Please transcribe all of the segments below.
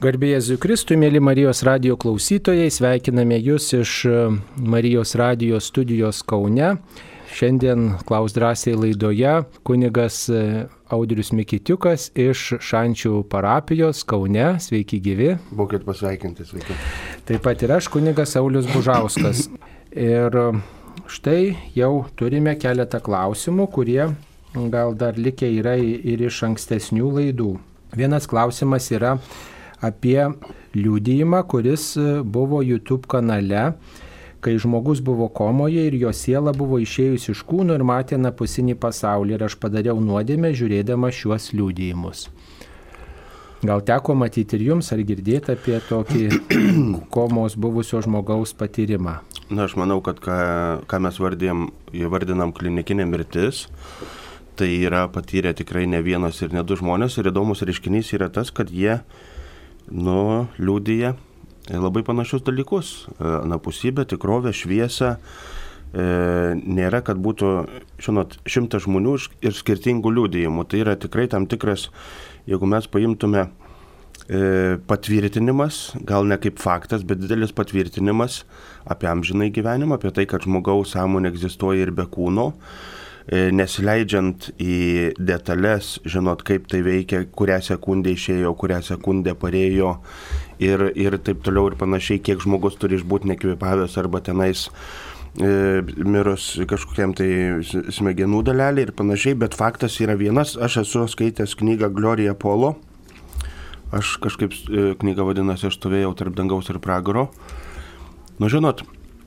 Garbėjai Zujkristui, mėly Marijos radio klausytojai, sveikiname Jūs iš e, Marijos radio studijos Kaune. Šiandien Klaus drąsiai laidoje kunigas e, Audrius Mikitiukas iš Šančių parapijos Kaune. Sveiki gyvi. Būkit pasveikinti, sveiki. Taip pat ir aš, kunigas Saulis Bužauskas. Ir štai jau turime keletą klausimų, kurie gal dar likę yra ir iš ankstesnių laidų. Vienas klausimas yra apie liūdėjimą, kuris e, buvo YouTube kanale, kai žmogus buvo komoje ir jo siela buvo išėjusi iš kūno ir matė napusinį pasaulį ir aš padariau nuodėmę žiūrėdama šiuos liūdėjimus. Gal teko matyti ir jums, ar girdėti apie tokį komos buvusio žmogaus patyrimą? Na, aš manau, kad ką, ką mes vardėm, vardinam klinikinė mirtis, tai yra patyrę tikrai ne vienas ir ne du žmonės ir įdomus reiškinys yra tas, kad jie nu, liūdija labai panašius dalykus. E, anapusybė, tikrovė, šviesa. E, nėra, kad būtų, žinot, šimtas žmonių ir skirtingų liūdėjimų. Tai yra tikrai tam tikras, jeigu mes paimtume e, patvirtinimas, gal ne kaip faktas, bet didelis patvirtinimas apie amžinai gyvenimą, apie tai, kad žmogaus sąmonė egzistuoja ir be kūno. E, nesileidžiant į detalės, žinot, kaip tai veikia, kurią sekundę išėjo, kurią sekundę parėjo ir, ir taip toliau ir panašiai, kiek žmogus turi išbūti nekvipavęs arba tenais e, mirus kažkokiam tai smegenų dalelį ir panašiai, bet faktas yra vienas, aš esu skaitęs knygą Gloria Polo, aš kažkaip e, knyga vadinasi, aš stovėjau tarp dangaus ir pragaro. Nu žinot,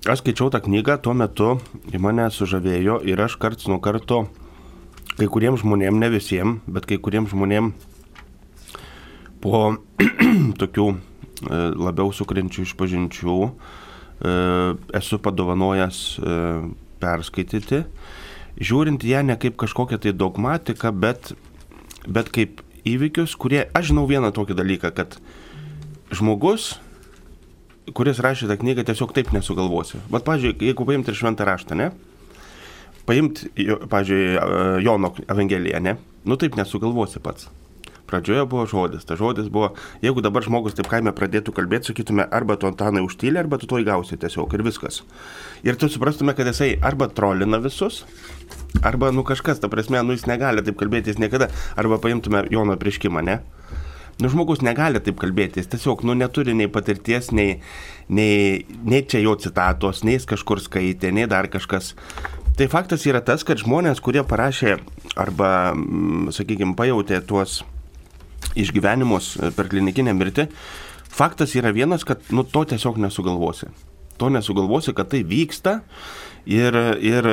Aš skaičiau tą knygą, tuo metu į mane sužavėjo ir aš karts nuo karto, kai kuriems žmonėms, ne visiems, bet kai kuriems žmonėms po tokių e, labiau sukrenčių išpažinčių e, esu padovanojęs e, perskaityti, žiūrint ją ne kaip kažkokią tai dogmatiką, bet, bet kaip įvykius, kurie, aš žinau vieną tokį dalyką, kad žmogus kuris rašė tą knygą, tiesiog taip nesugalvosi. Bet, pažiūrėjau, jeigu paimti ir šventą raštą, ne? Paimti, pažiūrėjau, Jono Evangeliją, ne? Nu taip nesugalvosi pats. Pradžioje buvo žodis, ta žodis buvo, jeigu dabar žmogus taip kaime pradėtų kalbėti, sakytume, arba tu Antanai užtylė, arba tu to įgausi tiesiog ir viskas. Ir tu suprastume, kad jisai arba trolina visus, arba, nu kažkas, ta prasme, nu jis negali taip kalbėti, jis niekada, arba paimtume Jono prieškimą, ne? Nu, žmogus negali taip kalbėti, jis tiesiog nu, neturi nei patirties, nei, nei, nei čia jo citatos, nei jis kažkur skaitė, nei dar kažkas. Tai faktas yra tas, kad žmonės, kurie parašė arba, mm, sakykime, pajutė tuos išgyvenimus per klinikinę mirtį, faktas yra vienas, kad nu, to tiesiog nesugalvosi. To nesugalvosi, kad tai vyksta Ir, ir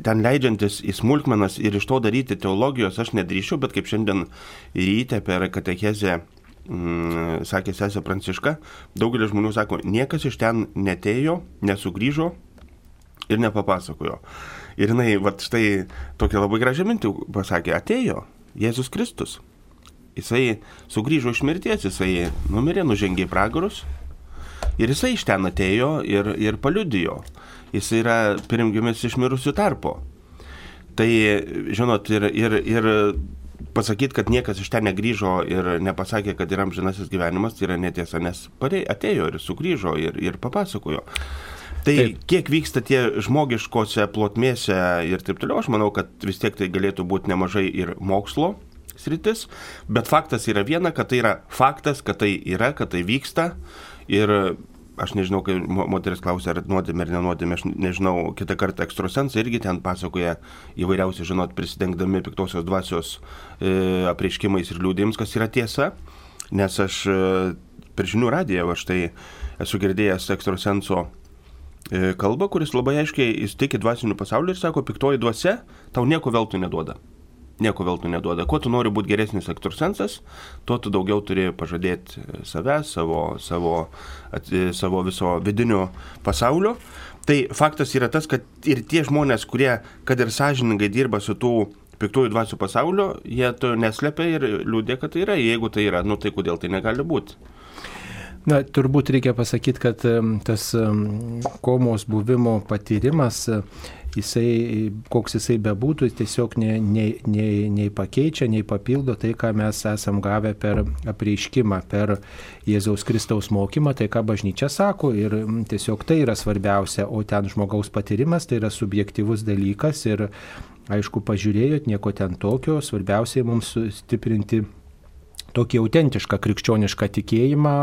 ten leidžiantis į smulkmenas ir iš to daryti teologijos aš nedrįšiu, bet kaip šiandien ryte per katechezę mm, sakė sesė Pranciška, daugelis žmonių sako, niekas iš ten netėjo, nesugrįžo ir nepapasakojo. Ir jinai, va štai tokia labai gražią mintį pasakė, atėjo Jėzus Kristus. Jisai sugrįžo iš mirties, jisai numirė, nužengė į pragarus ir jisai iš ten atėjo ir, ir paliudijo jis yra pirmgimis iš mirusių tarpo. Tai, žinot, ir, ir, ir pasakyti, kad niekas iš ten negryžo ir nepasakė, kad yra amžinasis gyvenimas, tai yra netiesa, nes atėjo ir sugrįžo ir, ir papasakojo. Tai taip. kiek vyksta tie žmogiškose plotmėse ir taip toliau, aš manau, kad vis tiek tai galėtų būti nemažai ir mokslo sritis, bet faktas yra viena, kad tai yra faktas, kad tai yra, kad tai vyksta ir aš nežinau, kai moteris klausia, ar nuodėmė ar nenuodėmė, aš nežinau, kitą kartą ekstrasensai irgi ten pasakoja įvairiausiai, žinot, prisidengdami piktosios dvasios e, apreiškimais ir liūdėjims, kas yra tiesa, nes aš e, per žinių radiją, aš tai esu girdėjęs ekstrasenso e, kalbą, kuris labai aiškiai įstikė dvasinių pasaulių ir sako, piktoji dvasia tau nieko veltui neduoda nieko veltui neduoda. Kuo tu nori būti geresnis ekstrasensas, tuo tu daugiau turi pažadėti save, savo, savo, at, savo viso vidinio pasaulio. Tai faktas yra tas, kad ir tie žmonės, kurie, kad ir sąžiningai dirba su tų piktųjų dvasių pasaulio, jie to neslepia ir liūdė, kad tai yra. Jeigu tai yra, nu tai kodėl tai negali būti? Na, turbūt reikia pasakyti, kad tas komos buvimo patyrimas jisai, koks jisai bebūtų, tiesiog nei, nei, nei, nei pakeičia, nei papildo tai, ką mes esam gavę per apreiškimą, per Jėzaus Kristaus mokymą, tai ką bažnyčia sako ir tiesiog tai yra svarbiausia, o ten žmogaus patyrimas tai yra subjektivus dalykas ir aišku, pažiūrėjot, nieko ten tokio, svarbiausiai mums stiprinti tokį autentišką krikščionišką tikėjimą,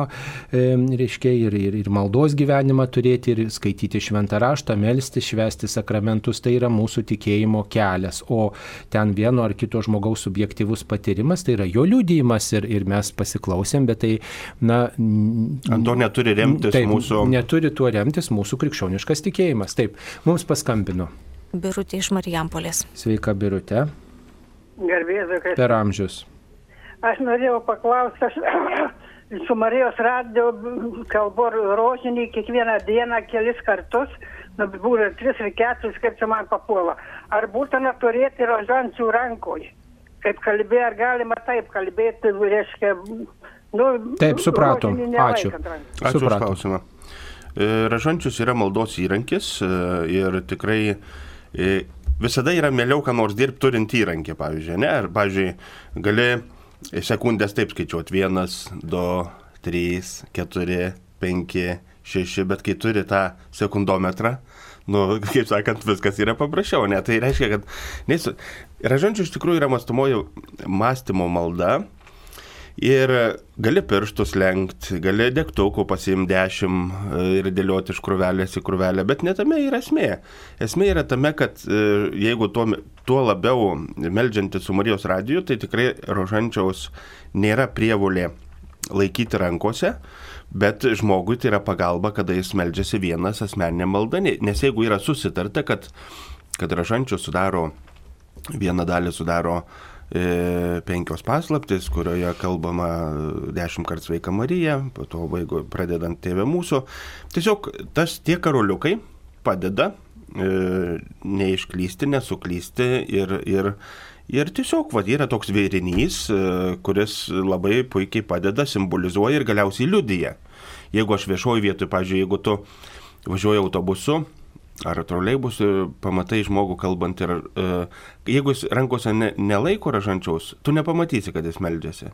e, reiškia, ir, ir, ir maldos gyvenimą turėti, ir skaityti šventą raštą, melstį, švesti sakramentus, tai yra mūsų tikėjimo kelias. O ten vieno ar kito žmogaus subjektivus patyrimas, tai yra jo liūdėjimas ir, ir mes pasiklausėm, bet tai, na... Ant to neturi remtis taip, mūsų. Neturi tuo remtis mūsų krikščioniškas tikėjimas. Taip, mums paskambino. Birutė iš Marijampolės. Sveika, Birutė. Garbėsiu, kad. Per amžius. Aš norėjau paklausti, aš su Marijos radio kalbu rožinį kiekvieną dieną kelis kartus, nu, būna tris ar keturis, kaip čia man papuola. Ar būtina turėti rožančių rankoje? Kaip kalbėjo, ar galima taip kalbėti, reiškia, nu, taip, supratom. Ačiū. Ačiū už klausimą. E, Ražančius yra maldos įrankis e, ir tikrai e, visada yra mieliau, ką nors dirbti turint įrankį, pavyzdžiui, ne? Ar, pavyzdžiui, gali sekundės taip skaičiuot. Vienas, du, trys, keturi, penki, šeši, bet kai turi tą sekundometrą, nu, kaip sakant, viskas yra paprasčiau, ne? Tai reiškia, kad... Nes ražančių iš tikrųjų yra mąstumojo mąstymo malda, Ir gali pirštus lenkti, gali degtukų pasimti dešimt e, ir dėlioti iš krūvelės į krūvelę, bet netame yra esmė. Esmė yra tame, kad e, jeigu tuo, tuo labiau melžianti su Marijos radiju, tai tikrai rožančiaus nėra prievulė laikyti rankose, bet žmogui tai yra pagalba, kada jis melžiasi vienas asmeninė malda, nes jeigu yra susitarta, kad, kad rožančių sudaro, vieną dalį sudaro E, penkios paslaptis, kurioje kalbama dešimt kartų sveika Marija, po to vaigo pradedant tėvę mūsų. Tiesiog tas tie karoliukai padeda e, neišklysti, nesuklysti ir, ir, ir tiesiog va, yra toks vėrinys, e, kuris labai puikiai padeda, simbolizuoja ir galiausiai liudyja. Jeigu aš viešoji vietoje, pavyzdžiui, jeigu tu važiuoji autobusu, ar troleibusų pamatai žmogų kalbant ir e, jeigu jis rankose ne, nelaiko ražančiaus, tu nepamatysi, kad jis meldžiasi.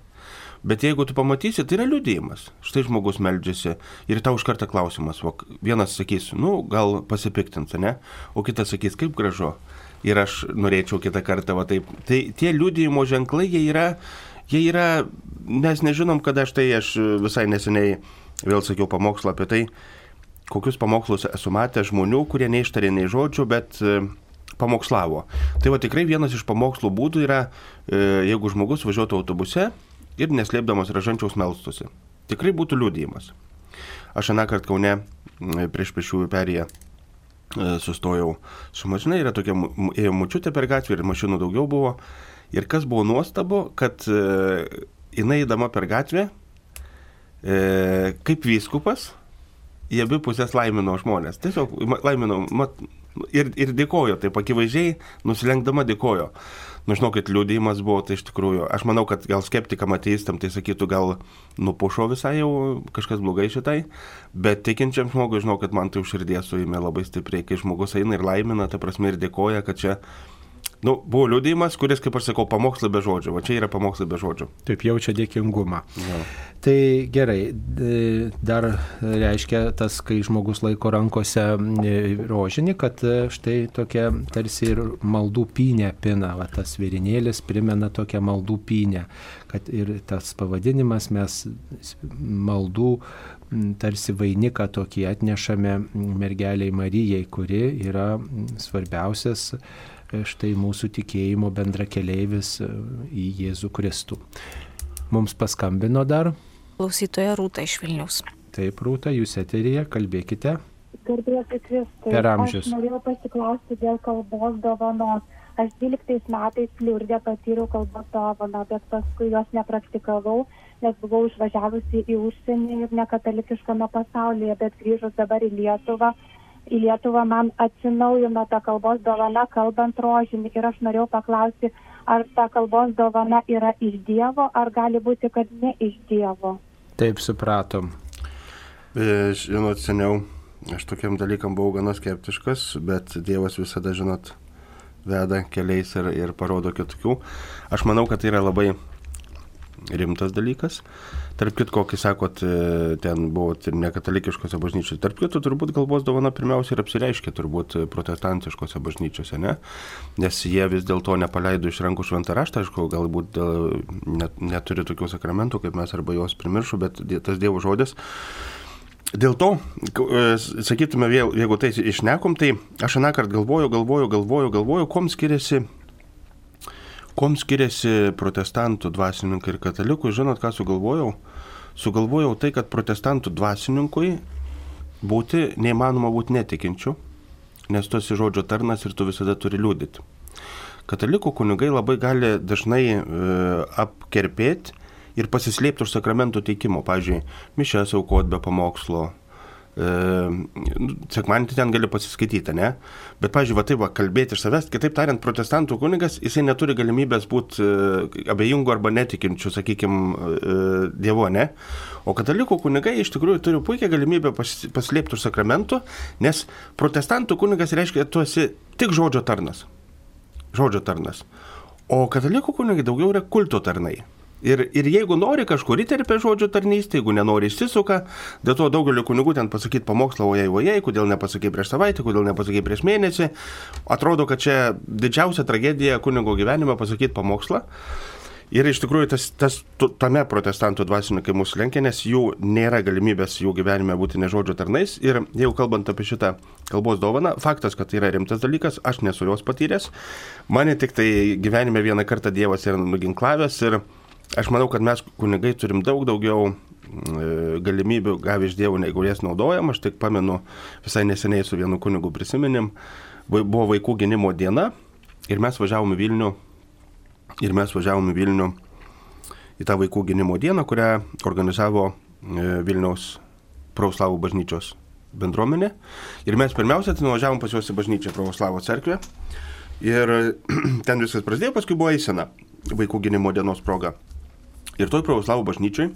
Bet jeigu tu pamatysi, tai yra liūdėjimas. Štai žmogus meldžiasi ir tau iš karto klausimas. O vienas sakys, nu, gal pasipiktins, ne? O kitas sakys, kaip gražu. Ir aš norėčiau kitą kartą, va taip. Tai tie liūdėjimo ženklai, jie yra, jie yra, mes nežinom, kada aš tai, aš visai neseniai vėl sakiau pamokslą apie tai, kokius pamokslus esu matęs žmonių, kurie neištarė nei žodžių, bet e, pamokslavo. Tai va tikrai vienas iš pamokslų būdų yra, e, jeigu žmogus važiuotų autobuse ir neslėpdamas ražančiaus melstusi. Tikrai būtų liūdėjimas. Aš aną kartą Kaune prieš pešiųjų perėję sustojau su mašina, yra tokia, ėjo mučiutė per gatvę ir mašinų daugiau buvo. Ir kas buvo nuostabu, kad e, jinai įdama per gatvę, kaip vyskupas, į abi pusės laimino žmonės. Tiesiog laimino mat, ir, ir dėkojo, taip akivaizdžiai, nusilenkdama dėkojo. Nu, žinokit, liūdėjimas buvo, tai iš tikrųjų, aš manau, kad gal skeptikam ateistam tai sakytų, gal nupušo visai jau kažkas blogai šitai, bet tikinčiam žmogui, žinau, kad man tai užširdės suėmė labai stipriai, kai žmogus eina ir laimina, ta prasme ir dėkoja, kad čia Nu, buvo liūdėjimas, kuris, kaip aš sakau, pamokslai be žodžių. O čia yra pamokslai be žodžių. Taip jaučia dėkingumą. Ja. Tai gerai, dar reiškia tas, kai žmogus laiko rankose rožinį, kad e, štai tokia tarsi ir maldų pynė pina, va, tas virinėlis primena tokią maldų pynę, kad ir tas pavadinimas mes maldų tarsi vainiką tokį atnešame mergeliai Marijai, kuri yra svarbiausias štai mūsų tikėjimo bendrakeleivis e, į Jėzų Kristų. Mums paskambino dar. Klausytoja Rūta iš Vilnius. Taip, Rūta, jūs eterija, kalbėkite. Garbėsiu Kristai. Per amžius. Aš norėjau pasiklausti dėl kalbos dovanos. Aš 12 metais Liurdė patyriau kalbos dovaną, bet paskui jos nepraktikavau, nes buvau išvažiavusi į užsienį ir nekatalikiškame pasaulyje, bet grįžus dabar į Lietuvą, į Lietuvą man atsinaujino ta kalbos dovana kalbant rožinį ir aš norėjau paklausti, ar ta kalbos dovana yra iš Dievo, ar gali būti, kad ne iš Dievo. Taip supratom. E, žinot, seniau aš tokiam dalykam buvau gana skeptiškas, bet Dievas visada, žinot, veda keliais ir, ir parodo kitokių. Aš manau, kad tai yra labai rimtas dalykas. Tarp kitko, kai sakot, e, ten buvo nekatalikiškose bažnyčiose, tarp kitko turbūt galvos dovana pirmiausia ir apsireiškia turbūt protestantiškose bažnyčiose, ne? Nes jie vis dėlto nepaleido iš rankų šventą raštą, aišku, galbūt net, neturi tokių sakramentų kaip mes arba juos primiršų, bet tas Dievo žodis. Dėl to, e, sakytume, jeigu tai išnekom, tai aš aną kartą galvoju, galvoju, galvoju, galvoju, kom skiriasi Kom skiriasi protestantų dvasininkai ir katalikų, žinot, ką sugalvojau? Sugalvojau tai, kad protestantų dvasininkui būti neįmanoma būti netikinčiu, nes tu esi žodžio tarnas ir tu visada turi liūdyti. Katalikų kunigai labai gali dažnai e, apkerpėti ir pasislėpti už sakramentų teikimo. Pavyzdžiui, mišęs aukot be pamokslo, sekmanį ten gali pasiskaityti, ne? Bet, pažiūrėjau, va taip, va, kalbėti iš savęs, kitaip tariant, protestantų kunigas, jisai neturi galimybės būti e, abejingų arba netikinčių, sakykime, Dievo, ne? O katalikų kunigai iš tikrųjų turi puikią galimybę paslėpti už sakramentų, nes protestantų kunigas reiškia, tu esi tik žodžio tarnas. Žodžio tarnas. O katalikų kunigai daugiau yra kulto tarnai. Ir, ir jeigu nori kažkur įterpia žodžio tarnystė, jeigu nenori išsisuka, dėl to daugelio kunigų ten pasakyti pamokslą, ojei, ojei, kodėl nepasakai prieš savaitę, kodėl nepasakai prieš mėnesį. Atrodo, kad čia didžiausia tragedija kunigo gyvenime pasakyti pamokslą. Ir iš tikrųjų tas, tas tame protestantų dvasininkai mūsų lenkia, nes jų nėra galimybės jų gyvenime būti nežodžio tarnais. Ir jau kalbant apie šitą kalbos dovaną, faktas, kad tai yra rimtas dalykas, aš nesu jos patyręs. Mane tik tai gyvenime vieną kartą Dievas yra nuginklavęs ir Aš manau, kad mes kunigai turim daug daugiau mm, galimybių gavę iš dievų, negu jas naudojam. Aš tik pamenu visai neseniai su vienu kunigu prisiminim, buvo vaikų gynimo diena ir mes važiavome Vilnių ir mes važiavome Vilnių į tą vaikų gynimo dieną, kurią organizavo e, Vilniaus Prauslavų bažnyčios bendruomenė. Ir mes pirmiausia, tai nuvažiavom pas juos į bažnyčią Pravoslavo cerkvę. Ir ten viskas prasidėjo, paskui buvo eisena vaikų gynimo dienos proga. Ir toj pravoslavų bažnyčiai,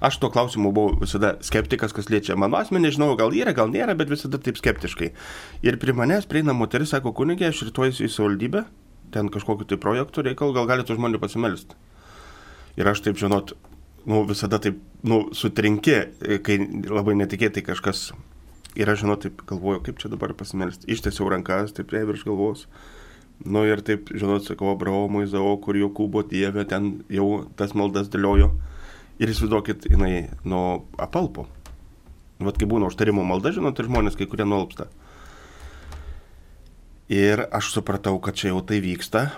aš tuo klausimu buvau visada skeptikas, kas liečia mano asmenį, nežinau, gal yra, gal nėra, bet visada taip skeptiškai. Ir prie manęs prieina moteris, sako, kunigė, aš rytoj į savivaldybę, ten kažkokiu tai projektu reikalų, gal galite žmonių pasimelsti. Ir aš taip, žinot, nu, visada taip, nu, sutrinki, kai labai netikėtai kažkas. Ir aš, žinot, taip galvoju, kaip čia dabar pasimelsti. Ištiesiau rankas, taip prie virš galvos. Nu ir taip, žinot, sakau, Abraomui, Zaokui ir Jokūbo Dieve, ten jau tas maldas dėliojo. Ir įsivaizduokit, jinai nuo apalpo. Vat kai būna užtarimo malda, žinot, ir žmonės kai kurie nuolpsta. Ir aš supratau, kad čia jau tai vyksta.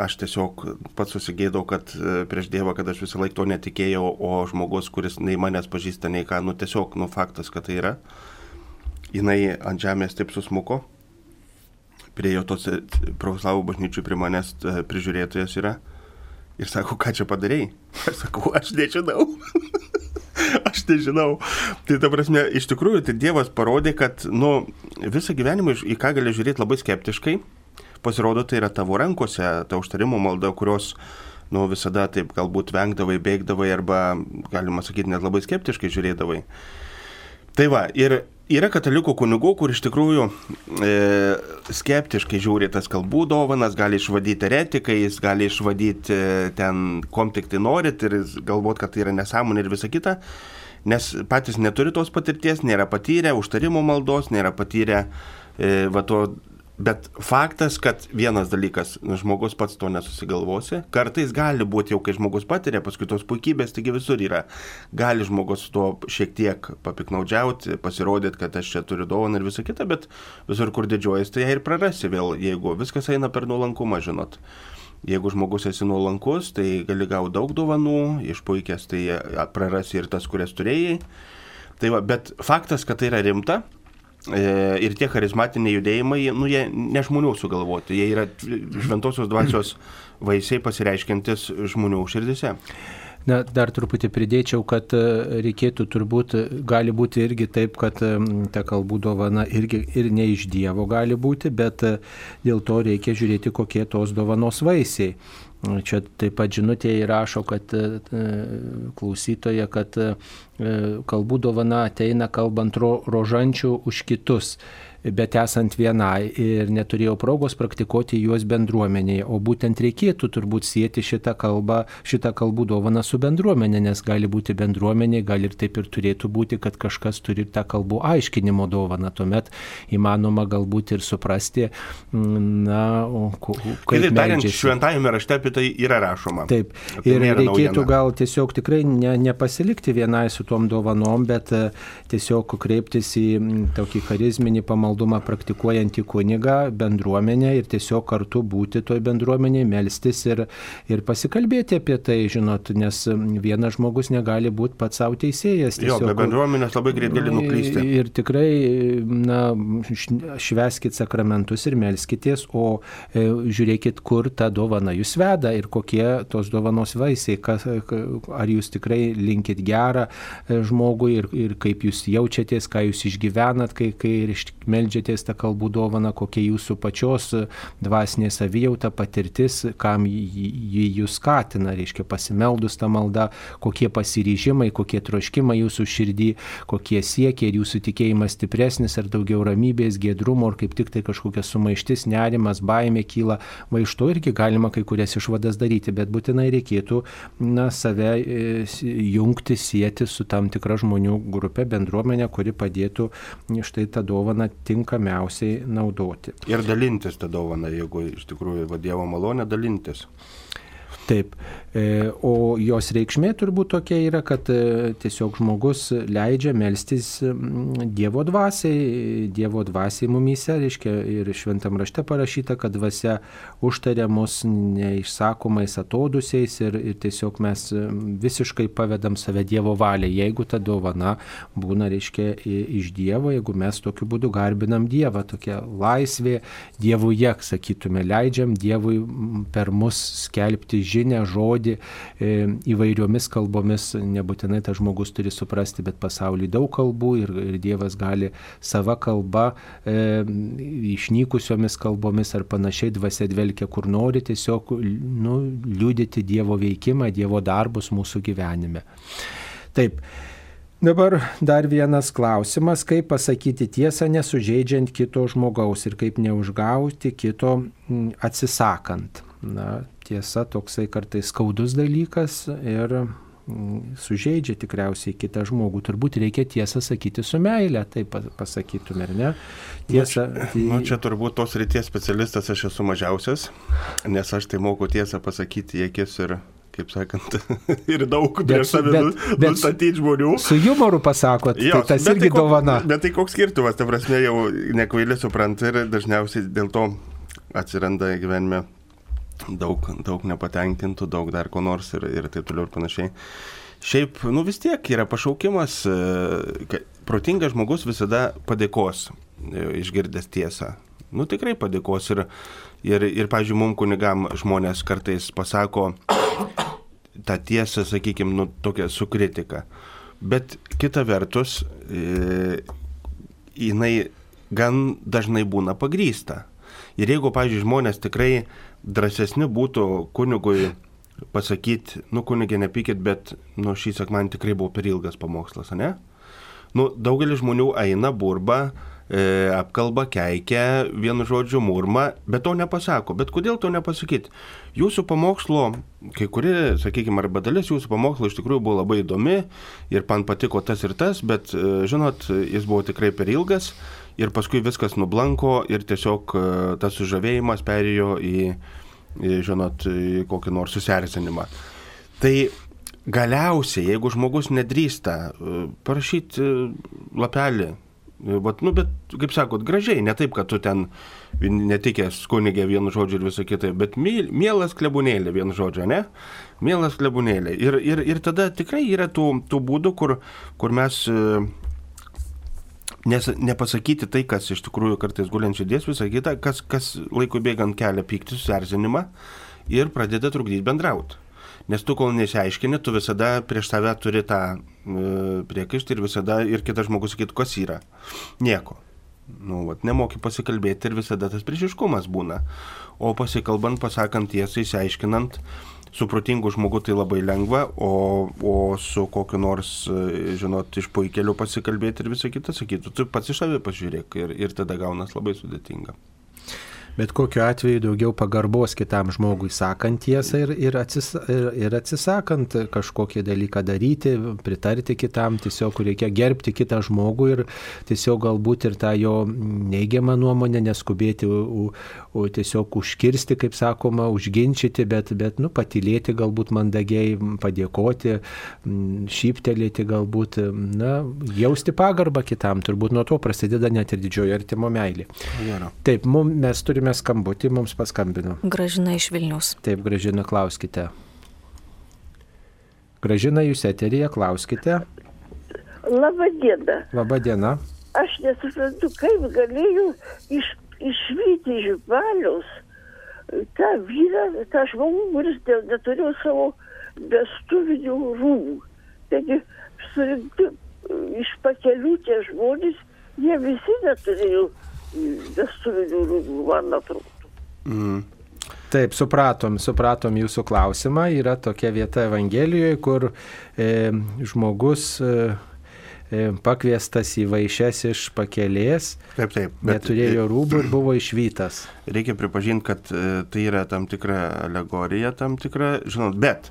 Aš tiesiog pats susigėdau, kad e, prieš Dievą, kad aš visą laiką to netikėjau, o žmogus, kuris nei manęs pažįsta, nei ką, nu tiesiog, nu faktas, kad tai yra, jinai ant žemės taip susmuko prie jo tos pravoslavų bažnyčių prie manęs e, prižiūrėtojas yra. Ir sako, ką čia padarėjai? Aš sakau, aš nežinau. aš nežinau. Tai ta prasme, iš tikrųjų, tai Dievas parodė, kad, nu, visą gyvenimą į ką gali žiūrėti labai skeptiškai. Pasirodo, tai yra tavo rankose, ta užtarimo malda, kurios, nu, visada taip galbūt vengdavai, bėgdavai arba, galima sakyti, net labai skeptiškai žiūrėdavai. Tai va, ir yra katalikų kunigų, kur iš tikrųjų e, skeptiškai žiūri tas kalbų dovanas, gali išvadyti eretikais, gali išvadyti e, ten, kom tik tai norit ir galvot, kad tai yra nesąmonė ir visa kita, nes patys neturi tos patirties, nėra patyrę užtarimo maldos, nėra patyrę e, va to Bet faktas, kad vienas dalykas, žmogus pats to nesusigalvosi, kartais gali būti jau, kai žmogus patiria, paskui tos puikybės, taigi visur yra. Gali žmogus tuo šiek tiek papiknaudžiauti, pasirodyti, kad aš čia turiu dovaną ir visą kitą, bet visur, kur didžiuojas, tai ją ir prarasi vėl, jeigu viskas eina per nuolankumą, žinot. Jeigu žmogus esi nuolankus, tai gali gauti daug dovanų, išpuikęs, tai prarasi ir tas, kurias turėjai. Tai va, bet faktas, kad tai yra rimta, ir tie charizmatiniai judėjimai, nu, jie ne žmonių sugalvoti, jie yra šventosios dvasios vaisiai pasireiškintis žmonių širdise. Na, dar truputį pridėčiau, kad e, reikėtų turbūt, gali būti irgi taip, kad e, ta kalbų dovana irgi ir ne iš Dievo gali būti, bet dėl to reikia žiūrėti, kokie tos dovanos vaisiai. Čia taip pat žinutėje įrašo, kad klausytoje, kad kalbų dovana ateina kalbant ro, rožančių už kitus bet esant vienai ir neturėjau progos praktikuoti juos bendruomenėje. O būtent reikėtų turbūt sieti šitą kalbą, šitą kalbų dovaną su bendruomenė, nes gali būti bendruomenė, gal ir taip ir turėtų būti, kad kažkas turi tą kalbų aiškinimo dovaną. Tuomet įmanoma galbūt ir suprasti, na, kaip. Kitaip tariant, šventajame rašte apie tai yra rašoma. Taip. Tai ir reikėtų naujiena. gal tiesiog tikrai ne, nepasilikti vienai su tom dovanom, bet e, tiesiog kreiptis į tokį charizminį pamaldumą maldumą praktikuojantį kunigą, bendruomenę ir tiesiog kartu būti toj bendruomenėje, melstis ir, ir pasikalbėti apie tai, žinot, nes vienas žmogus negali būti pats savo teisėjas. Tiesiog, jo, be bendruomenės labai greit gali nuklysti. Ir tikrai, na, šveskit sakramentus ir melskitės, o e, žiūrėkit, kur ta dovana jūs veda ir kokie tos dovanos vaisiai, kas, ar jūs tikrai linkit gerą e, žmogui ir, ir kaip jūs jaučiatės, ką jūs išgyvenat, kai, kai melžiatės tą kalbų dovaną, kokia jūsų pačios dvasinė savijauta, patirtis, kam jį jūs skatina, reiškia pasimeldus tą maldą, kokie pasiryžimai, kokie troškimai jūsų širdį, kokie siekiai ir jūsų tikėjimas stipresnis ar daugiau ramybės, gėdrumo, ar kaip tik tai kažkokia sumaištis, nerimas, baimė kyla, va iš to irgi galima kai kurias išvadas daryti, bet būtinai reikėtų na, save e, jungti, sieti su tam tikra žmonių grupė, bendruomenė, kuri padėtų štai tą dovaną tinkamiausiai naudoti. Ir dalintis tą dovaną, jeigu iš tikrųjų va Dievo malonė dalintis. Taip, E, o jos reikšmė turbūt tokia yra, kad e, tiesiog žmogus leidžia melstis Dievo dvasiai, Dievo dvasiai mumyse, reiškia ir šventam rašte parašyta, kad dvasia užtarė mus neišsakomais atodusiais ir, ir tiesiog mes visiškai pavedam save Dievo valiai, jeigu ta dovana būna, reiškia, iš Dievo, jeigu mes tokiu būdu garbinam Dievą, tokia laisvė Dievuje, sakytume, leidžiam Dievui per mus skelbti žinę, žodį žodį e, įvairiomis kalbomis, nebūtinai tas žmogus turi suprasti, bet pasaulyje daug kalbų ir, ir Dievas gali savo kalba, e, išnykusiomis kalbomis ar panašiai dvasia dvelkia kur nori, tiesiog nu, liūdėti Dievo veikimą, Dievo darbus mūsų gyvenime. Taip. Dabar dar vienas klausimas, kaip pasakyti tiesą nesužeidžiant kito žmogaus ir kaip neužgauti kito atsisakant. Na, tiesa toksai kartais skaudus dalykas ir mm, sužeidžia tikriausiai kitą žmogų. Turbūt reikia tiesą sakyti su meile, taip pasakytume, ar ne? Tiesa. Na, čia, tai... nu, čia turbūt tos ryties specialistas aš esu mažiausias, nes aš tai moku tiesą pasakyti į akis ir kaip sakant, ir daug prieš save nu, nustatyti žmonių. Su humoru pasakot, jo, tai tas irgi tai dovana. Bet tai koks skirtumas, ta prasme, jau nekvailė supranta ir dažniausiai dėl to atsiranda gyvenime daug, daug nepatenkintų, daug dar ko nors ir, ir taip toliau ir panašiai. Šiaip, nu vis tiek yra pašaukimas, e, protingas žmogus visada padėkos e, išgirdęs tiesą. Nu tikrai padėkos ir, ir, ir pažiūrėjau, mums kunigam žmonės kartais pasako tą tiesą, sakykime, nu tokią su kritika. Bet kita vertus, e, jinai gan dažnai būna pagrysta. Ir jeigu, pažiūrėjau, žmonės tikrai drąsesni būtų kunigui pasakyti, nu kunigė nepykit, bet nu šį sekmanį tikrai buvo per ilgas pamokslas, ne? Nu, daugelis žmonių eina, burba, e, apkalba, keikia, vienu žodžiu murma, bet to nepasako. Bet kodėl to nepasakyti? Jūsų pamokslo, kai kurie, sakykime, arba dalis jūsų pamokslo iš tikrųjų buvo labai įdomi ir man patiko tas ir tas, bet, e, žinot, jis buvo tikrai per ilgas ir paskui viskas nublanko ir tiesiog e, tas sužavėjimas perėjo į, žinot, į kokį nors susierzinimą. Tai galiausiai, jeigu žmogus nedrįsta e, parašyti e, lapelį, Vat, nu, bet, kaip sakot, gražiai, ne taip, kad tu ten netikęs kunigė vienu žodžiu ir visą kitą, bet mielas klebūnėlė vienu žodžiu, ne? Mielas klebūnėlė. Ir, ir, ir tada tikrai yra tų, tų būdų, kur, kur mes Nes nepasakyti tai, kas iš tikrųjų kartais guliant širdies, visą kitą, kas, kas laikui bėgant kelia pyktį, susierzinimą ir pradeda trukdyti bendrauti. Nes tu kol nesiaiškini, tu visada prieš save turi tą e, priekaištį ir visada ir kitas žmogus sakytų, kas yra. Nieko. Nu, vat, nemoki pasikalbėti ir visada tas priešiškumas būna. O pasikalbant, pasakant tiesai, išsiaiškinant, su protingu žmogu tai labai lengva, o, o su kokiu nors, e, žinot, iš puikeliu pasikalbėti ir visą kitą sakytų, tu pats iš savį pažiūrėk ir, ir tada gaunas labai sudėtinga bet kokiu atveju daugiau pagarbos kitam žmogui sakant tiesą ir, ir, atsis, ir, ir atsisakant kažkokį dalyką daryti, pritarti kitam, tiesiog reikia gerbti kitą žmogų ir tiesiog galbūt ir tą jo neigiamą nuomonę neskubėti, u, u, tiesiog užkirsti, kaip sakoma, užginčyti, bet, bet nu, patylėti galbūt mandagiai, padėkoti, šyptelėti galbūt, na, jausti pagarbą kitam, turbūt nuo to prasideda net ir didžioji artimo meilė. Taip, mes turime turime skambutį, mums paskambino. Gražina iš Vilnius. Taip, Gražina, klauskite. Gražina, jūs eterija, klauskite. Labą dieną. Aš nesuprantu, kaip galėjau iš, išvykti iš baliaus tą vyrą, tą žmogų, kuris neturėjo savo vestuvinių rūmų. Taigi, surinkti iš pakelių tie žmonės, jie visi neturėjo vestuvinių rūbų, man atrodo. Mm. Taip, supratom, supratom jūsų klausimą. Yra tokia vieta Evangelijoje, kur e, žmogus e, e pakviestas į vaišes iš pakelės, taip, taip, bet, neturėjo rūbų ir buvo išvytas. Reikia pripažinti, kad e, tai yra tam tikra alegorija, tam tikra, žinot, bet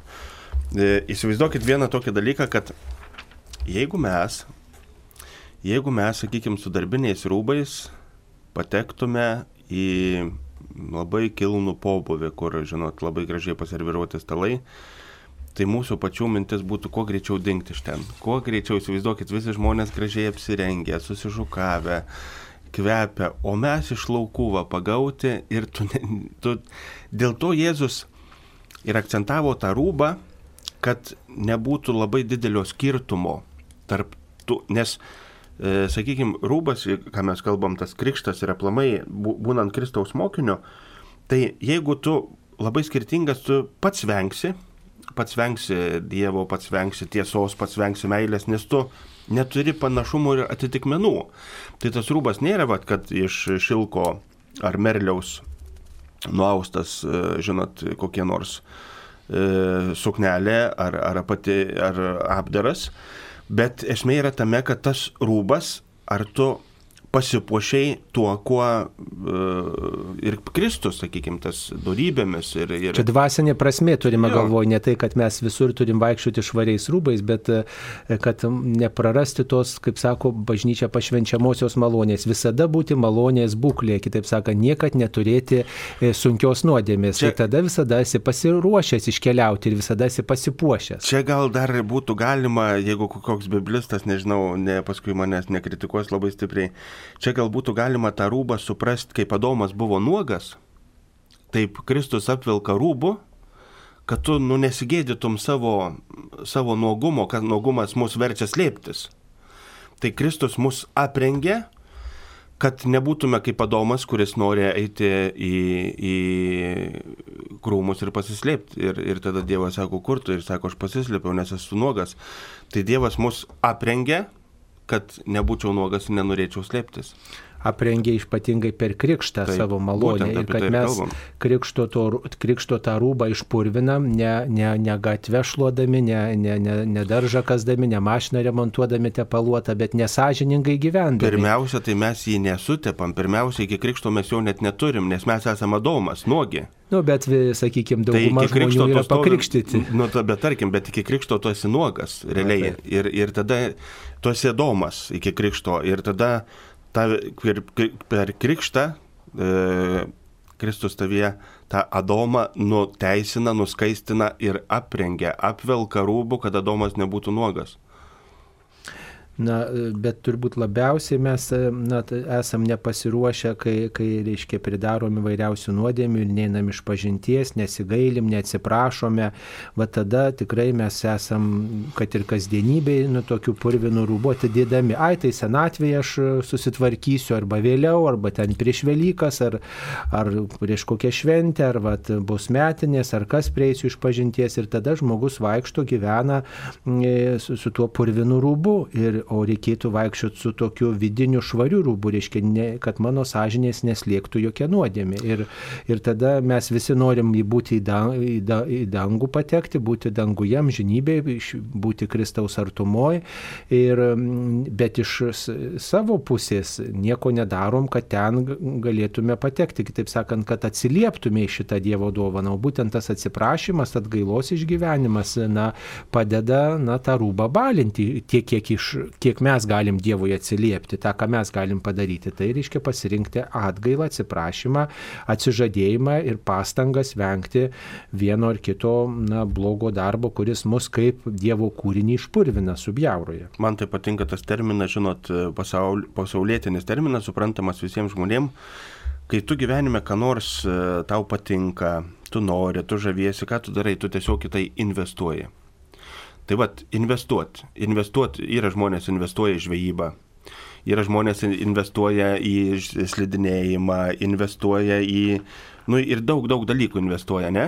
e, įsivaizduokit vieną tokį dalyką, kad jeigu mes, jeigu mes, sakykime, su darbiniais rūbais patektume į labai kilnų pobuvį, kur, žinot, labai gražiai paserviruoti stalai, tai mūsų pačių mintis būtų kuo greičiau dingti iš ten. Kuo greičiau įsivaizduokit, visi žmonės gražiai apsirengę, susižukavę, kvepia, o mes iš laukų va pagauti ir tu, tu dėl to Jėzus ir akcentavo tą rūbą, kad nebūtų labai didelio skirtumo tarp tų, nes sakykime, rūbas, ką mes kalbam, tas krikštas ir aplamai, būnant Kristaus mokiniu, tai jeigu tu labai skirtingas, tu pats vengsi, pats vengsi Dievo, pats vengsi tiesos, pats vengsi meilės, nes tu neturi panašumų ir atitikmenų. Tai tas rūbas nėra, vat, kad iš šilko ar merliaus nuaustas, e, žinot, kokie nors e, suknelė ar, ar, pati, ar apdaras, Bet esmė yra tame, kad tas rūbas, ar tu pasipuošiai tuo, kuo uh, ir Kristus, sakykime, tas darybėmis. Ir, ir... Čia dvasinė prasme turime galvoje, ne tai, kad mes visur turim vaikščioti švariais rūbais, bet e, kad neprarasti tos, kaip sako, bažnyčia pašvenčiamosios malonės. Visada būti malonės būklė, kitaip sakant, niekad neturėti e, sunkios nuodėmės. Čia... Tai tada visada esi pasiruošęs iškeliauti ir visada esi pasipuošęs. Čia gal dar būtų galima, jeigu koks biblistas, nežinau, ne, paskui manęs nekritikuos labai stipriai Čia gal būtų galima tą rūbą suprasti, kaip Adomas buvo nuogas, taip Kristus apvilka rūbų, kad tu nu, nesigėdytum savo, savo nuogumo, kad nuogumas mus verčia slėptis. Tai Kristus mus aprengė, kad nebūtume kaip Adomas, kuris nori eiti į, į krūmus ir pasislėpti. Ir, ir tada Dievas sako, kur tu? Ir sako, aš pasislėpiau, nes esu nuogas. Tai Dievas mus aprengė, kad nebūčiau nuogas ir nenorėčiau slėptis aprengė ypatingai per krikštą Taip, savo malonę ir kad mes krikšto, to, krikšto tą rūbą išpurvinam, ne, ne, ne gatvę šluodami, ne, ne, ne, ne daržą kasdami, ne mašiną remontuodami tepaluotą, bet nesažiningai gyvendami. Pirmiausia, tai mes jį nesutepam, pirmiausia, iki krikšto mes jo net neturim, nes mes esame adomas, nuogi. Nu, bet, sakykime, dauguma tai žmonių yra pakrikštyti. Nu, ta, bet tarkim, bet iki krikšto tu esi nuogas, realiai. Na, ir, ir tada tu esi domas iki krikšto. Ir tada ta, per, krikštą e, Kristus tavyje tą Adomą nuteisina, nuskaistina ir aprengia, apvelka rūbų, kad Adomas nebūtų nuogas. Na, bet turbūt labiausiai mes na, esam nepasiruošę, kai, kai reiškia, pridarom įvairiausių nuodėmių ir neinam iš pažinties, nesigailim, neatsiprašome. Va tada tikrai mes esam, kad ir kasdienybėje, nu, tokių purvinų rūbų atidėdami. Ai, tai senatvėje aš susitvarkysiu arba vėliau, arba ten prieš Velykas, ar, ar prieš kokią šventę, ar va, bus metinės, ar kas prieisiu iš pažinties. Ir tada žmogus vaikšto, gyvena e, su, su tuo purvinu rūbu. Ir o reikėtų vaikščioti su tokiu vidiniu švariu rūbu, reiškia, ne, kad mano sąžinės neslėgtų jokia nuodėmė. Ir, ir tada mes visi norim būti į, dang, į, da, į dangų patekti, būti danguje, amžinybėje, būti Kristaus artumoje, bet iš savo pusės nieko nedarom, kad ten galėtume patekti, kitaip sakant, kad atsilieptume į šitą Dievo dovaną. O būtent tas atsiprašymas, atgailos išgyvenimas, na, padeda, na, tą rūbą balinti tiek, kiek, iš, kiek mes galim Dievui atsiliepti, tą, ką mes galim padaryti. Tai reiškia pasirinkti atgailą, atsiprašymą, atsižadėjimą ir pastangas vengti vieno ar kito, na, blogo darbo, kuris mus kaip Dievo kūrinį išpurvina, subjauroja. Man tai patinka tas terminas, žinot, pasaul, pasaulietinis terminas, suprantamas visiems žmonėms kai tu gyvenime ką nors e, tau patinka, tu nori, tu žaviesi, ką tu darai, tu tiesiog į tai investuoji. Tai vad, investuot. Investuot yra žmonės investuoja į žvejybą. Yra žmonės investuoja į slidinėjimą, investuoja į, nu ir daug, daug dalykų investuoja, ne?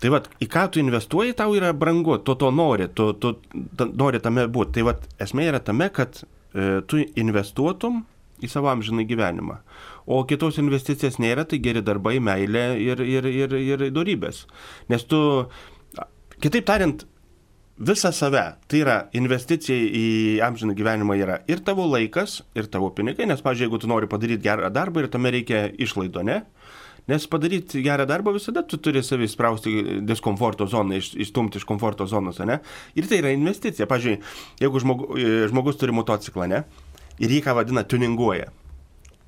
Tai vad, į ką tu investuoji, tau yra brangu, tu to nori, tu, tu ta, nori tame būti. Tai vad, esmė yra tame, kad e, tu investuotum į savo amžiną gyvenimą. O kitos investicijos nėra, tai geri darbai, meilė ir, ir, ir, ir darybės. Nes tu, kitaip tariant, visą save, tai yra investicija į amžiną gyvenimą yra ir tavo laikas, ir tavo pinigai, nes, pažiūrėjau, jeigu tu nori padaryti gerą darbą ir tame reikia išlaido, ne? Nes padaryti gerą darbą visada tu turi savį sprausti diskomforto zoną, iš, išstumti iš komforto zonos, ne? Ir tai yra investicija. Pavyzdžiui, jeigu žmogu, žmogus turi motociklą, ne? Ir jį ką vadina tuninguoja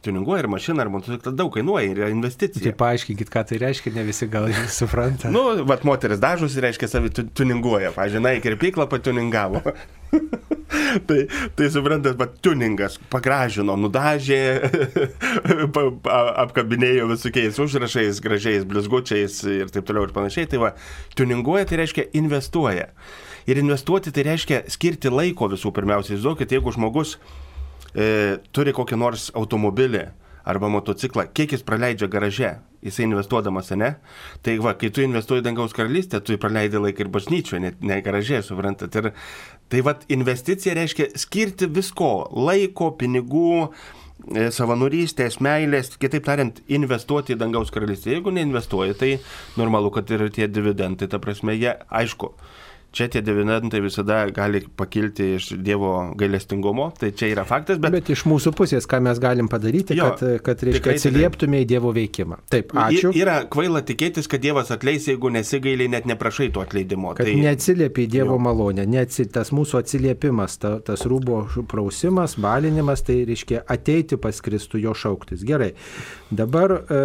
tuninguoja ir mašina, ir motociklas daug kainuoja yra investicija. Tai paaiškinkit, ką tai reiškia, ne visi gal supranta. nu, vat moteris dažus reiškia savi tuninguoja. Į kirpyklą patuningavo. tai, tai suprantat, bet tuningas pagražino, nudažė, apkabinėjo visokiais užrašais, gražiais blizgučiais ir taip toliau ir panašiai. Tai va, tuninguoja tai reiškia investuoja. Ir investuoti tai reiškia skirti laiko visų pirmiausia. Įsivaizduokit, jeigu žmogus e, turi kokį nors automobilį arba motociklą, kiek jis praleidžia garaže, jisai investuodamas, ne? Tai va, kai tu investuoji dangaus karalystę, tu praleidai laiką ir bažnyčioje, ne, ne garaže, suprantat. Ir tai va, investicija reiškia skirti visko - laiko, pinigų, e, savanorystės, meilės, kitaip tariant, investuoti į dangaus karalystę. Jeigu neinvestuoji, tai normalu, kad ir tie dividendai, ta prasme, jie, aišku, Čia tie dividendai visada gali pakilti iš Dievo gailestingumo, tai čia yra faktas. Bet, bet iš mūsų pusės, ką mes galim padaryti, jo, kad, kad reiškia, atsilieptume į Dievo veikimą. Taip, ačiū. Yra kvaila tikėtis, kad Dievas atleis, jeigu nesigailiai, net neprašai to atleidimo. Kad tai... neatsiliepi į Dievo jo. malonę, neatsi, tas mūsų atsiliepimas, ta, tas rūbo prausimas, balinimas, tai reiškia ateiti pas Kristų jo šauktis. Gerai. Dabar e,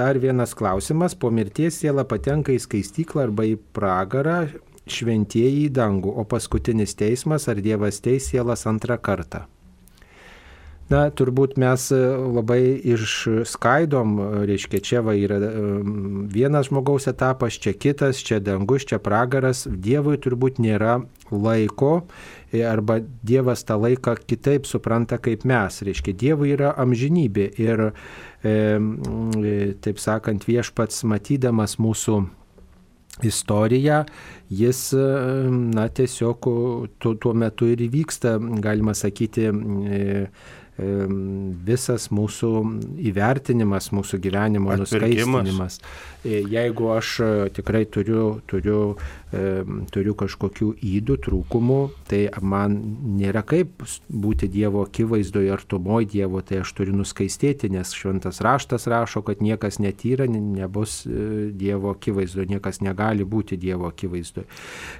dar vienas klausimas. Po mirties siela patenka į skaistyklą arba į pragarą šventieji į dangų, o paskutinis teismas ar Dievas teis sielas antrą kartą. Na, turbūt mes e, labai išskaidom, reiškia, čia va yra e, vienas žmogaus etapas, čia kitas, čia dangus, čia pragaras. Dievui turbūt nėra laiko e, arba Dievas tą laiką kitaip supranta kaip mes. Reiškia, Dievui yra amžinybė ir, e, taip sakant, viešpats matydamas mūsų istoriją, jis, na, tiesiog tuo, tuo metu ir įvyksta, galima sakyti, e, visas mūsų įvertinimas, mūsų gyvenimo nuskaistinimas. E, jeigu aš e, tikrai turiu, turiu, turiu kažkokių įdų, trūkumų, tai man nėra kaip būti Dievo akivaizdoje ar tumoje Dievo, tai aš turiu nuskaistėti, nes šventas raštas rašo, kad niekas netyra, nebus Dievo akivaizdoje, niekas negali būti Dievo akivaizdoje.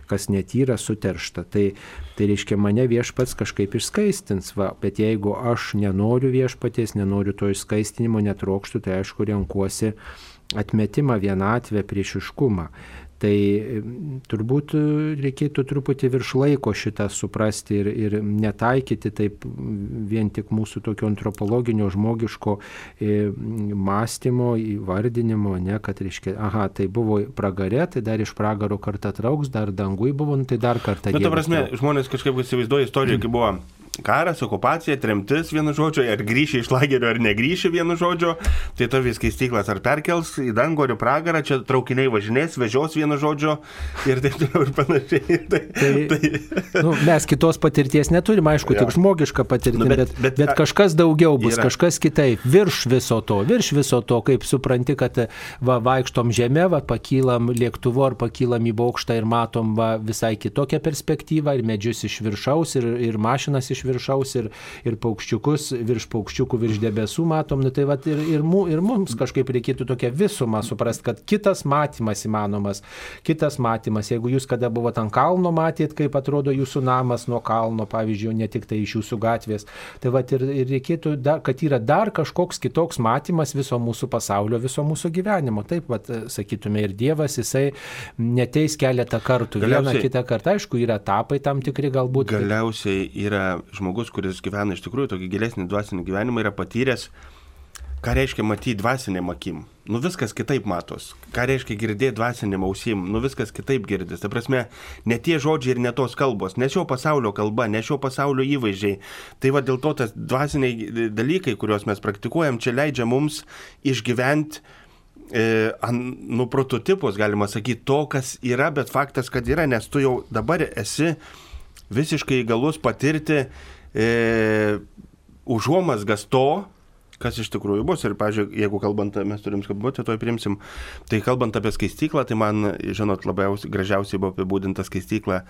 Kas netyra, suteršta. Tai, tai reiškia, mane viešpats kažkaip išskaistins, va, bet jeigu aš nenoriu viešpaties, nenoriu to išskaistinimo, netrokštų, tai aišku renkuosi atmetimą, vienatvę, priešiškumą. Tai turbūt reikėtų truputį virš laiko šitą suprasti ir, ir netaikyti taip vien tik mūsų tokio antropologinio, žmogiško e, mąstymo, įvardinimo, ne, kad reiškia, aha, tai buvo pragare, tai dar iš pragaro kartą trauks, dar dangui buvo, nu, tai dar kartą. Bet ta prasme, žmonės kažkaip įsivaizduoja istoriją, kai buvo karas, okupacija, tremtis vienu žodžiu, ar grįši iš lagerio ar negryši vienu žodžiu, tai to vis keistyklas ar perkels į dangų ar į pragarą, čia traukiniai važinės, vežios vienu žodžiu ir taip toliau ir panašiai. Tai, Tai, tai, nu, mes kitos patirties neturim, aišku, Jo. tik žmogišką patirtį, Nu, bet, bet- bet, bet- kažkas daugiau bus, yra- kažkas kitaip, virš viso to, virš viso to, kaip supranti, kad va, vaikštom žemė, va, pakylam lėktuvu ar pakylam į bokštą ir matom va, visai kitokią perspektyvą, ir medžius iš viršaus, ir, ir mašinas iš viršaus, ir, ir paukščiukus, virš paukščiukų, virš debesų matom, nu, tai va, ir, ir, ir mums kažkaip reikėtų tokią visumą suprasti, kad kitas matymas įmanomas, kitas matymas, jeigu jūs kada buvote ant kalno, matėt, kaip atrodo jūsų namas nuo kalno, pavyzdžiui, ne tik tai iš jūsų gatvės, tai va ir, ir reikėtų, dar, kad yra dar kažkoks kitoks matymas viso mūsų pasaulio, viso mūsų gyvenimo. Taip, va, sakytume, ir Dievas, jisai neteis keletą kartų, vieną Galiausiai- kitą kartą, aišku, yra etapai tam tikri galbūt. Galiausiai yra žmogus, kuris gyvena iš tikrųjų tokį gilesnį dvasinį gyvenimą, yra patyręs, ką reiškia matyti dvasinėm akim. Nu viskas kitaip matos. Ką reiškia girdėti dvasinėm ausim. Nu viskas kitaip girdis. Ta prasme, ne tie žodžiai ir ne tos kalbos. Ne šio pasaulio kalba, ne šio pasaulio įvaizdžiai. Tai va dėl to tas dvasiniai dalykai, kuriuos mes praktikuojam, čia leidžia mums išgyventi e, an, nu, prototipus, galima sakyti, to, kas yra, bet faktas, kad yra, nes tu jau dabar esi visiškai galus patirti e, užuomasgas to, kas iš tikrųjų bus. Ir, pažiūrėjau, jeigu kalbant, mes turim skambutį, toj primsim, tai kalbant apie skaistyklą, tai man, žinot, labiausiai gražiausiai buvo apibūdinta skaistykla.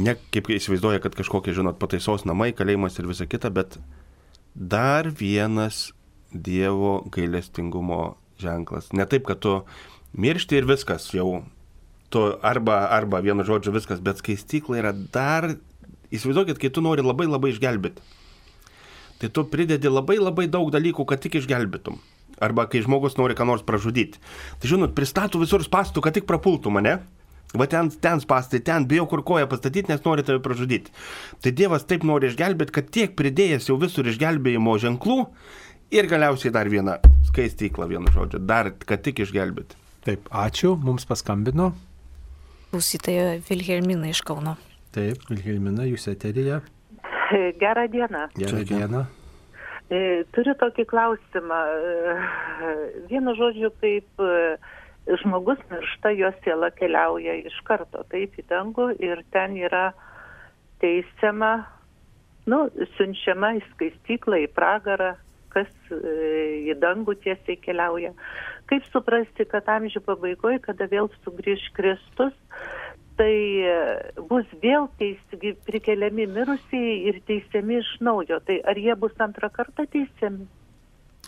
Ne kaip įsivaizduoja, kad kažkokie, žinot, pataisos namai, kalėjimas ir visa kita, bet dar vienas Dievo gailestingumo ženklas. Ne taip, kad tu miršti ir viskas jau. Tu arba, arba vienu žodžiu viskas, bet skaistykla yra dar, įsivaizduokit, kai tu nori labai labai išgelbėti. Tai tu pridedi labai labai daug dalykų, kad tik išgelbėtum. Arba kai žmogus nori ką nors pražudyti. Tai žinot, pristatų visur spastų, kad tik prapultų mane. Va ten, ten spastai, ten bijau kur koją pastatyti, nes nori tave pražudyti. Tai Dievas taip nori išgelbėti, kad tiek pridėjęs jau visur išgelbėjimo ženklų ir galiausiai dar vieną skaistyklą, vienu žodžiu, dar kad tik išgelbėti. Taip, ačiū, mums paskambino. Klausytoja Vilhelmina iš Kauno. Taip, Vilhelmina, jūs eterija. Gerą dieną. Gerą dieną. E, Turiu tokį klausimą. E, Vienu žodžiu, kaip e, žmogus miršta, jo siela keliauja iš karto, taip į dangų ir ten yra teisiama, nu, siunčiama į skaistyklą, į pragarą, kas į dangų tiesiai keliauja. Kaip suprasti, kad amžių pabaigoje, kada vėl sugrįž Kristus, tai e, bus vėl teisti, prikeliami mirusieji ir teisiami iš naujo. Tai ar jie bus antrą kartą teisiami?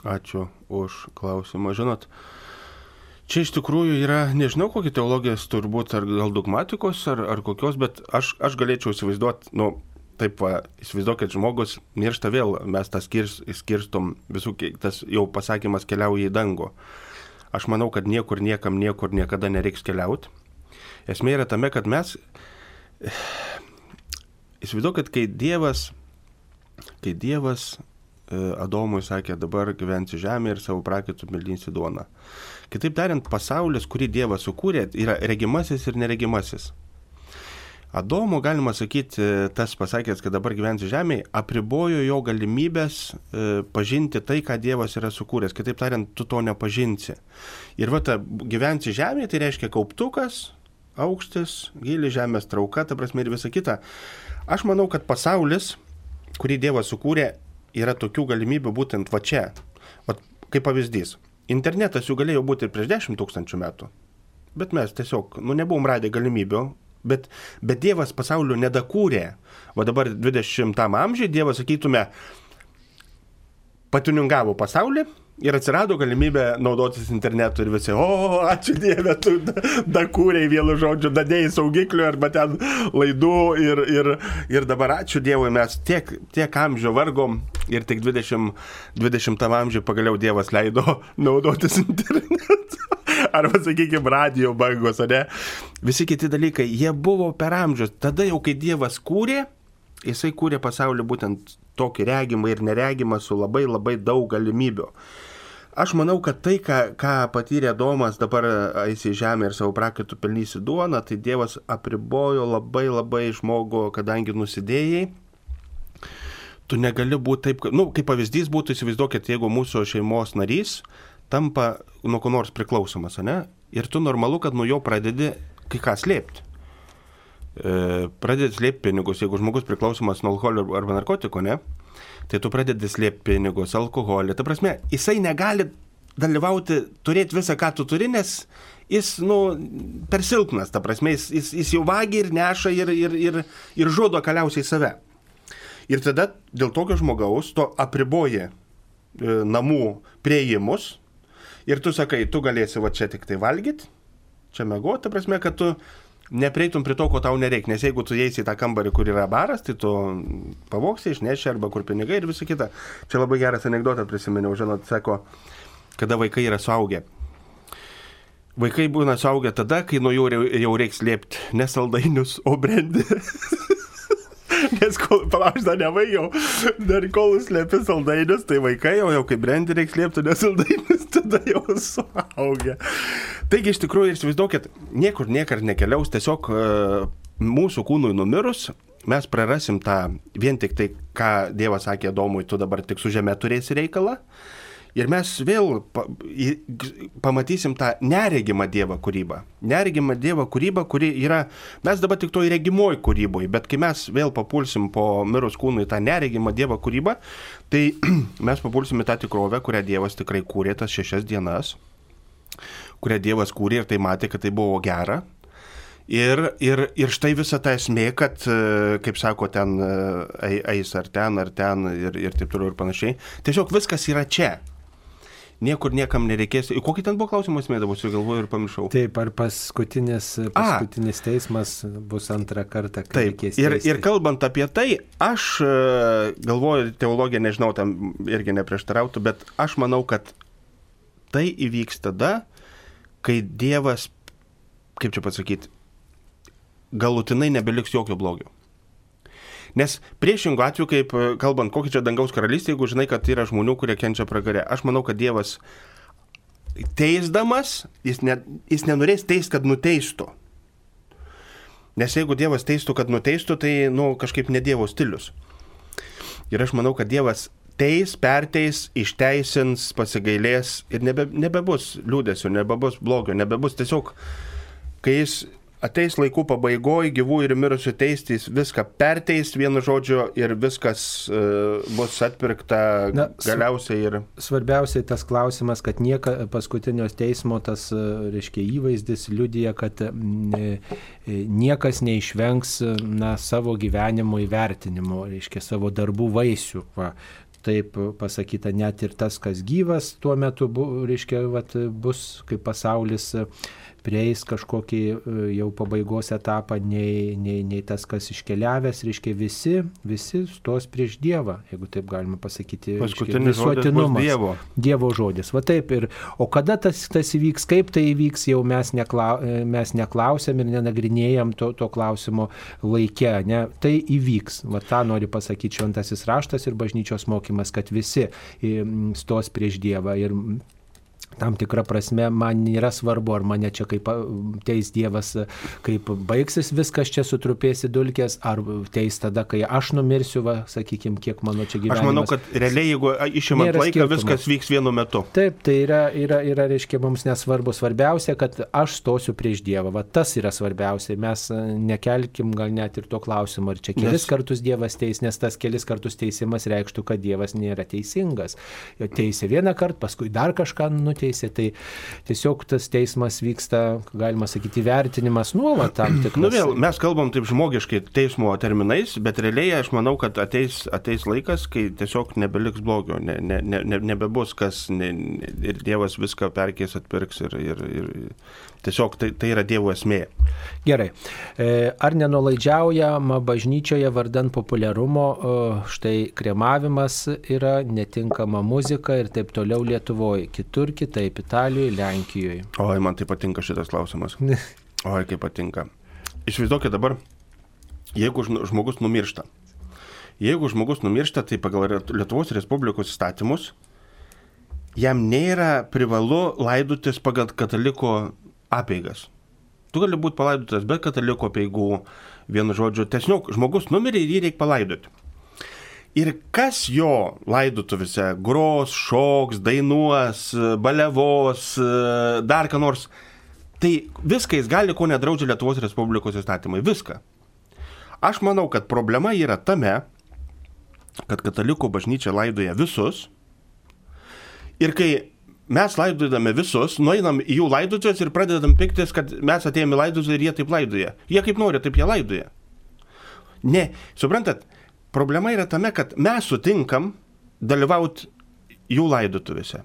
Ačiū už klausimą. Žinot, čia iš tikrųjų yra, nežinau, kokia teologijos turbūt, ar gal dogmatikos, ar, ar kokios, bet aš, aš galėčiau įsivaizduoti, nu, taip, va, įsivaizduokit, žmogus miršta vėl, mes tą skirs, skirstom, visų, tas jau pasakymas keliauja į dangų. Aš manau, kad niekur, niekam, niekur niekada nereiks keliauti. Esmė yra tame, kad mes, įsivaizduokit, kai Dievas, kai Dievas e, Adomui sakė, dabar gyvensi žemė ir savo prakaitų mildinsi duoną. Kitaip tariant, pasaulis, kurį Dievas sukūrė, yra regimasis ir neregimasis. Adomo, galima sakyti, tas pasakęs, kad dabar gyvensi žemėje, apribojo jo galimybės e, pažinti tai, ką Dievas yra sukūręs. Kitaip tariant, tu to nepažinsi. Ir va, ta gyvensi žemėje, tai reiškia kauptukas, aukštis, gili žemės trauka, ta prasme ir visa kita. Aš manau, kad pasaulis, kurį Dievas sukūrė, yra tokių galimybių būtent va čia. Va, kaip pavyzdys. Internetas jų galėjo būti ir prieš 10 tūkstančių metų. Bet mes tiesiog, nu, nebuvom radę galimybių. Bet, bet Dievas pasaulio nedakūrė. O dabar 20 amžiuje Dievas, sakytume, patuningavo pasaulį ir atsirado galimybė naudotis internetu ir visi, o, ačiū Dieve, tu da- dakūrėjai vienu žodžiu, dadėjai saugiklių arba ten laidų ir, ir, ir dabar ačiū Dievui, mes tiek, tiek amžių vargom ir tik 20, 20 amžiuje pagaliau Dievas leido naudotis internetu. Arba, sakykime, radio bangos, ar ne? Visi kiti dalykai, jie buvo per amžius. Tada jau, kai Dievas kūrė, jisai kūrė pasaulį būtent tokį regimą ir neregimą su labai labai daug galimybių. Aš manau, kad tai, ką, ką patyrė Domas, dabar eisi į žemę ir savo prakaitų pelnysi duoną, tai Dievas apribojo labai labai žmogų, kadangi nusidėjai, tu negali būti taip, nu, kaip pavyzdys būtų, įsivaizduokit, jeigu mūsų šeimos narys tampa nuo ko nors priklausomas, ne? Ir tu normalu, kad nuo jo pradedi kai ką slėpti. E, pradedi slėpti pinigus, jeigu žmogus priklausomas nuo alkoholio arba narkotiko, ne? Tai tu pradedi slėpti pinigus, alkoholį. Ta prasme, jisai negali dalyvauti, turėti visą, ką tu turi, nes jis, nu, per silpnas, ta prasme, jis, jis, jis jau vagia ir neša ir, ir, ir, ir žudo galiausiai save. Ir tada dėl tokio žmogaus to apriboja e, namų prieimus ir tu sakai, tu galėsi va čia tik tai valgyti, čia mėgoti, ta prasme, kad tu nepreitum prie to, ko tau nereikia, nes jeigu tu eisi į tą kambarį, kur yra baras, tai tu pavoksi, išneši arba kur pinigai ir visa kita. Čia labai geras anegdotas prisiminiau, žinot, sako, kada vaikai yra suaugę. Vaikai būna suaugę tada, kai nuo jų jau reiks liepti ne saldainius, o brandį. Nes kol, palauk, aš dar nebaigiau, dar kol slėpi saldainius, tai vaikai jau, jau kaip brandį reiks liepti, nes saldainius tada jau suaugę. Taigi iš tikrųjų, įsivaizduokit, niekur niekar nekeliaus, tiesiog uh, mūsų kūnui numirus, mes prarasim tą vien tik tai, ką Dievas sakė Domui, tu dabar tik su žemė turėsi reikalą. Uh, Ir mes vėl pa, į, pamatysim tą neregimą Dievo kūrybą. Neregimą Dievo kūrybą, kuri yra, mes dabar tik toj regimoj kūryboje, bet kai mes vėl papulsim po mirus kūnui tą neregimą Dievo kūrybą, tai mes papulsim į tą tikrovę, kurią Dievas tikrai kūrė tas šešias dienas, kurią Dievas kūrė ir tai matė, kad tai buvo gera. Ir, ir, ir štai visa ta esmė, kad, kaip sako, ten eis ar ten, ar ten ir, ir taip toliau ir panašiai. Tiesiog viskas yra čia niekur niekam nereikės. Kokį ten buvo klausimas, mėdavausi, galvoju ir pamiršau. Taip, ar paskutinis, paskutinis A. teismas bus antrą kartą, Taip. Ir, ir kalbant apie tai, aš e, galvoju, teologija, nežinau, tam irgi neprieštarautų, bet aš manau, kad tai įvyks tada, kai Dievas, kaip čia pasakyti, galutinai nebeliks jokio blogio. Nes priešingų atveju, kaip e, kalbant, kokia čia dangaus karalystė, jeigu žinai, kad yra žmonių, kurie kenčia pragarė, aš manau, kad Dievas teisdamas, jis, ne, jis nenorės teist, kad nuteistų. Nes jeigu Dievas teistų, kad nuteistų, tai, nu, kažkaip ne Dievo stilius. Ir aš manau, kad Dievas teis, perteis, išteisins, pasigailės ir nebe, nebebus liūdėsio, nebebus blogio, nebebus tiesiog, kai jis ateis laikų pabaigoje gyvų ir mirusių teistys viską perteis vienu žodžiu ir viskas uh, bus atpirkta Na, galiausiai ir. Svarbiausiai tas klausimas, kad nieka paskutinio teismo tas, e, reiškia, įvaizdis liudija, kad niekas neišvengs na, savo gyvenimo įvertinimo, reiškia, savo darbų vaisių. Va taip pasakyta, net ir tas, kas gyvas tuo metu, bu, reiškia, vat, bus kaip pasaulis prieis kažkokį e, jau pabaigos etapą, nei, nei, nei tas, kas iškeliavęs, reiškia visi, visi stos prieš Dievą, jeigu taip galima pasakyti. Paskutinis visuotinumas. Dievo. Dievo žodis. Va taip ir. O kada tas, tas įvyks, kaip tai įvyks, jau mes, neklau, e, mes neklausėm ir nenagrinėjom to, to klausimo laikė. Ne? Tai įvyks. Va tą nori pasakyti šventasis raštas ir bažnyčios mokymas, kad visi stos prieš Dievą. Ir tam tikrą prasme man nėra svarbu, ar mane čia kaip teis Dievas, kaip baigsis viskas čia sutrupėsi dulkės, ar teis tada, kai aš numirsiu, va, sakykime, kiek mano čia gyvenimas. Aš manau, kad realiai, jeigu išimant laiką, skirtumo. viskas vyks vienu metu. Taip, tai yra, yra, yra, reiškia, mums nesvarbu. Svarbiausia, kad aš stosiu prieš Dievą. Va, tas yra svarbiausia. Mes nekelkim gal net ir to klausimo, ar čia kelis nes... kartus Dievas teis, nes tas kelis kartus teisimas reikštų, kad Dievas nėra teisingas. Jo teisė vieną kartą, paskui dar kažką nuteisė teisė, tai tiesiog tas teismas vyksta, galima sakyti, vertinimas nuolat tam tikras. Nu vėl, mes kalbam taip žmogiškai teismo terminais, bet realiai aš manau, kad ateis, ateis laikas, kai tiesiog nebeliks blogio, ne, ne, ne, nebebus kas ne, ir Dievas viską perkės, atpirks ir, ir, ir tiesiog tai, tai yra Dievo esmė. Gerai. E, ar nenulaidžiaujama bažnyčioje vardant populiarumo, štai kremavimas yra netinkama muzika ir taip toliau Lietuvoje, kitur kitaip, Italijoje, Lenkijoje. Oi, man tai patinka šitas klausimas. Oi, kaip patinka. Išvaizduokit dabar, jeigu žmogus numiršta. Jeigu žmogus numiršta, tai pagal Lietuvos Respublikos įstatymus jam nėra privalu laidutis pagal kataliko apeigas. Tu gali būti palaidotas be kataliko peigų, vienu žodžiu, tiesiog žmogus numirė ir jį reikia palaidoti. Ir kas jo laidotuvėse gros, šoks, dainuos, balevos, dar ką nors, tai viską jis gali, ko nedraudžia Lietuvos Respublikos įstatymai. Viską. Aš manau, kad problema yra tame, kad katalikų bažnyčia laidoja visus. Ir kai mes laidodame visus, nueinam į jų laidotuvės ir pradedam piktis, kad mes atėjome laidotuvę ir jie taip laidoja. Jie kaip nori, taip jie laidoja. Ne, suprantat, problema yra tame, kad mes sutinkam dalyvauti jų laidotuvėse.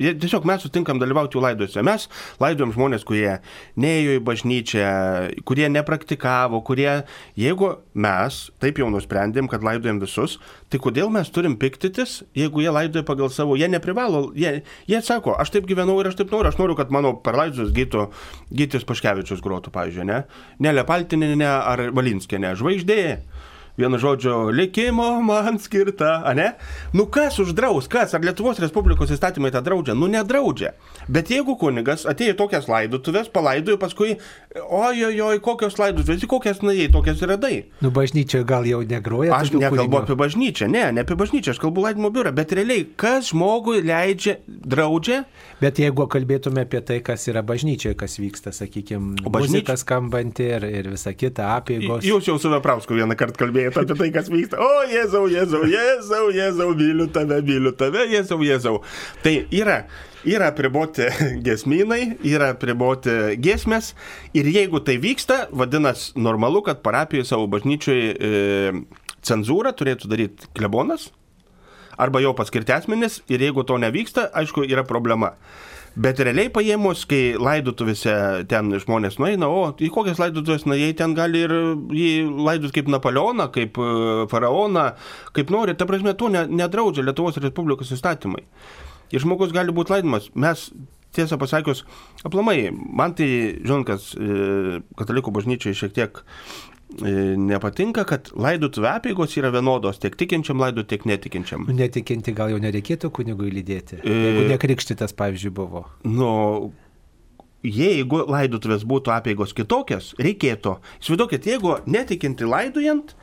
Tiesiog mes sutinkam dalyvauti jų laidose. Mes laidojam žmonės, kurie neėjo į bažnyčią, kurie nepraktikavo, kurie, jeigu mes taip jau nusprendėm, kad laidojam visus, tai kodėl mes turim piktytis, jeigu jie laidoja pagal savo, jie neprivalo, jie, jie sako, aš taip gyvenau ir aš taip noriu, aš noriu, kad mano per laidus gytų Gytis Paškevičius grotų, pavyzdžiui, ne? Nelė Paltininė ar Valinskinė, žvaigždė. Vienu žodžiu, likimo man skirta, ne? Nu kas uždraus, kas, ar Lietuvos Respublikos įstatymai tą draudžia? Nu nedraudžia. Bet jeigu kunigas atėjo tokias laidotuvės, palaidojo, paskui, oi, kokios laidotuvės, kokias nuėjai, tokias ir radai. Nu, bažnyčia gal jau negroja. Aš nekalbu kūrinių? apie bažnyčią, ne, ne apie bažnyčią, aš kalbu laidimo biurą, bet realiai, kas žmogui leidžia, draudžia, Bet jeigu kalbėtume apie tai, kas yra bažnyčioje, kas vyksta, sakykime, bažnyčia- skambanti ir, ir visa kita, apėgos. Jūs jau su Veprausku vieną kartą kalbėjote apie tai, kas vyksta. O, Jėzau, Jėzau, Jėzau, Jėzau, myliu tave, myliu tave, Jėzau, Jėzau. Tai yra, yra priboti gesminai, yra priboti giesmės ir jeigu tai vyksta, vadinasi normalu, kad parapijoje savo bažnyčioje e, cenzūrą turėtų daryti klebonas arba jo paskirti asmenys ir jeigu to nevyksta, aišku, yra problema. Bet realiai paėmus, kai laidotuvėse ten žmonės nueina, o į kokias laidotuvės nuėjai, ten gali ir jį laidot kaip Napoleoną, kaip e, faraoną, kaip nori. Ta prasme, to ne, nedraudžia Lietuvos Respublikos įstatymai. Ir žmogus gali būti laidomas. Mes, tiesą pasakius, aplamai, man tai, žinot, kas e, katalikų bažnyčiai šiek tiek nepatinka, kad laidotuvė apėgos yra vienodos tiek tikinčiam laidot, tiek netikinčiam. Nu, Netikinti gal jau nereikėtų kunigui lydėti. E- Jeigu nekrikštytas, pavyzdžiui, buvo. Nu, jeigu laidotuvės būtų apėgos kitokios, reikėtų. Įsivaizduokit, jeigu netikinti laidojant,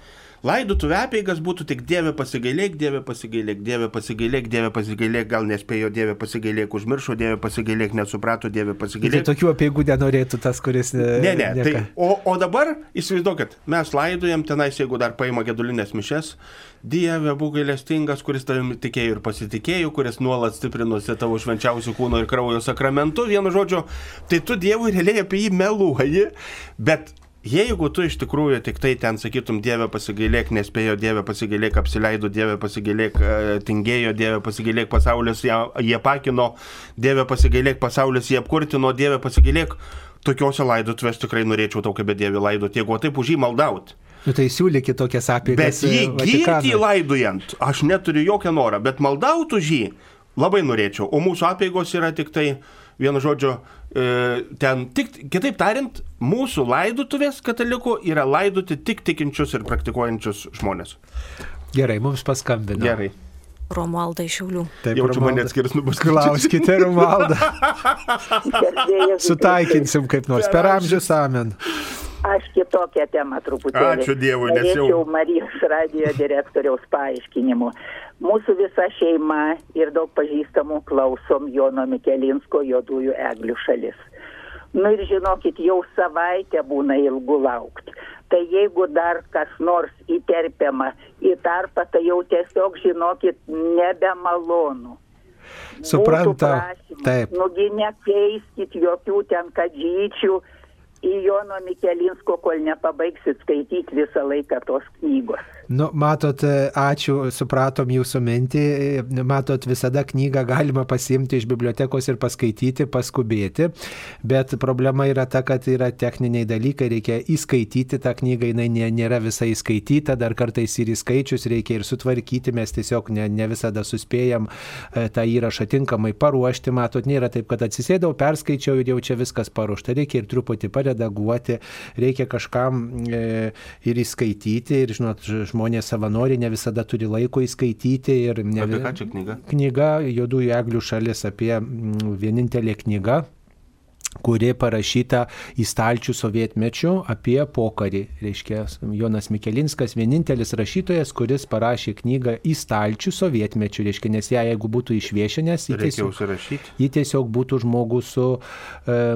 laidotuvė apėgas būtų tik Dieve pasigailėk, Dieve pasigailėk, Dieve pasigailėk, Dieve pasigailėk, gal nespėjo Dieve pasigailėk, užmiršo Dieve pasigailėk, nesuprato Dieve Tai pasigailėk. tokių apieigų nenorėtų tas, kuris... Ne, ne. Tai, o, o dabar įsivaizduokit, mes laidojam tenais, jeigu dar paima gedulinės mišes, Dieve būk gailestingas, kuris tavimi tikėjo ir pasitikėjo, kuris nuolat stiprinosi tavo švenčiausių kūno ir kraujo sakramentu, vienu žodžiu, tai tu Dievui realiai apie jį meluoji, bet Jeigu tu iš tikrųjų tik tai ten sakytum, Dieve pasigailėk, nespėjo, Dieve pasigailėk, apsileido, Dieve pasigailėk, e, tingėjo, Dieve pasigailėk, pasaulis jie pakino, Dieve pasigailėk, pasaulis jie apkurtino, Dieve pasigailėk, tokiuose laidotuvės tikrai norėčiau tau kaip Dieve laidot, jeigu taip už jį maldaut. Nu, tai siūlykit tokias apiegas. Bet jį e, girti laidojant, aš neturiu jokio noro, bet maldaut už jį labai norėčiau. O mūsų apėgos yra tik tai, vienu žodžiu, e, ten tik, kitaip tariant, mūsų laidotuvės katalikų yra laidoti tik tikinčius ir praktikuojančius žmonės. Gerai, mums paskambino. Gerai. Romualda iš Šiaulių. Taip, Jaučiu mane Romualda. atskirs nubus. Klauskite, Romaldą. Gerbėjas, Sutaikinsim kaip nors. Per amžius amen. Aš kitokią temą truputėlį. Ačiū Dievui, nes jau- Norėčiau Marijos radio direktoriaus paaiškinimų. Mūsų visa šeima ir daug pažįstamų klausom Jono Mikelinsko juodųjų eglių šalis. Nu ir žinokit, jau savaitę būna ilgu laukti. Tai jeigu dar kas nors įterpiama į tarpą, tai jau tiesiog, žinokit, nebemalonu. Supranta. Taip. Nugi nekeiskit jokių ten kadžyčių į Jono Mikelinsko, kol nepabaigsit skaityti visą laiką tos knygos. Nu, matot, ačiū, supratom jūsų mintį. Matot, visada knygą galima pasiimti iš bibliotekos ir paskaityti, paskubėti. Bet problema yra ta, kad yra techniniai dalykai, reikia įskaityti tą knygą, jinai nė- nėra visai įskaityta, dar kartais ir įskaičius reikia ir sutvarkyti, mes tiesiog ne, ne visada suspėjam e, tą įrašą tinkamai paruošti. Matot, nėra taip, kad atsisėdau, perskaičiau ir jau čia viskas paruošta. Reikia ir truputį paredaguoti, reikia kažkam e, ir įskaityti ir, žinot, žmonės savanoriai ne visada turi laiko įskaityti ir ne Apie ką čia knyga? Knyga Juodųjų eglių šalis apie mm, vienintelė knyga kuri parašyta į stalčių sovietmečių apie pokarį. Reiškia, Jonas Mikelinskas vienintelis rašytojas, kuris parašė knygą į stalčių sovietmečių. Reiškia, nes ją jeigu būtų išviešinęs, jį tiesiog, jį tiesiog būtų žmogus su,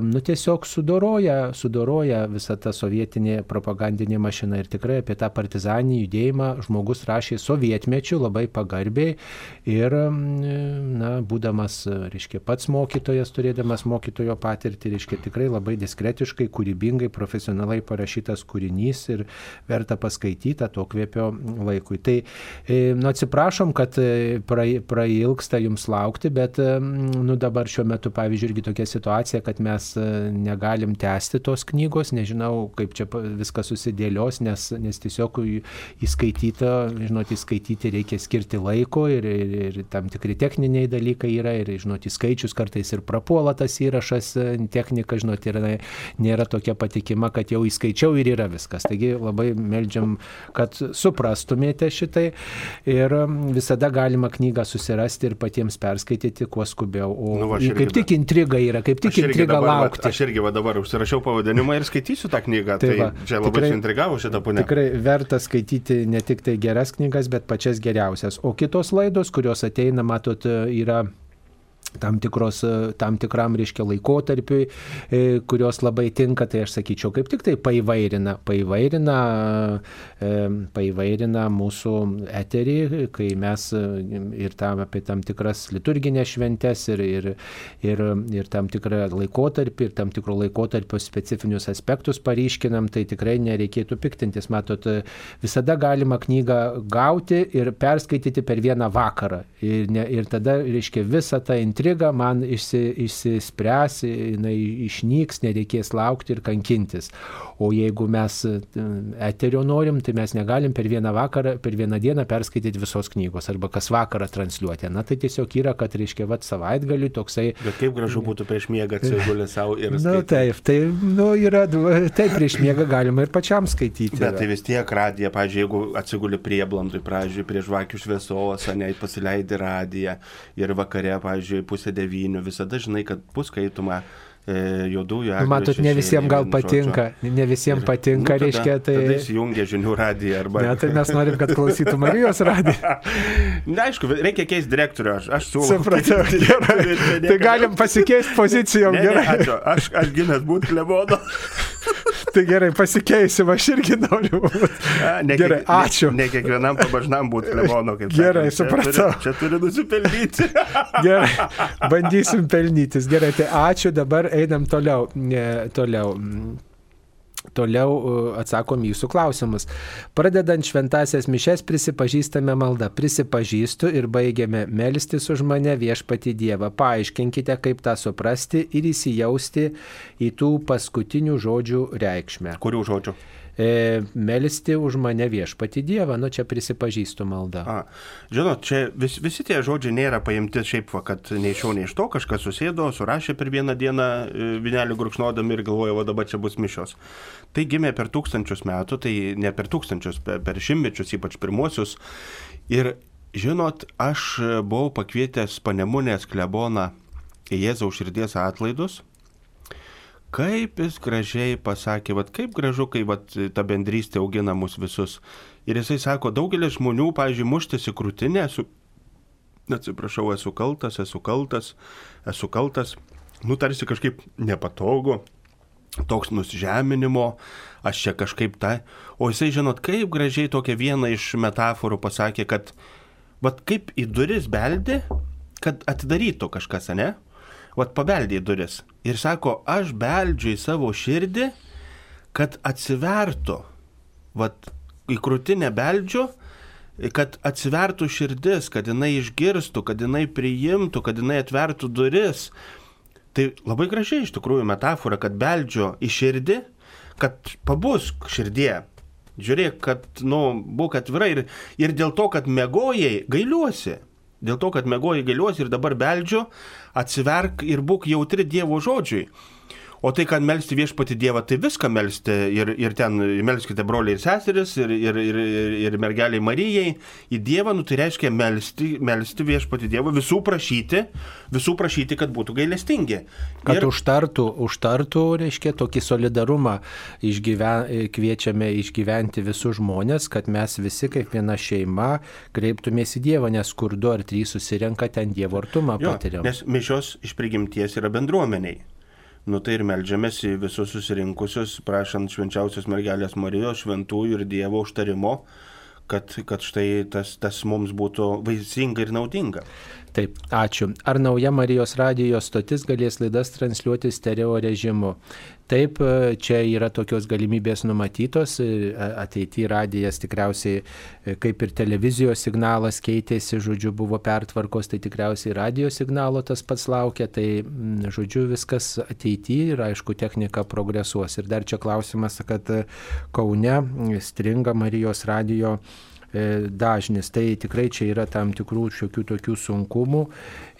nu tiesiog sudoroja, sudoroja visą tą sovietinį propagandinį mašiną. Ir tikrai apie tą partizaninį judėjimą žmogus rašė sovietmečių labai pagarbiai ir, na, būdamas, reiškia, pats mokytojas, turėdamas mokytojo patirtį, reiškia tikrai labai diskretiškai, kūrybingai, profesionaliai parašytas kūrinys ir verta paskaityti to kvėpio laikui. Tai, e, nu, atsiprašom, kad e, prailgsta jums laukti, bet, e, nu, dabar šiuo metu, pavyzdžiui, irgi tokia situacija, kad mes negalim tęsti tos knygos, nežinau, kaip čia viskas susidėlios, nes, nes tiesiog įskaityta, žinot, įskaityti reikia skirti laiko ir, ir, ir tam tikri techniniai dalykai yra ir, žinot, skaičius kartais ir prapuola tas įrašas technika, žinot, yra, nėra tokia patikima, kad jau įskaičiau ir yra viskas. Taigi labai meldžiam, kad suprastumėte šitai ir um, visada galima knygą susirasti ir patiems perskaityti kuo skubiau. O nu, kaip tik intriga yra, kaip tik intriga dabar, laukti. Va, aš irgi va, dabar užsirašiau pavadinimą ir skaitysiu tą knygą. Tai, tai va, čia labai intrigavo šitą punę. Tikrai verta skaityti ne tik tai geras knygas, bet pačias geriausias. O kitos laidos, kurios ateina, matot, yra tam, tikros, tam tikram, reiškia, laikotarpiui, e, kurios labai tinka, tai aš sakyčiau, kaip tik tai paivairina, paivairina, e, paivairina mūsų eterį, kai mes e, ir tam apie tam tikras liturginės šventes ir, ir, ir, ir tam tikrą laikotarpį, ir tam tikro laikotarpio specifinius aspektus paryškinam, tai tikrai nereikėtų piktintis. Matot, visada galima knygą gauti ir perskaityti per vieną vakarą. Ir, ne, ir tada, reiškia, visą tą intrigą intriga man išsi, išsispręs, jinai išnyks, nereikės laukti ir kankintis. O jeigu mes e, eterio norim, tai mes negalim per vieną vakarą, per vieną dieną perskaityti visos knygos arba kas vakarą transliuoti. Na tai tiesiog yra, kad reiškia, vad savaitgaliu toksai. Bet kaip gražu būtų prieš miegą atsigulę savo ir... Na nu, taip, tai nu, yra, taip prieš miegą galima ir pačiam skaityti. Bet tai vis tiek radija, pažiūrėjau, jeigu atsigulė prieblandui, pažiūrėjau, prie žvakių šviesos, ne, pasileidai radiją ir vakare, pažiūrėjau, pusę devynių, visada žinai, kad bus skaitoma e, juodųjų. Nu, matot, ne visiems gal patinka, ne visiems patinka, nu, tada, reiškia, tai... Tada įsijungia žinių radiją arba... Ne, tai mes norim, kad klausytų Marijos radiją. Na, aišku, reikia keisti direktorių, aš, aš siūlau. Supratau, gerai. Tai galim pasikeisti pozicijom, ne, gerai. Ne, ačiū, aš, aš gimęs būti klebono. tai gerai, pasikeisim, aš irgi noriu būti. Ne, gerai, ačiū. Ne, ne kiekvienam pabažnam būti klebono, kaip Gerai, sakant. supratau. Čia turi, čia turi nusipelnyti. gerai, bandysim pelnytis. Gerai, tai ačiū, dabar einam toliau. Ne, toliau. Toliau atsakom jūsų klausimus. Pradedant šventasias mišes prisipažįstame maldą. Prisipažįstu ir baigiame melstis už mane viešpati Dievą. Paaiškinkite, kaip tą suprasti ir įsijausti į tų paskutinių žodžių reikšmę. Kurių žodžių? E, melisti už mane viešpati Dievą, nu čia prisipažįstu maldą. A, žinot, čia vis, visi tie žodžiai nėra paimti šiaip, va, kad nei iš šio, nei iš to kažkas susėdo, surašė per vieną dieną e, vinelį gurkšnodami ir galvojo, o dabar čia bus mišios. Tai gimė per tūkstančius metų, tai ne per tūkstančius, per, per šimtmečius, ypač pirmuosius. Ir žinot, aš buvau pakvietęs panemunės kleboną į Jėzaus širdies atlaidus kaip jis gražiai pasakė, vat kaip gražu, kai vat, ta bendrystė augina mus visus. Ir jisai sako, daugelis žmonių, pavyzdžiui, muštis į krūtinę, esu, atsiprašau, esu kaltas, esu kaltas, esu kaltas, nu tarsi kažkaip nepatogu, toks nusižeminimo, aš čia kažkaip tai. O jisai, žinot, kaip gražiai tokia viena iš metaforų pasakė, kad, vat kaip į duris beldi, kad atidarytų kažkas, ne? Vat pabeldė į duris ir sako, aš beldžiu į savo širdį, kad atsivertų, vat į krūtinę beldžiu, kad atsivertų širdis, kad jinai išgirstų, kad jinai priimtų, kad jinai atvertų duris. Tai labai gražiai iš tikrųjų metafora, kad beldžiu į širdį, kad pabusk širdie. Žiūrėk, kad, nu, būk atvira ir, ir dėl to, kad mėgojai, gailiuosi. Dėl to, kad mėgoji galiuosi ir dabar beldžiu, atsiverk ir būk jautri Dievo žodžiui. O tai, kad melsti viešpati Dievą, tai viską melsti ir, ir ten melskite broliai ir seseris, ir, ir, ir, ir, mergeliai Marijai į Dievą, nu tai reiškia melsti, melsti viešpati Dievą, visų prašyti, visų prašyti, kad būtų gailestingi. Kad ir, užtartų, užtartų, reiškia, tokį solidarumą išgyven, kviečiame išgyventi visus žmonės, kad mes visi kaip viena šeima kreiptumės į Dievą, nes kur du ar trys susirenka, ten Dievo artumą patiriam. nes mišios iš prigimties yra bendruomeniai. Nu tai ir melžiamės į visus susirinkusius, prašant švenčiausios mergelės Marijos, šventųjų ir Dievo užtarimo, kad, kad štai tas, tas mums būtų vaisinga ir naudinga. Taip, ačiū. Ar nauja Marijos radijos stotis galės laidas transliuoti stereo režimu? Taip, e, čia yra tokios galimybės numatytos. e, Ateityje radijas tikriausiai, e, kaip ir televizijos signalas keitėsi, žodžiu, buvo pertvarkos, tai tikriausiai radio signalo tas pats laukia. Tai, žodžiu, viskas ateityje ir, aišku, technika progresuos. Ir dar čia klausimas, kad Kaune stringa Marijos radijo e, dažnis. Tai tikrai čia yra tam tikrų šiokių tokių sunkumų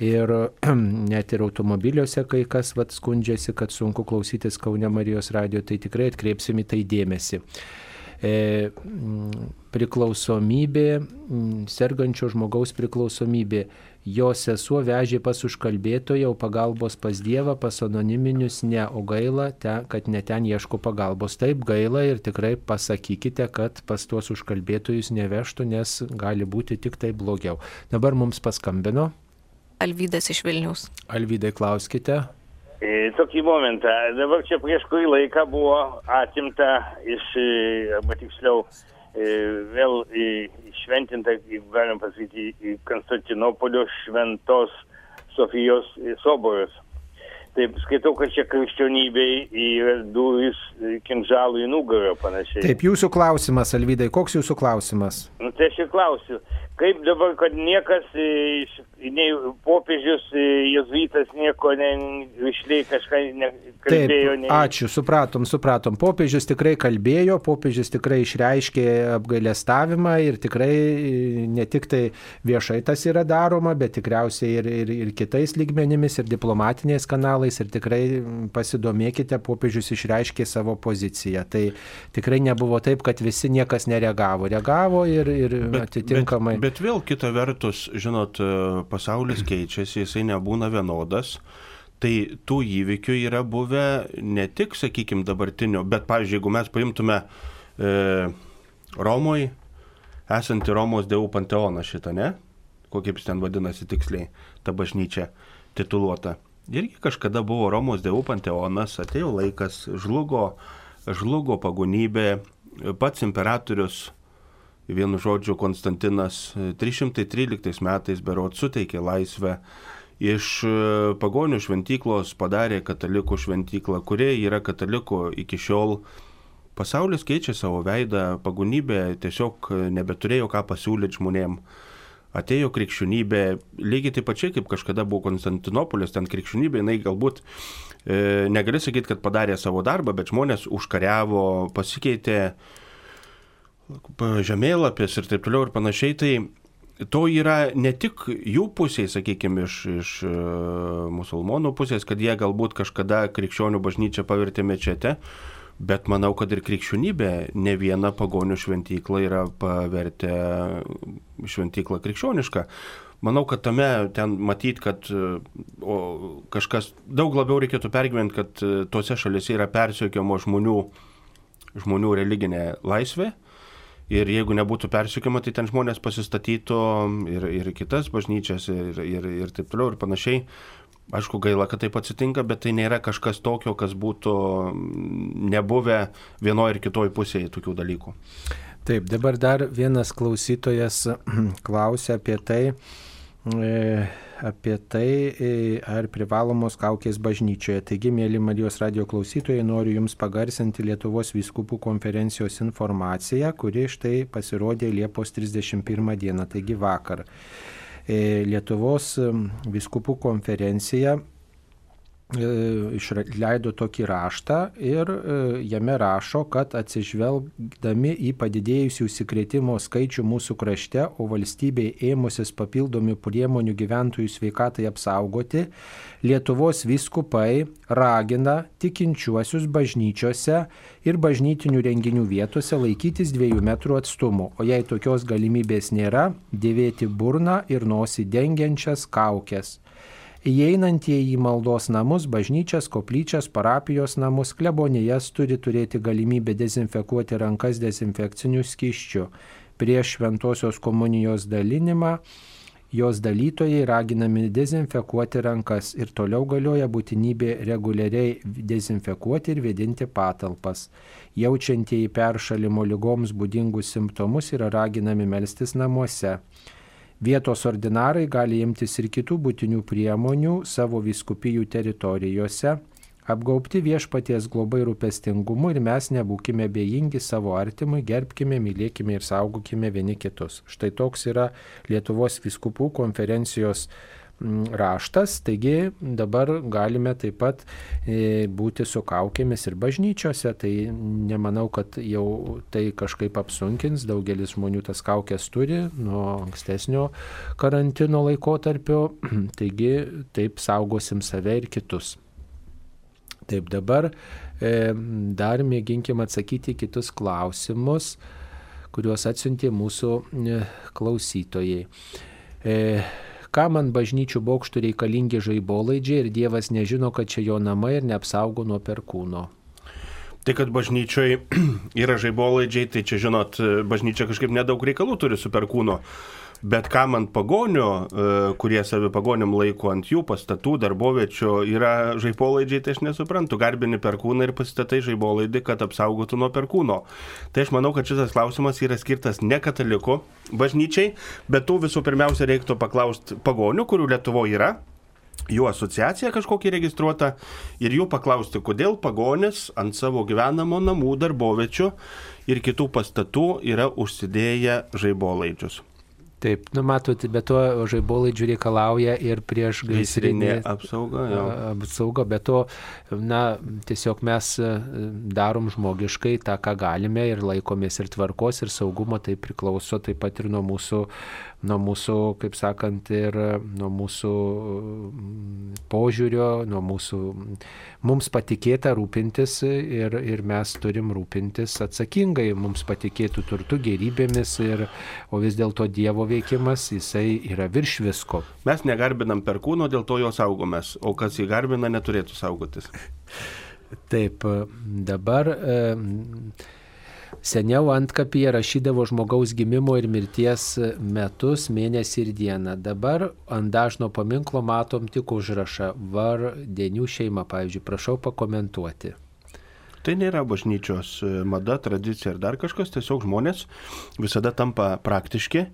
ir net ir automobiliuose kai kas vat, skundžiasi, kad sunku klausytis Kaune Marijos radio, tai tikrai atkreipsim į tai dėmesį. E, priklausomybė, sergančio žmogaus priklausomybė. Jo sesuo vežė pas užkalbėtoją, o pagalbos pas Dievą, pas anoniminius ne, o gaila, te, kad ne ten ieško pagalbos. Taip gaila ir tikrai pasakykite, kad pas tuos užkalbėtojus nevežtų, nes gali būti tik tai blogiau. Dabar mums paskambino. Alvydas iš Vilnius. Alvydai, klauskite. E, Tokį momentą. Dabar čia prieš kurį laiką buvo atimta iš, e, arba tiksliau, e, vėl e, šventinta, kaip galim pasakyti, į Konstantinopolio šventos Sofijos soboras. Taip, skaitau, kad čia krikščionybei yra duris e, kinžalų į nugarą panašiai. Taip, jūsų klausimas, Alvydai, koks jūsų klausimas? Nu, tai aš ir klausiu, kaip dabar, kad niekas, e, iš- nei popiežius, e, jezuitas nieko neišliai kažką nekalbėjo. Taip, ačiū, supratom, supratom. Popiežius tikrai kalbėjo, popiežius tikrai išreiškė apgailestavimą ir tikrai e, ne tik tai viešai tas yra daroma, bet tikriausiai ir, ir, ir kitais lygmenimis, ir diplomatiniais kanalais. Ir tikrai pasidomėkite, popiežius išreiškė savo poziciją. Tai tikrai nebuvo taip, kad visi niekas nereagavo. Reagavo ir, ir atitinkamai. Bet, bet vėl kita vertus, žinot, e, pasaulis keičiasi, jisai nebūna vienodas. Tai tų įvykių yra buvę ne tik, sakykime, dabartinio, bet, pavyzdžiui, jeigu mes paimtume e, Romoje esantį Romos dievų panteoną šitą, ne? Kokį jis ten vadinasi tiksliai, ta bažnyčia tituluota. Irgi kažkada buvo Romos dievų panteonas, atėjo laikas, žlugo, žlugo pagonybė, pats imperatorius vienu žodžiu Konstantinas 313 metais berot suteikė laisvę. Iš e, pagonių šventyklos padarė katalikų šventyklą, kurie yra katalikų iki šiol. Pasaulis keičia savo veidą, pagonybė tiesiog nebeturėjo ką pasiūlyti žmonėm. Atėjo krikščionybė, lygiai taip pačiai kaip kažkada buvo Konstantinopolis, ten krikščionybė, jinai galbūt e, negali sakyti, kad padarė savo darbą, bet žmonės užkariavo, pasikeitė žemėlapis ir taip toliau ir panašiai, tai to yra ne tik jų pusėje, sakykime, iš, iš e, musulmonų pusės, kad jie galbūt kažkada krikščionių bažnyčią pavertė mečete, bet manau, kad ir krikščionybė ne viena pagonių šventyklą yra pavertę šventyklą krikščionišką. Manau, kad tame ten matyt, kad e, o, kažkas daug labiau reikėtų pergyventi, kad e, tose šalise yra persiekiamo žmonių, žmonių religinė laisvė. Ir jeigu nebūtų persiekima, tai ten žmonės pasistatytų ir, ir kitas bažnyčias ir, ir, ir taip toliau ir panašiai. Aišku, gaila, kad taip atsitinka, bet tai nėra kažkas tokio, kas būtų nebuvę vienoje ir kitoje pusėje tokių dalykų. Taip, dabar dar vienas klausytojas klausia apie tai, apie tai, e, ar privalomos kaukės bažnyčioje. Taigi, mėly Marijos radio klausytojai, noriu Jums pagarsinti Lietuvos vyskupų konferencijos informaciją, kuri štai pasirodė Liepos 31 dieną, taigi vakar. E, Lietuvos vyskupų konferencija išleido tokį raštą ir jame rašo, kad atsižvelgdami į padidėjusių užsikrėtimo skaičių mūsų krašte, o valstybei ėmusis papildomi priemonių gyventojų sveikatai apsaugoti, Lietuvos viskupai ragina tikinčiuosius bažnyčiose ir bažnytinių renginių vietose laikytis dviejų metrų atstumo, o jei tokios galimybės nėra, dėvėti burną ir nosį dengiančias kaukės. Įeinantieji į maldos namus, bažnyčias, koplyčias, parapijos namus, klebonijas turi turėti galimybę dezinfekuoti rankas dezinfekciniu skyščiu prieš šventosios komunijos dalinimą jos dalytojai raginami dezinfekuoti rankas ir toliau galioja būtinybė reguliariai dezinfekuoti ir vėdinti patalpas. Jaučiantieji peršalimo lygoms būdingus simptomus yra raginami melstis namuose. Vietos ordinarai gali imtis ir kitų būtinių priemonių savo viskupijų teritorijose apgaubti viešpaties globai rūpestingumu ir mes nebūkime bejingi savo artimui, gerbkime, mylėkime ir saugokime vieni kitus. Štai toks yra Lietuvos viskupų konferencijos raštas, taigi dabar galime taip pat e, būti su kaukėmis ir bažnyčiose, tai nemanau, kad jau tai kažkaip apsunkins, daugelis žmonių tas kaukės turi nuo ankstesnio karantino laikotarpio, taigi taip saugosim save ir kitus. Taip, dabar e, dar mėginkim atsakyti kitus klausimus, kuriuos atsiuntė mūsų e, klausytojai. E, ką man bažnyčių bokštų reikalingi žaibolaidžiai ir Dievas nežino, kad čia jo namai ir neapsaugo nuo perkūno. Tai kad bažnyčioje yra žaibolaidžiai, tai čia žinot, bažnyčia kažkaip nedaug reikalų turi su perkūno. Bet kam ant pagonių, e, kurie savi pagoniam laiko ant jų pastatų, darboviečių, yra žaibolaidžiai, tai aš nesuprantu. Garbini perkūną ir pasistatai žaibolaidį, kad apsaugotų nuo perkūno. Tai aš manau, kad šitas klausimas yra skirtas ne katalikų bažnyčiai, bet tų visų pirmiausia reiktų paklausti pagonių, kurių Lietuvoje yra, jų asociacija kažkokia registruota ir jų paklausti, kodėl pagonis ant savo gyvenamo namų darboviečių ir kitų pastatų yra užsidėję žaibolaidžius. Taip, nu matot, bet to žaibolaidžių reikalauja ir prieš gaisrinę apsaugą. Jo. Apsauga, bet to, na, tiesiog mes darom žmogiškai tą, ką galime ir laikomės ir tvarkos, ir saugumo, tai priklauso taip pat ir nuo mūsų nuo mūsų, kaip sakant, ir nuo mūsų mm, požiūrio, nuo mūsų mums patikėta rūpintis ir, ir mes turim rūpintis atsakingai mums patikėtų turtų gerybėmis, ir, o vis dėlto Dievo veikimas, jisai yra virš visko. Mes negarbinam perkūno, dėl to jo saugomės, o kas jį garbina, neturėtų saugotis. Taip, dabar. E, Seniau antkapyje rašydavo žmogaus gimimo ir mirties metus, mėnesį ir dieną. Dabar ant dažno paminklo matom tik užrašą vardenių šeima, pavyzdžiui, prašau pakomentuoti. Tai nėra bažnyčios mada, tradicija ar dar kažkas, tiesiog žmonės visada tampa praktiški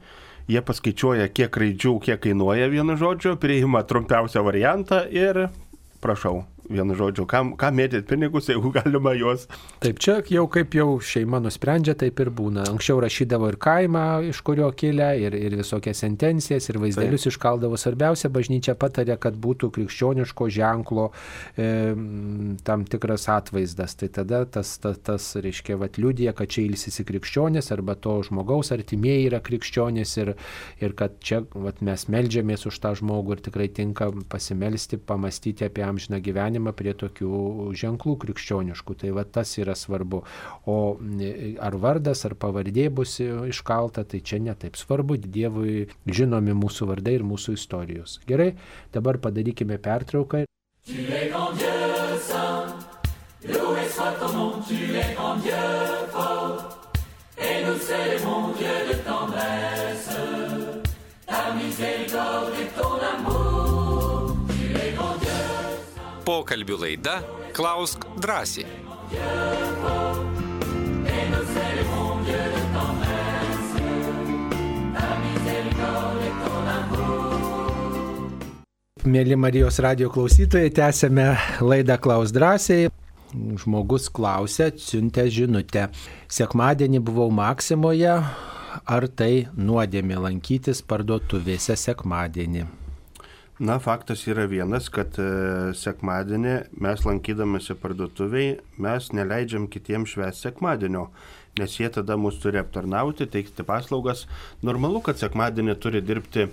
jie paskaičiuoja, kiek raidžių, kiek kainuoja vienu žodžiu, priima trumpiausią variantą ir prašau, vienu žodžiu, kam, kam mėtyti pinigus, jeigu galima juos. Taip, čia jau kaip jau šeima nusprendžia, taip ir būna. Anksčiau rašydavo ir kaimą, iš kurio kilę, ir, ir visokias sentencijas, ir vaizdelius taip. iškaldavo. Svarbiausia, bažnyčia patarė, kad būtų krikščioniško ženklo e, tam tikras atvaizdas. Tai tada tas, tas, tas reiškia, vat, liūdė, kad čia ilsisi krikščionis, arba to žmogaus artimieji yra krikščionis, ir, ir kad čia vat, mes melžiamės už tą žmogų ir tikrai tinka pasimelsti, pamastyti apie amžiną gyvenimą gyvenimą prie tokių ženklų krikščioniškų. Tai va tas yra svarbu. O ar vardas, ar pavardė bus iškalta, tai čia netaip svarbu. Dievui žinomi mūsų vardai ir mūsų istorijos. Gerai, dabar padarykime pertrauką. Tu es grand Dieu saint, loué soit ton nom, tu es grand Dieu fort, et nous célébrons Dieu de tendresse, ta miséricorde et ton Pokalbių laida Klausk drąsiai. Mėly Marijos radio klausytojai, tęsėme laidą Klaus drąsiai. Žmogus klausė, siuntė žinutę. Sekmadienį buvau Maksimoje, ar tai nuodėmė lankytis parduotuvėse sekmadienį? Na, faktas yra vienas, kad e, sekmadienį mes lankydamėsi parduotuviai, mes neleidžiam kitiems švęsti sekmadienio, nes jie tada mus turi aptarnauti, teikti paslaugas. Normalu, kad sekmadienį turi dirbti e,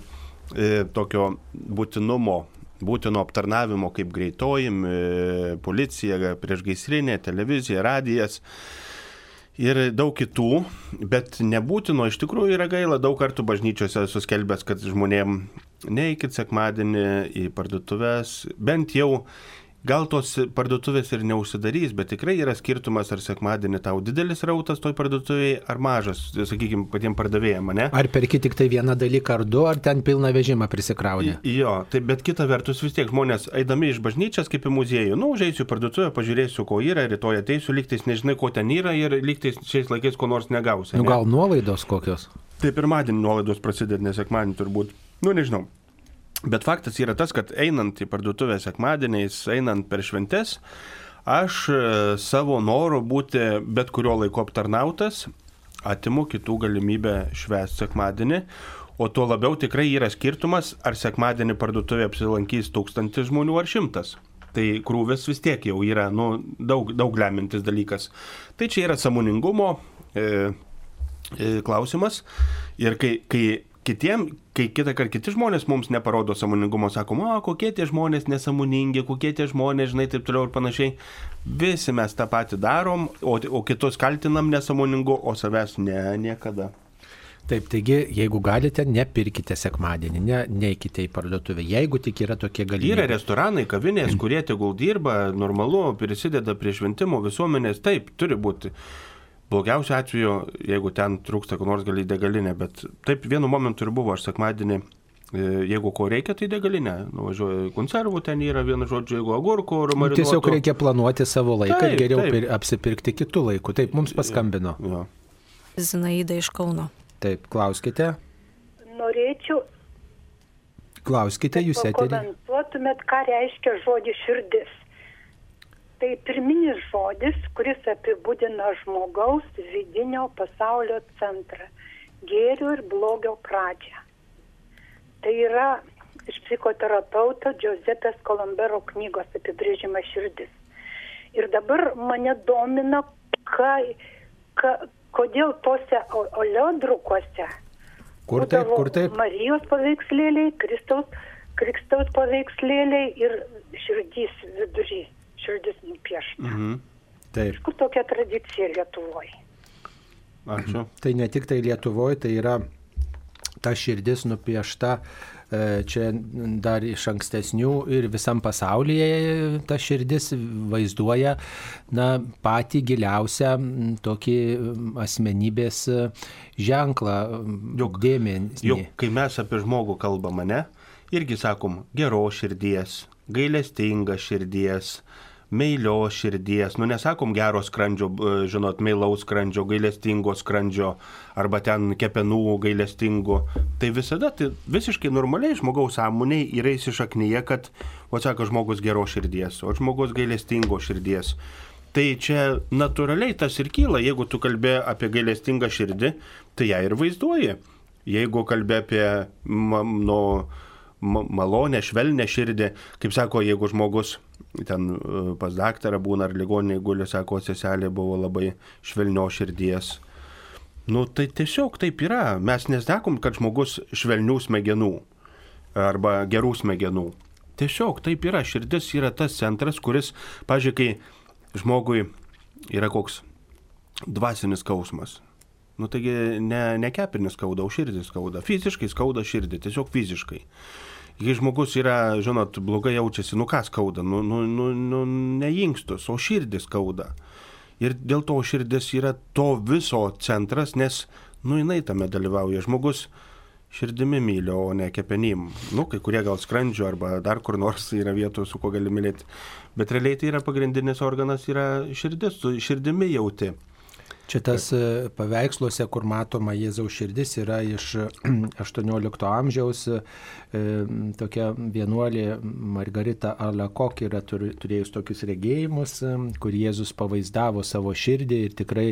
tokio būtinumo, būtino aptarnavimo kaip greitoji, e, policija, priešgaisrinė, televizija, radijas ir daug kitų, bet nebūtino, iš tikrųjų yra gaila, daug kartų bažnyčiose suskelbęs, kad žmonėm neikit sekmadienį į parduotuvės, bent jau gal tos parduotuvės ir neužsidarys, bet tikrai yra skirtumas, ar sekmadienį tau didelis rautas toj parduotuvėje, ar mažas, sakykime, patiems pardavėjams, ne? Ar perki tik tai vieną dalyką ar du, ar ten pilną vežimą prisikrauni? Jo, tai bet kita vertus vis tiek žmonės, eidami iš bažnyčios kaip į muziejų, nu, užeisiu į parduotuvę, pažiūrėsiu, ko yra, rytoj ateisiu, lygtais nežinai, ko ten yra ir lygtais šiais laikais ko nors negausi. Nu, Ne? gal nuolaidos kokios? Tai pirmadienį nuolaidos prasideda, ne sekmadienį turbūt. Nu, nežinau. Bet faktas yra tas, kad einant į parduotuvę sekmadieniais, einant per šventes, aš e, savo noru būti bet kurio laiko aptarnautas, atimu kitų galimybę švęsti sekmadienį, o tuo labiau tikrai yra skirtumas, ar sekmadienį parduotuvė apsilankys tūkstantis žmonių ar šimtas. Tai krūvis vis tiek jau yra nu, daug, daug lemintis dalykas. Tai čia yra samoningumo e, e, klausimas. Ir kai, kai kitiem, kai kitą kartą kiti žmonės mums neparodo samoningumo, sakom, o kokie tie žmonės nesamoningi, kokie tie žmonės, žinai, taip toliau ir panašiai. Visi mes tą patį darom, o, o kitus kaltinam nesamoningu, o savęs ne, niekada. Taip, taigi, jeigu galite, nepirkite sekmadienį, ne, neikite į parduotuvę, jeigu tik yra tokie galimybė. Yra restoranai, kavinės, kurie tegul dirba, normalu, prisideda prie šventimo visuomenės, taip, turi būti. Blogiausiu atveju, jeigu ten trūksta, ko nors gali į degalinę, bet taip vienu momentu ir buvo, aš sekmadienį, e, jeigu ko reikia, tai degalinė. Nuvažiuoju konservų, ten yra vienu žodžiu, jeigu agurkų, ar marinuotų. Tiesiog reikia planuoti savo laiką Taip, ir geriau taip. pir, apsipirkti kitų laikų. Taip, mums paskambino. Jo. Zinaida iš Kauno. Taip, klauskite. Norėčiau, Klauskite, jūs eterį. pakomentuotumėt, ką reiškia žodis širdis. Tai pirminis žodis, kuris apibūdina žmogaus vidinio pasaulio centrą - gėrio ir blogio pradžią. Tai yra iš psichoterapeuto Giuseppės Kolombero knygos apibrėžimas širdis. Ir dabar mane domina, ka, ka, kodėl tose oleodrukuose Kur taip, kur taip? Marijos paveikslėliai, Kristaus, Kristaus paveikslėliai ir širdys vidury, širdis nupiešta. Mhm. Taip. Kur tokia tradicija Lietuvoje? Ačiū. Tai ne tik tai Lietuvoje, tai yra ta širdis nupiešta e, čia dar iš ankstesnių ir visam pasaulyje ta širdis vaizduoja na, patį giliausią tokį asmenybės e, ženklą, Juk- dėmenį. Juk kai mes apie žmogų kalbame, ne, irgi sakom geros širdies, gailestingas širdies, meilios širdies, nu nesakom gero skrandžio, žinot, meilaus skrandžio, gailestingo skrandžio arba ten kepenų gailestingo. Tai visada tai visiškai normaliai žmogaus sąmoniai yra įsišaknyje, kad, o sako, žmogus geros širdies, o žmogus gailestingo širdies. Tai čia natūraliai tas ir kyla, jeigu tu kalbė apie gailestingą širdį, tai ją ir vaizduoji. Jeigu kalbė apie nu, ma, malonę, švelnę širdį, kaip sako, jeigu žmogus ten e, pas daktarą būna ar ligoninėje guli, sako, seselė buvo labai švelnio širdies. Nu, tai tiesiog taip yra. Mes nesakom, kad žmogus švelnių smegenų arba gerų smegenų. Tiesiog taip yra. Širdis yra tas centras, kuris, pažiūrėk, kai žmogui yra koks dvasinis skausmas. Nu taigi ne, ne kepinis skauda, o širdis skauda. Fiziškai skauda širdį, tiesiog fiziškai. Jei žmogus yra, žinot, blogai jaučiasi, nu ką skauda, nu, nu, nu, nu neįnkstus, o širdis skauda. Ir dėl to širdis yra to viso centras, nes, nu jinai tame dalyvauja. Žmogus širdimi myli, o ne kepenim. Nu, kai kurie gal skrandžio arba dar kur nors yra vietų, su kuo gali mylėti. Bet realiai tai yra pagrindinis organas, yra širdis, tu širdimi jauti. Čia tas e, paveiksluose, kur matoma Jėzaus širdis, yra iš 18 amžiaus tokia vienuolė Margarita Alakok yra turėjus tokius regėjimus, e, kur Jėzus pavaizdavo savo širdį ir tikrai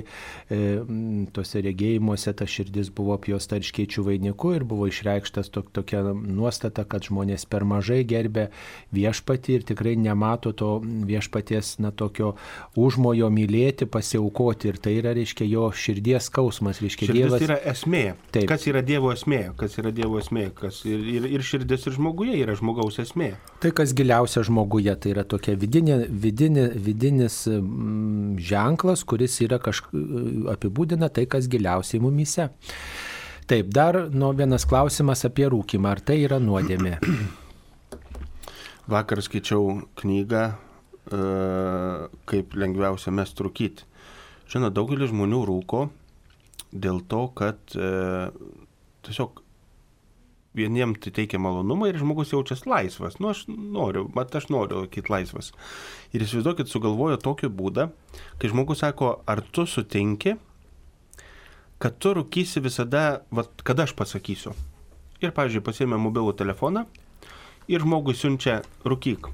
tose regėjimuose ta širdis buvo apjosta iškeičių vainiku ir buvo išreikštas to, tokia nuostata, kad žmonės per mažai gerbė viešpatį ir tikrai nemato to viešpaties, na, tokio užmojo mylėti, pasiaukoti ir tai yra reiškia jo širdies skausmas, reiškia širdis Dievas. Tai yra esmė. Taip. Kas yra Dievo esmė? Kas yra Dievo esmė? Kas ir, ir, ir širdis ir žmoguje yra žmogaus esmė. Tai kas giliausia žmoguje, tai yra tokia vidinė, vidinė, vidinis mm, ženklas, kuris yra kažkaip apibūdina tai, kas giliausiai mumise. Taip, dar nu, vienas klausimas apie rūkimą. Ar tai yra nuodėmė? Vakar skaičiau knygą, e, kaip lengviausia mes trūkyti. Žinot, daugelis žmonių rūko dėl to, kad e, tiesiog vieniems tai teikia malonumą ir žmogus jaučiasi laisvas. Nu, aš noriu, mat aš noriu laikyti laisvas. Ir įsivaizduokit, sugalvojo tokį būdą, kai žmogus sako, ar tu sutinki, kad tu rūkysi visada, vat, kada aš pasakysiu. Ir, pavyzdžiui, pasiėmė mobilų telefoną ir žmogus siunčia rūkyk.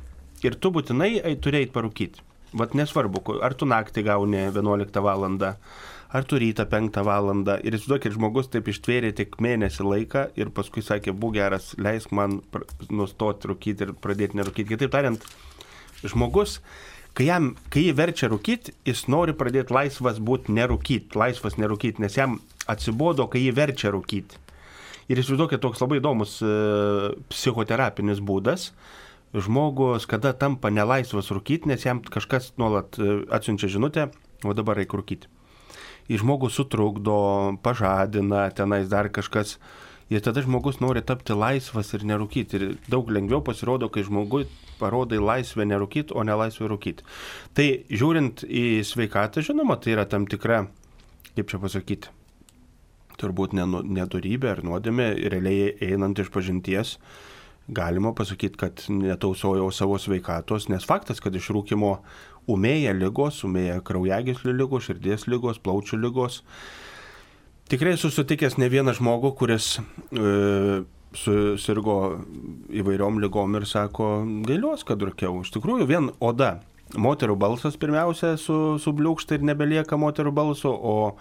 Ir tu būtinai turėjai parūkyti. Vat nesvarbu, ar tu naktį gauni 11 val. Ar tu rytą 5 val. Ir įsivaizduokit, žmogus taip ištvėrė tik mėnesį laiką ir paskui sakė, būk geras, leisk man nustoti rūkyti ir pradėti nerūkyti. Kitaip tariant, žmogus, kai, jam, kai jį verčia rūkyti, jis nori pradėti laisvas būti nerūkyti, laisvas nerūkyti, nes jam atsibodo, kai jį verčia rūkyti. Ir įsivaizduokit, toks labai įdomus e, psichoterapinis būdas žmogus, kada tampa nelaisvas rūkyti, nes jam kažkas nuolat e, atsiunčia žinutę, o dabar reikia rūkyti. Ir žmogus sutrukdo, pažadina, tenais dar kažkas. Ir tada žmogus nori tapti laisvas ir nerūkyti. Ir daug lengviau pasirodo, kai žmogui parodai laisvę nerūkyti, o ne laisvę rūkyti. Tai žiūrint į sveikatą, žinoma, tai yra tam tikra, kaip čia pasakyti, turbūt nedorybė ar nuodėmė, realiai einant iš pažinties galima pasakyti, kad netausojau savo sveikatos, nes faktas, kad iš rūkimo umėja lygos, umėja kraujagyslių lygos, širdies lygos, plaučių lygos. Tikrai susitikęs ne vieną žmogų, kuris e, susirgo įvairiom lygom ir sako, gailiuos, kad rūkiau. Iš tikrųjų, vien oda. Moterų balsas pirmiausia su, subliūkšta ir nebelieka moterų balso, o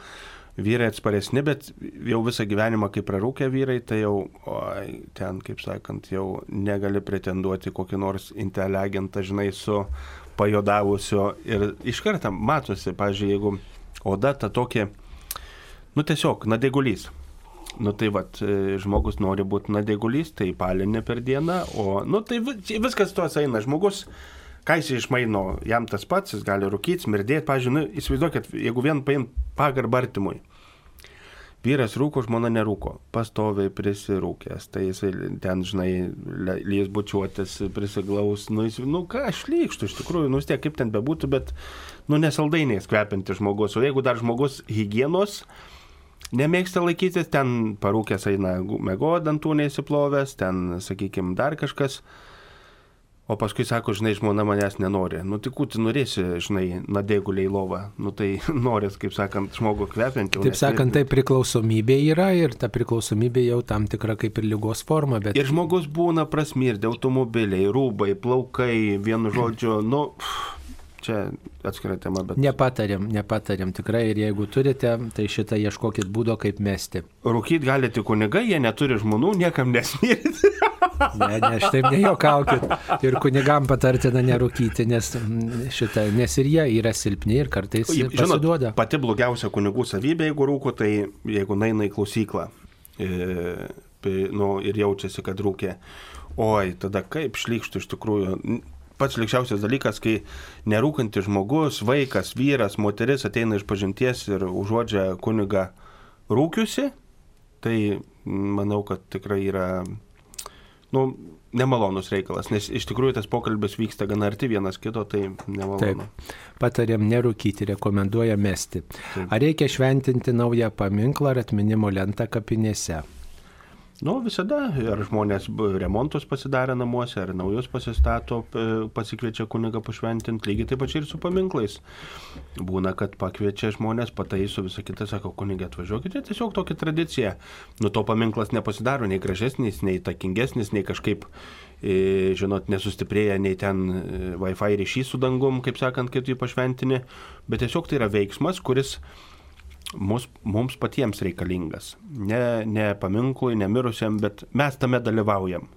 vyrai atsparesni, bet jau visą gyvenimą, kai prarūkė vyrai, tai jau oi, ten, kaip sakant, jau negali pretenduoti kokį nors inteligentą, žinai, su pajodavusio. Ir iš karto matosi, pažiūrėjau, jeigu oda ta tokia, nu tiesiog, nadegulys. Nu tai vad, žmogus nori būti nadegulys, tai palinė per dieną, o, nu tai viskas tuos eina. Žmogus ką jis išmaino, jam tas pats, jis gali rūkyti, smirdėti, pažiūrėjau, nu, įsivaizduokit, jeigu vien paim pagarbą artimui. Vyras rūko, žmona nerūko, pastoviai prisirūkęs, tai jisai ten, žinai, lės bučiuotis, prisiglaus, nu, jis, nu ką aš lygštų, iš tikrųjų, nu, tiek kaip ten bebūtų, bet, nu, nesaldainiais kvepinti žmogus, o jeigu dar žmogus hygienos, nemėgsta laikytis, ten parūkęs eina mego dantų neįsiplovęs, ten, sakykime, dar kažkas, O paskui sako, žinai, žmona manęs nenori. Nu, tik tu norėsi, žinai, nadėgulį į lovą. Nu, tai norės, kaip sakant, žmogų kvepianti. Taip sakant, tai priklausomybė yra ir ta priklausomybė jau tam tikra kaip ir lygos forma. Bet... Ir žmogus būna prasmirdė, automobiliai, rūbai, plaukai, vienu žodžiu, nu... Pff čia atskira tema, bet. Nepatariam, nepatariam tikrai ir jeigu turite, tai šitą ieškokit būdo, kaip mesti. Rūkyti gali tik kunigai, jie neturi žmonų, niekam nesmirti. ne, ne, aš taip nejuokaukit. Ir kunigam patartina nerūkyti, nes, šitą, nes ir jie yra silpni ir kartais Žinot, pasiduoda. Pati blogiausia kunigų savybė, jeigu rūko, tai jeigu naina į klausyklą e, nu, ir jaučiasi, kad rūkė. Oi, tada kaip šlykštų iš tikrųjų pats likščiausias dalykas, kai nerūkantis žmogus, vaikas, vyras, moteris ateina iš pažinties ir užuodžia kuniga rūkiusi, tai manau, kad tikrai yra nu, nemalonus reikalas, nes iš tikrųjų tas pokalbis vyksta gana arti vienas kito, tai nemalonu. Taip. Patarėm nerūkyti, rekomenduoja mesti. Taip. Ar reikia šventinti naują paminklą ar atminimo lentą kapinėse? Nu, visada, ar žmonės remontus pasidarė namuose, ar naujus pasistato, pasikviečia kunigą pašventinti, lygiai taip pačiai ir su paminklais. Būna, kad pakviečia žmonės, pataiso visą kitą, sako, kunigė atvažiuokite, tiesiog tokia tradicija. Nu, to paminklas nepasidaro nei gražesnis, nei takingesnis, nei kažkaip, e, žinot, nesustiprėja nei ten e, Wi-Fi ryšys su dangum, kaip sakant, kai tu jį pašventini, bet tiesiog tai yra veiksmas, kuris mus, mums patiems reikalingas. Ne, ne paminklui, ne mirusiam, bet mes tame dalyvaujam.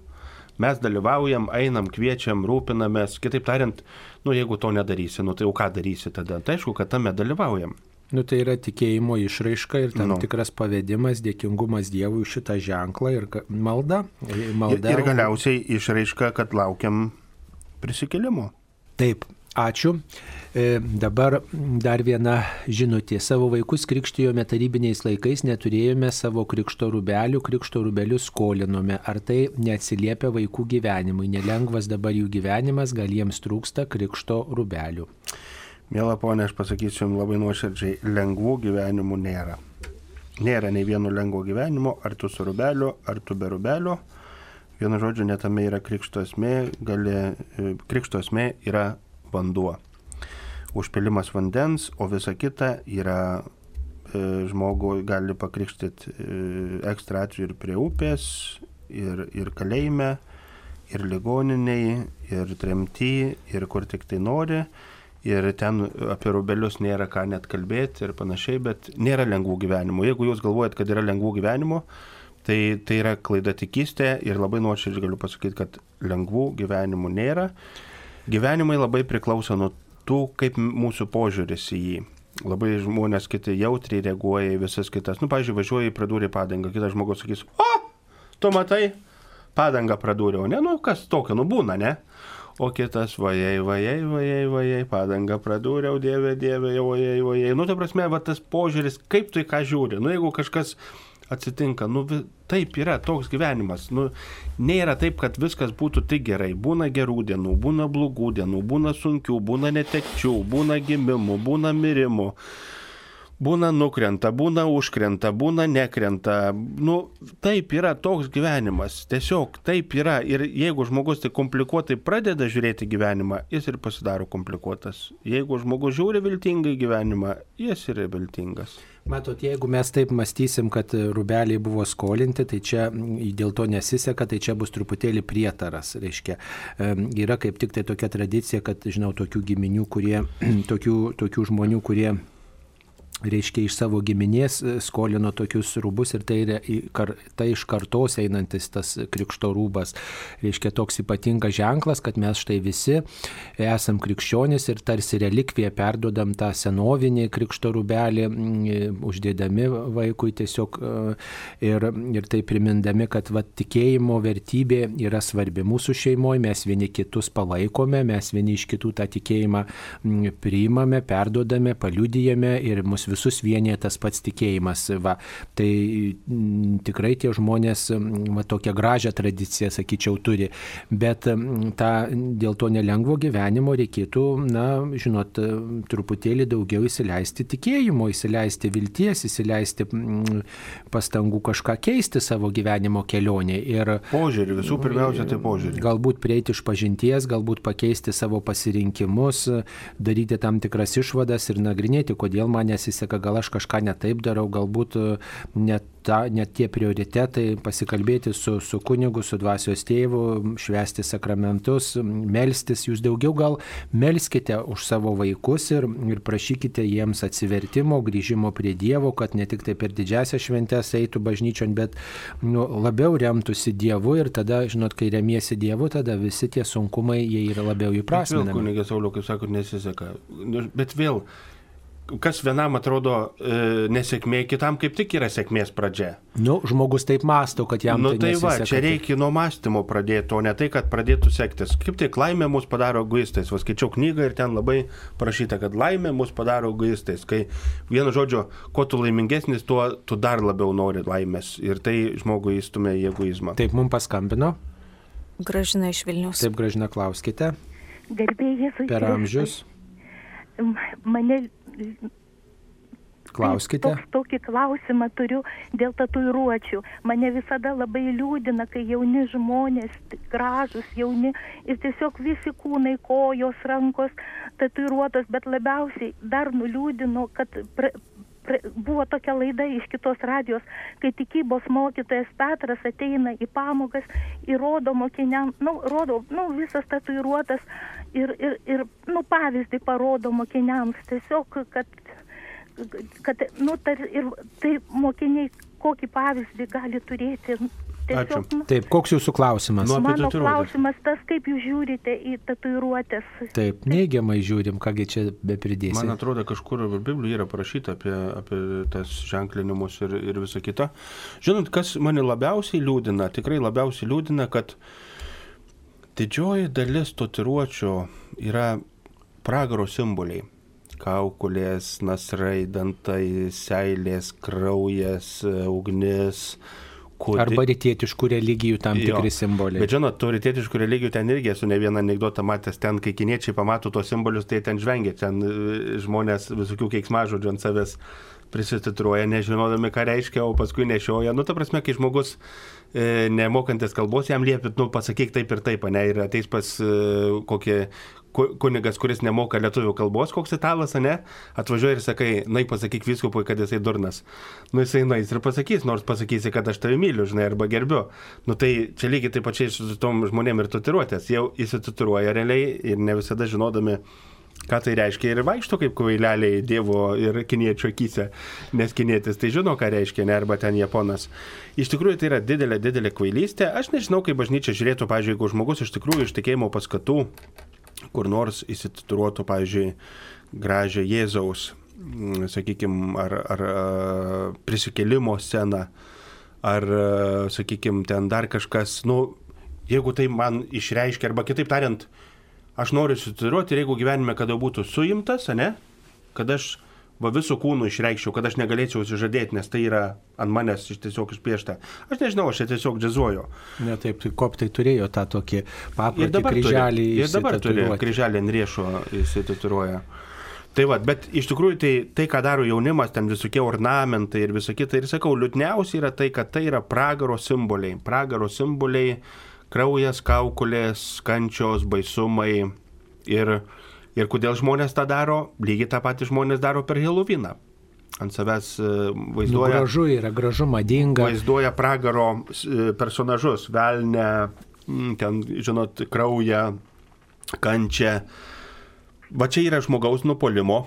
Mes dalyvaujam, einam, kviečiam, rūpinamės. Kitaip tariant, nu jeigu to nedarysi, nu tai jau ką darysi tada? Tai aišku, kad tame dalyvaujam. Nu, tai yra tikėjimo išraiška ir tam Nu. tikras pavedimas, dėkingumas Dievui šitą ženklą ir ka- malda. Ir, malda ir galiausiai išraiška, kad laukiam prisikėlimo. Taip, ačiū. E, dabar dar viena žinutė. Savo vaikus krikštijome tarybiniais laikais, neturėjome savo krikšto rubelių, krikšto rubelius skolinome. Ar tai neatsiliepia vaikų gyvenimui? Nelengvas dabar jų gyvenimas, gal jiems trūksta krikšto rubelių. Mėla ponė, aš pasakysiu jums labai nuoširdžiai, lengvų gyvenimų nėra. Nėra nei vieno lengvo gyvenimo, ar tu su rubeliu, ar tu be rubelio. Vienu žodžiu, netame yra krikšto esmė, gali, e, krikšto esmė yra vanduo. Užpilimas vandens, o visa kita yra e, žmogų gali pakrikštyti e, ekstra atveju ir prie upės, ir, ir kalėjime, ir ligoniniai, ir tremty, ir kur tik tai nori. Ir ten apie rubelius nėra ką net kalbėti ir panašiai, bet nėra lengvų gyvenimų. Jeigu jūs galvojat, kad yra lengvų gyvenimų, tai tai yra klaida tikystė ir labai nuoširdžiai galiu pasakyti, kad lengvų gyvenimų nėra. Gyvenimai labai priklauso nuo tų, kaip mūsų požiūris į jį. Labai žmonės kiti jautriai reaguoja į visas kitas. Nu, važiuoja į pradūrį padangą, kitas žmogus sakys, o, tu matai, padangą pradūriau, ne, nu kas tokio, nu būna, ne? O kitas, vajai, vajai, vajai, vajai, padangą pradūriau, dieve, dieve, vajai, vajai. Nu, ta prasme, va tas požiūris, kaip tu į ką žiūri. Nu, jeigu kažkas atsitinka, nu, taip yra toks gyvenimas. Nu, nėra taip, kad viskas būtų tik gerai. Būna gerų dienų, būna blogų dienų, būna sunkių, būna netekčių, būna gimimų, būna mirimų. Būna nukrenta, būna užkrenta, būna nekrenta. Nu, taip yra toks gyvenimas. Tiesiog taip yra. Ir jeigu žmogus tai komplikuotai pradeda žiūrėti gyvenimą, jis ir pasidaro komplikuotas. Jeigu žmogus žiūri viltingai gyvenimą, jis yra viltingas. Matot, jeigu mes taip mąstysim, kad rubeliai buvo skolinti, tai čia dėl to nesiseka, tai čia bus truputėlį prietaras. Reiškia, yra kaip tik tai tokia tradicija, kad žinau tokių giminių, kurie, tokių, tokių žmonių, kurie reiškia iš savo giminės e, skolino tokius rūbus ir tai, tai iš kartos einantis tas krikšto rūbas. Reiškia toks ypatingas ženklas, kad mes štai visi esam krikščionys ir tarsi relikviją perdodam tą senovinį krikšto rūbelį, mm, uždėdami vaikui tiesiog e, ir, ir tai primindami, kad va, tikėjimo vertybė yra svarbi mūsų šeimoje, mes vieni kitus palaikome, mes vieni iš kitų tą tikėjimą priimame, perdodame, paliudijame ir mus visus vienyje tas pats tikėjimas. Va, tai mm, tikrai tie žmonės mm, va, tokią gražią tradiciją, sakyčiau, turi. Bet mm, tą, dėl to nelengvo gyvenimo reikėtų, na, žinot, truputėlį daugiau įsileisti tikėjimo, įsileisti vilties, įsileisti pastangų kažką keisti savo gyvenimo kelionė. Ir Požiūrį, visų pirmiausia, tai požiūrį. Galbūt prieiti iš pažinties, galbūt pakeisti savo pasirinkimus, daryti tam tikras išvadas ir nagrinėti, kodėl man nesiseka, gal aš kažką netaip darau, galbūt e, net, ta, net tie prioritetai, pasikalbėti su, su kunigu, su dvasios tėvu, švesti sakramentus, melstis, jūs daugiau gal melskite už savo vaikus ir, ir prašykite jiems atsivertimo, grįžimo prie Dievo, kad ne tik tai per didžiasią šventęs eitų bažnyčion, bet nu, labiau remtųsi Dievu ir tada, žinot, kai remiesi Dievu, tada visi tie sunkumai jie yra labiau įprasminami. kunigas Sauliau, kaip sakot, nesiseka. Nu, Bet vėl, kas vienam atrodo e, nesėkmė, kitam kaip tik yra sėkmės pradžia. Nu, žmogus taip masto, kad jam nu tai tai va, čia reikia nuo mąstymo pradėti, o ne tai, kad pradėtų sektis. Kaip tik laimė mus padaro egoistais. Vaskaičiau knygą ir ten labai parašyta, kad laimė mus padaro egoistais. Kai vienu žodžiu, kuo tu laimingesnis, tuo tu dar labiau nori laimės. Ir tai žmogų įstumia į egoizmą. Taip, mums paskambino. Gražina iš Vilnius. Taip, gražina, klauskite. Garbė Jėzui. Per amžius. Mane Klauskite. Toks, tokį klausimą turiu dėl tatuiruočių. Mane visada labai liūdina, kai jauni žmonės, gražus jauni ir tiesiog visi kūnai, kojos, rankos tatuiruotos, bet labiausiai dar nuliūdino, kad pra, buvo tokia laida iš kitos radijos, kai tikybos mokytojas Petras ateina į pamokas ir rodo mokiniam, nu, rodo, nu, visas tatuiruotas ir, ir, ir, nu, pavyzdį parodo mokiniams. Tiesiog, kad kad, nu, tar, ir tai mokiniai kokį pavyzdį gali turėti. Ačiū. Taip, koks jūsų klausimas? Nu, mano klausimas tas, kaip jūs žiūrite į tatuiruotės. Taip, neigiamai žiūrim, kągi čia be pridėsime. Man atrodo, kažkur Biblijoje yra parašyta apie, apie tas ženklinimus ir, ir visą kitą. Žinot, kas mane labiausiai liūdina, tikrai labiausiai liūdina, kad didžioji dalis tatuiruočio yra pragaro simboliai kaukulės, nasrai, dantai, seilės, kraujas, ugnis. Kodi... Arba rytietiškų religijų tam tikri jo. simboliai. Bet žinot, tų rytietiškų religijų ten irgi esu ne vieną anegdotą matęs, ten kai kiniečiai pamato tos simbolius, tai ten žvengia, ten e, žmonės visokių keiksmažodžių ant savęs prisititruoja, nežinodami, ką reiškia, o paskui nešioja. Nu, ta prasme, kai žmogus e, nemokantis kalbos, jam liepit, nu, pasakyk taip ir taip, ne, ir ateis pas e, kokį kunigas, kuris nemoka lietuvių kalbos, koks italas, ne, atvažiuoja ir sakai, nai pasakyk viskupui, kad jisai durnas. Nu jisai nais ir pasakys, nors pasakysi, kad aš tave myliu, žinai, arba gerbiu. Nu tai čia lygiai taip pačiai su tom žmonėm ir tatuiruotės. Jau įsitatuiruoja realiai ir ne visada žinodami, ką tai reiškia ir vaikšto kaip kvaileliai Dievo ir kiniečio akise, nes kinietis tai žino, ką reiškia, ne arba ten japonas. Iš tikrųjų tai yra didelė, didelė kvailystė. Aš nežinau, kaip bažnyčia žiūrėtų, pažiūrėjau, jeigu žmogus iš tikrųjų iš tikėjimo paskatų kur nors įsitituruotų, pavyzdžiui, gražią Jėzaus, mm, sakykime, ar, ar prisikelimo sceną, ar, sakykime, ten dar kažkas, nu, jeigu tai man išreiškia, arba kitaip tariant, aš noriu įsitituruoti ir jeigu gyvenime kada būtų suimtas, ne, kad aš va visų kūnų išreikščiau, kad aš negalėčiau užsižadėti, nes tai yra ant manęs iš tiesiog išpiešta. Aš nežinau, aš tiesiog džiazuoju. Ne taip, tai koptai turėjo tą tokį paprotį ir dabar kryželį. Turi, ir dabar turi kryželį ant riešo įsitatuiruoja. Tai va, bet iš tikrųjų tai, tai, ką daro jaunimas, ten visokie ornamentai ir visa kita, ir sakau, liūdniausia yra tai, kad tai yra pragaro simboliai. Pragaro simboliai, kraujas, kaukulės, kančios, baisumai ir Ir kodėl žmonės tą daro? Lygiai tą patį žmonės daro per Heloviną. Ant savęs e, vaizduoja. Nu, gražu yra, gražu, madinga. Vaizduoja pragaro e, personažus, velnę, ten, žinot, kraują, kančią. Va čia yra žmogaus nupolimo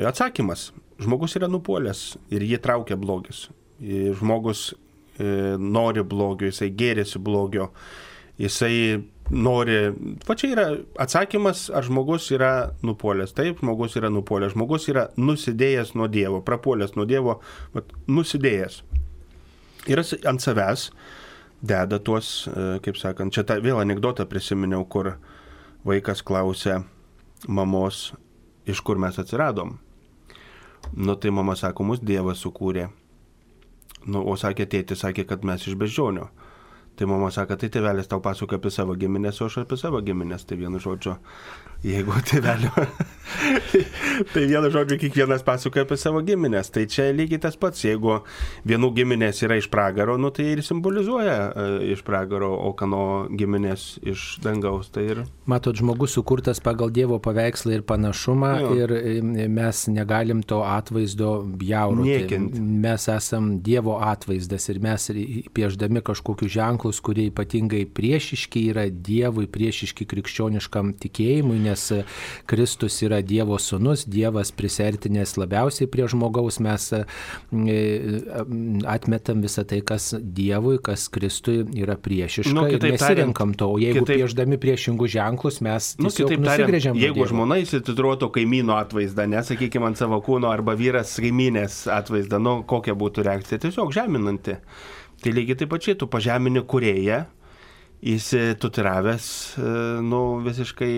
atsakymas. Žmogus yra nupolięs ir jį traukia blogis. Žmogus e, nori blogio, jisai gėrėsi blogio, jisai nori, va čia yra atsakymas, ar žmogus yra nupolięs. Taip, žmogus yra nupolięs, žmogus yra nusidėjęs nuo Dievo, prapuolęs nuo Dievo, bet nusidėjęs. Ir ant savęs deda tuos, e, kaip sakant, čia tą vėl anegdotą prisiminiau, kur vaikas klausė mamos, iš kur mes atsiradom. Nu tai mama sako, mus Dievas sukūrė. Nu, o sakė tėti, sakė, kad mes iš beždžionio. Tai mama sako, tai tėvelis tau pasakoja apie savo giminės, o aš apie savo giminės. Tai vienu žodžiu, jeigu tėvelio, tai vienu žodžiu kiekvienas pasakoja apie savo giminės. Tai čia lygiai tas pats, jeigu vienų giminės yra iš pragaro, nu, tai ir simbolizuoja uh, iš pragaro, o kano giminės iš dangaus. Tai ir... Matot, žmogus sukurtas pagal Dievo paveikslą ir panašumą jo. ir mes negalim to atvaizdo bjauroti. Mes esam Dievo atvaizdas ir mes pieždami kažkokius ženklus ženklus, kurie ypatingai priešiški yra Dievui, priešiški krikščioniškam tikėjimui, nes Kristus yra Dievo sunus, Dievas prisertinės labiausiai prie žmogaus, mes e, atmetam visą tai, kas Dievui, kas Kristui yra priešiška nu, ir nesirenkam to, o jeigu kitaip, pieždami priešingus ženklus mes nu, nusigrėžiam. Jeigu žmona įsititruotų kaimyno atvaizdą, nesakykime ant savo kūno, arba vyras kaiminės atvaizdą, nu kokia būtų reakcija, tiesiog žeminanti. Tai lygiai taip pačiai tu pažemini kurėją įsitutiravęs, e, nu, visiškai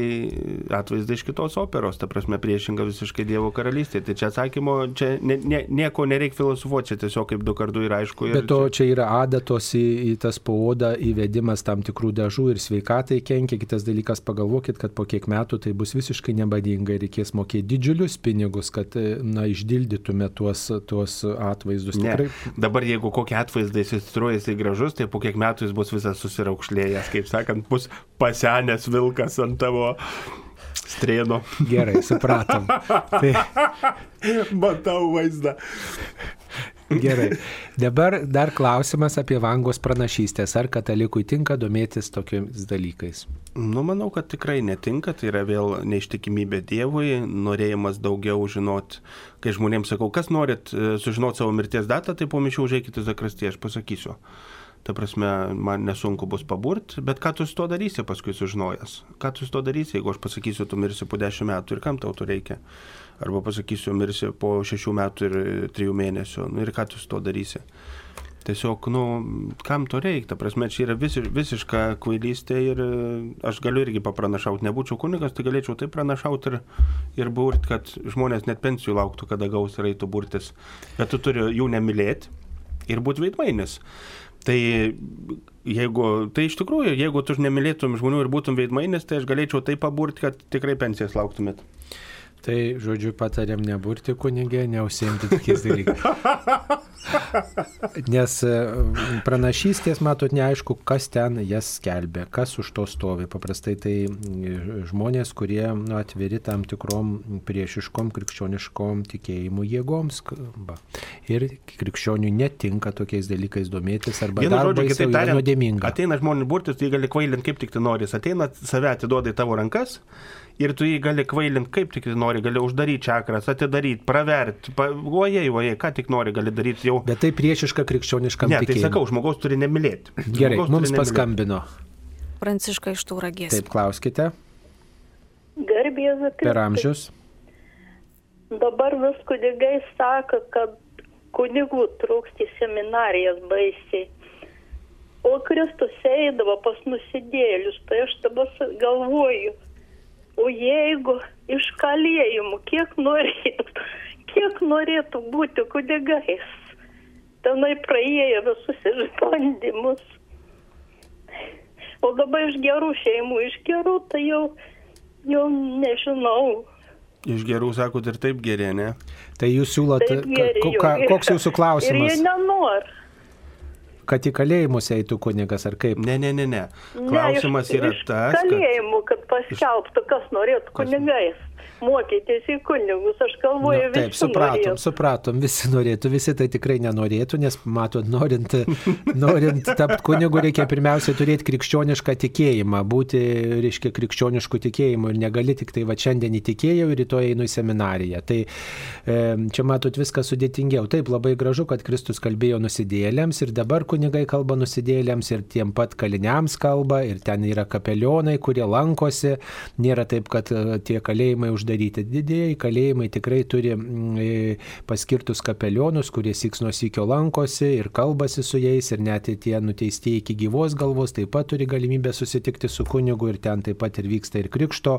atvaizdą iš kitos operos, ta prasme priešinga visiškai Dievo karalystė. Tai čia atsakymo, čia ne, ne, nieko nereikia filosofuoti, čia tiesiog kaip du kartų yra aišku. Bet to čia... čia yra adatos į, į tas pauodą įvedimas tam tikrų dažų ir sveikatai kenkia. Kitas dalykas, pagalvokit, kad po kiek metų tai bus visiškai nebadinga ir reikės mokėti didžiulius pinigus, kad, na, išdildytume tuos, tuos atvaizdus. Ne. Tikrai... Dabar jeigu kokį atvaizdą įsistruoja jisai gražus, tai po kiek metų jis bus visas susiraukšlėjęs atėjęs, kaip sakant, bus pasenęs vilkas ant tavo strėno. Gerai, supratom. Tai... Matau vaizdą. Gerai. Dabar dar klausimas apie vangos pranašystės. Ar katalikui tinka domėtis tokiais dalykais? Nu, manau, kad tikrai netinka. Tai yra vėl neištikimybė Dievui, norėjimas daugiau žinot. Kai žmonėms sakau, kas norit e, sužinoti savo mirties datą, tai po mišių užeikite zakrastį, aš pasakysiu ta prasme, man nesunku bus paburti, bet ką tu su to darysi paskui sužinojęs? Ką tu su to darysi, jeigu aš pasakysiu, tu mirsi po dešimt metų ir kam tau to reikia? Arba pasakysiu, mirsi po šešių metų ir trijų mėnesių, nu ir ką tu su to darysi? Tiesiog, nu, kam to reikia, ta prasme, čia yra visiš, visiška kvailystė ir aš galiu irgi papranašauti, nebūčiau kunigas, tai galėčiau taip pranašauti ir, ir burti, kad žmonės net pensijų lauktų, kada gaus ir eitų burtis. Bet tu turi jų nemylėti ir būti veidmainis. Tai jeigu, tai iš tikrųjų, jeigu tu nemylėtum žmonių ir būtum veidmainis, tai aš galėčiau taip paburti, kad tikrai pensijas lauktumėt. Tai, žodžiu, patariam neburti kunigė, neusimti tokiais dalykais. Nes e, pranašystės, matot, neaišku, kas ten jas skelbė, kas už to stovi. Paprastai tai žmonės, kurie nu, atviri tam tikrom priešiškom krikščioniškom tikėjimų jėgoms. Ir krikščioniui netinka tokiais dalykais domėtis arba nuodėminga. Ateina žmonės burtis, tai gali kvailinti kaip tik tai nori. Ateina, save atiduoda į tavo rankas ir tu jį gali kvailinti kaip tik nori, gali uždaryti čakras, atidaryti, praverti, ojei, ojei, ką tik nori, gali daryti jau. Bet tai priešiška krikščioniškam ne, tikėjimui. tai sakau, žmogaus turi nemylėti. Gerai, žmogaus mums paskambino. Pranciška iš Tauragės. Taip, klauskite. Garbės Per amžius. Dabar vis kunigai sako, kad kunigų trūksta į seminarijas baisiai. O Kristus eidavo pas nusidėlius, tai aš dabar galvoju, o jeigu iš kalėjimų, kiek norėtų, kiek norėtų būti kunigais, tenai praėjo visus išbandymus. O dabar iš gerų šeimų, iš gerų, tai jau, jau nežinau. Iš gerų sakot ir taip geri, ne? Tai jūs siūlote, koks jūsų Ir klausimas? jie nenori. Kad į kalėjimus eitų kunigas ar kaip? Ne, ne, ne, ne. Ne, Klausimas iš, yra iš tas, kad... kalėjimų, kad paskelbtų, kas norėtų kunigais. Mokytis į kunigus, aš galvoju, Nu, taip, visi supratom, norėtų. supratom, visi norėtų, visi tai tikrai nenorėtų, nes matot, norint, norint tapti kunigu reikia pirmiausia turėti krikščionišką tikėjimą, būti, reiškia, krikščioniškų tikėjimų ir negali tik tai va šiandien įtikėjau ir rytoj einu į seminariją. Tai čia matot viskas sudėtingiau. Taip, labai gražu, kad Kristus kalbėjo nusidėlėms ir dabar kunigai kalba nusidėlėms ir tiem pat kaliniams kalba ir ten yra kapelionai, kurie lankosi. Nėra taip, kad e, tie kalėjimai uždaryti. Didėjai kalėjimai tikrai turi mm, e, paskirtus kapelionus, kurie siks nuo sykio lankosi ir kalbasi su jais ir net tie nuteistieji iki gyvos galvos taip pat turi galimybę susitikti su kunigu ir ten taip pat ir vyksta ir krikšto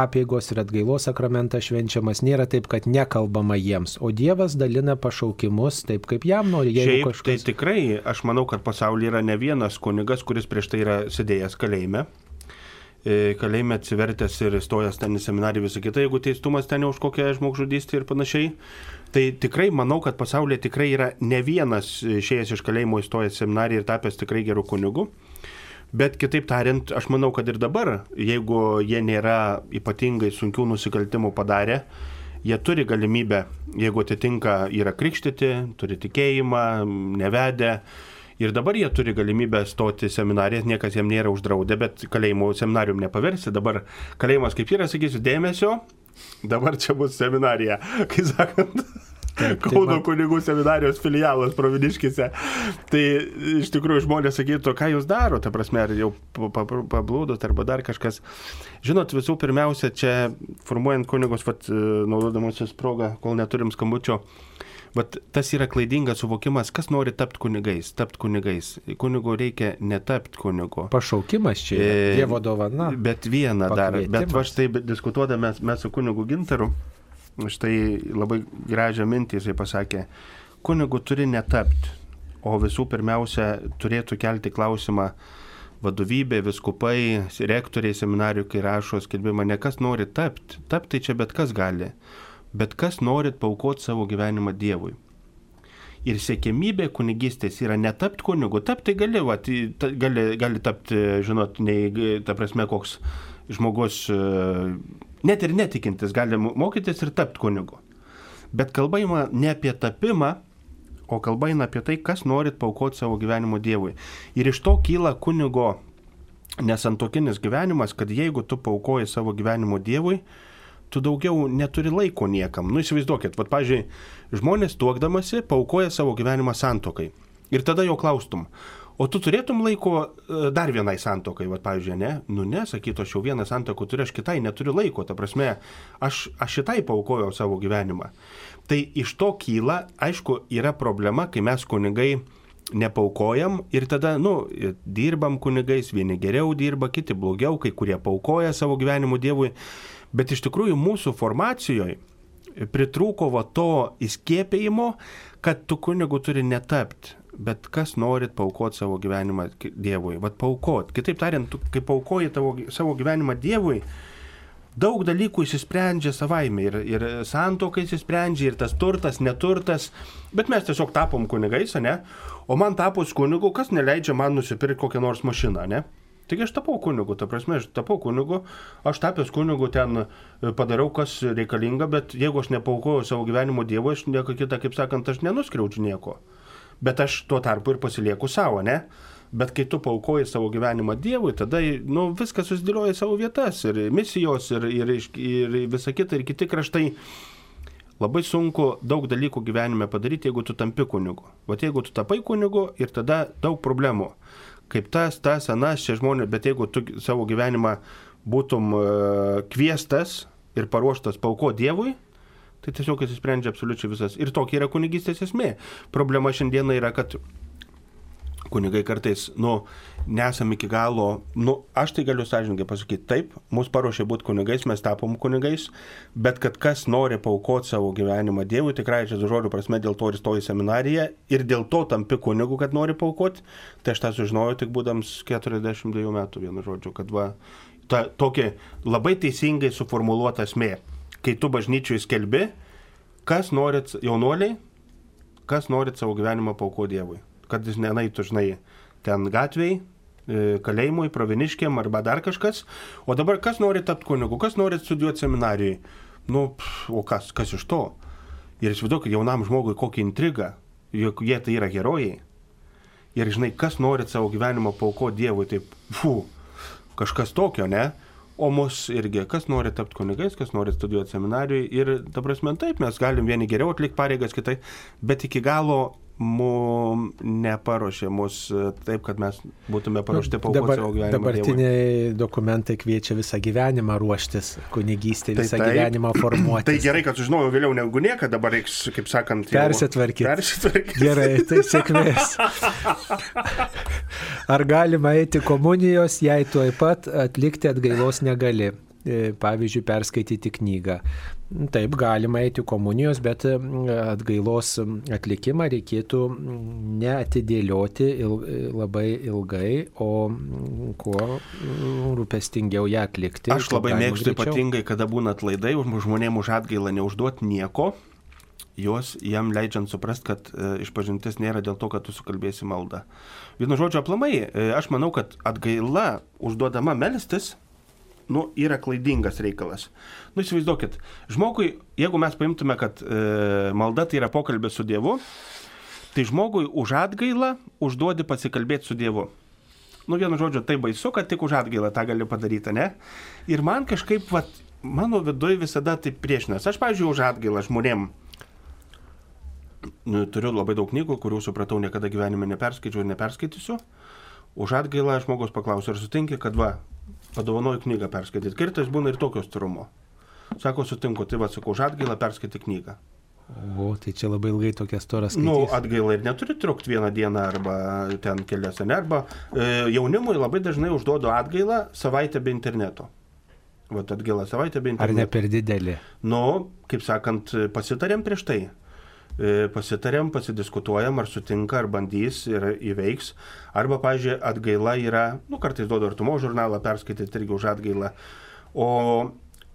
apėgos ir atgailos sakramentas švenčiamas. Nėra taip, kad nekalbama jiems, o Dievas dalina pašaukimus taip, kaip jam nori. Šiaip kažkas... tai tikrai, aš manau, kad pasaulyje yra ne vienas kunigas, kuris prieš tai yra sėdėjęs kalėjime. E, Kalėjime atsivertęs ir stojęs ten į seminariją visą kitą, jeigu teistumas ten už kokią žmogžudystę ir panašiai. Tai tikrai manau, kad pasaulyje tikrai yra ne vienas išėjęs iš kalėjimo įstojęs seminariją ir tapęs tikrai gerų kunigų. Bet kitaip tariant, aš manau, kad ir dabar, jeigu jie nėra ypatingai sunkių nusikaltimų padarę, jie turi galimybę, jeigu atitinka, yra krikštyti, turi tikėjimą, nevedę. Ir dabar jie turi galimybę stoti seminariją, niekas jiem nėra uždraudę, bet kalėjimo seminarium nepaversi. Dabar kalėjimas kaip yra, sakysiu, dėmesio, dabar čia bus seminarija, kai sakant. Taip, tai Kauno kunigų seminarijos filialas Proviniškise. Tai iš tikrųjų žmonės sakytų, ką jūs darote, prasme, ar jau pa- pa- pablūdot arba dar kažkas. Žinot, visų pirmiausia, čia formuojant kunigus, vat, naudodamasis progą, kol neturim skambučio, Vat tas yra klaidingas suvokimas, kas nori tapti kunigais. Tapti kunigais. Kunigo reikia netapti kunigo. Pašaukimas čia. E, Dievo dovana. Bet vieną dar. Bet va štai diskutuodami mes, mes su kunigu Gintaru, štai labai gražią mintį jisai pasakė, kunigu turi netapti, o visų pirmiausia turėtų kelti klausimą vadovybė, viskupai, rektoriai seminarijų, kai rašo skelbimą, ne kas nori tapti, tapti tai čia bet kas gali, bet kas norit paukoti savo gyvenimą Dievui. Ir siekėmybė kunigystės yra netapti kunigu, tapti gali, va, tai ta, gali, gali tapti, žinot, nei, ta prasme, koks žmogus, e, net ir netikintis, gali mo- mokytis ir tapti kunigu. Bet kalba eina ne apie tapimą, o kalba eina apie tai, kas norit paukoti savo gyvenimo Dievui. Ir iš to kyla kunigo nesantokinis gyvenimas, kad jeigu tu paukoji savo gyvenimo Dievui, tu daugiau neturi laiko niekam. Nu įsivaizduokit, vad, pažiūrėjau, žmonės tuokdamasi paukoja savo gyvenimą santokai. Ir tada jo klaustum, o tu turėtum laiko e, dar vienai santokai, vad, pavyzdžiui, ne? Nu ne, sakytų, aš jau vieną santoką turiu, aš kitai neturiu laiko, ta prasme, aš, aš šitai paukojau savo gyvenimą. Tai iš to kyla, aišku, yra problema, kai mes kunigai nepaukojam ir tada, nu, dirbam kunigais, vieni geriau dirba, kiti blogiau, kai kurie paukoja savo gyvenimu Dievui, bet iš tikrųjų mūsų formacijoje pritrūko va to įskiepėjimo, kad tu kunigu turi netapti. Bet kas norit paukoti savo gyvenimą Dievui? Vat paukot. Kitaip tariant, tu, kai paukoji tavo, savo gyvenimą Dievui, daug dalykų išsisprendžia savaime. Ir, ir santokai išsisprendžia, ir tas turtas, neturtas. Bet mes tiesiog tapom kunigais, ne? O man tapus kunigu, kas neleidžia man nusipirkti kokią nors mašiną, ne? Taigi aš tapau kunigu, ta prasme, aš tapau kunigu, aš tapęs kunigu ten e, padariau, kas reikalinga, bet jeigu aš nepaukoju savo gyvenimo Dievui, aš nieko kitą, kaip sakant, aš nenuskriaudžiu nieko. Bet aš tuo tarpu ir pasilieku savo, ne? Bet kai tu paukoji savo gyvenimą Dievui, tada nu, viskas susidėlioja savo vietas ir misijos, ir, ir, ir visa kita, ir kiti kraštai. Labai sunku daug dalykų gyvenime padaryti, jeigu tu tampi kunigu. O jeigu tu tapai kunigu ir tada daug problemų. Kaip tas, tas, anas, čia žmonės, bet jeigu tu savo gyvenimą būtum e, kviestas ir paruoštas pauko Dievui, tai tiesiog įsisprendžia absoliučiai visas. Ir tokia yra kunigystės esmė. Problema šiandieną yra, kad kunigai kartais, nu, nesam iki galo, nu, aš tai galiu sąžininkai pasakyti, taip, mus paruošė būti kunigais, mes tapom kunigais, bet kad kas nori paukoti savo gyvenimą Dievui, tikrai čia žodžių prasme dėl to ir stoji seminariją ir dėl to tampi kunigu, kad nori paukoti, tai aš tą sužinojau tik būdams 42 metų vienu žodžiu, kad va, ta tokia labai teisingai suformuoluota esmė, kai tu bažnyčiui skelbi, kas norit jaunuoliai, kas norit savo gyvenimą paukoti Dievui kad jis nenaitų, žinai, ten gatviai, e, kalėjimui, proviniškiam arba dar kažkas. O dabar kas nori tapti kunigu, kas nori studijuoti seminarijai? Nu, pff, o kas, kas iš to? Ir įsivaizduok, jaunam žmogui kokią intrigą, juk jie tai yra herojai. Ir žinai, kas nori savo gyvenimą pauko Dievui, taip, fu, kažkas tokio, ne? O mus irgi, kas nori tapti kunigais, kas nori studijuoti seminarijai. Ir, ta prasme, taip, mes galim vieni geriau atlikti pareigas, kitai, bet iki galo mum neparuošė mus e, taip, kad mes būtume paruošti paukoti Dabar, savo gyvenimą. Dievui. dabartiniai dokumentai kviečia visą gyvenimą ruoštis kunigystė, Tai visą taip. gyvenimą formuoti. Tai gerai, kad sužinojau vėliau negu niekada, dabar reiks, kaip sakant, Persitvarkyti. Persitvarkyti. Gerai, tai sėkmės. Ar galima eiti komunijos, jei tuoj pat atlikti atgailos negali? E, Pavyzdžiui, perskaityti knygą. Taip, galima eiti komunijos, bet e, atgailos atlikimą reikėtų neatidėlioti il, labai ilgai, o kuo rūpestingiau ją atlikti. Aš labai mėgstu greičiau. ypatingai, kada būna atlaidai, už žmonėm už atgailą neužduot nieko, juos jam leidžiant suprast, kad e, išpažintis nėra dėl to, kad tu sukalbėsi maldą. Vienu žodžiu, aplamai, e, aš manau, kad atgaila užduodama melstis, nu, yra klaidingas reikalas. Nu, įsivaizduokit, žmogui, jeigu mes paimtume, kad e, malda tai yra pokalbis su Dievu, tai žmogui už atgailą užduodi pasikalbėti su Dievu. Nu, vienu žodžiu, tai baisu, kad tik už atgailą tą gali padaryti, ne? Ir man kažkaip, vat, mano viduje visada taip priešinas. Aš, pavyzdžiui, už atgailą žmonėm nu, turiu labai daug knygų, kurių supratau niekada gyvenime neperskaičiau ir neperskaitysiu. Už atgailą žmogus paklausė, ar sutinki, kad va, padovanoju knygą perskaityti. Kartais būna ir tokios turumo. Sako, sutinku, tai va, sakau, už atgailą perskaityti knygą. O, tai čia labai ilgai tokias storas Nu, skaitys. atgaila ir neturi trukti vieną dieną arba ten kelias, ne? Arba e, jaunimui labai dažnai užduodu atgailą savaitę be interneto. Vat atgaila savaitę be Ar interneto. ne per didelį? Nu, kaip sakant, pasitarėm prieš tai. E, Pasitarėm, pasidiskutuojam, ar sutinka, ar bandys ir įveiks. Arba, pažiūrėjau, atgaila yra, nu, kartais duodu artumo žurnalą perskaityti irgi už atgailą. O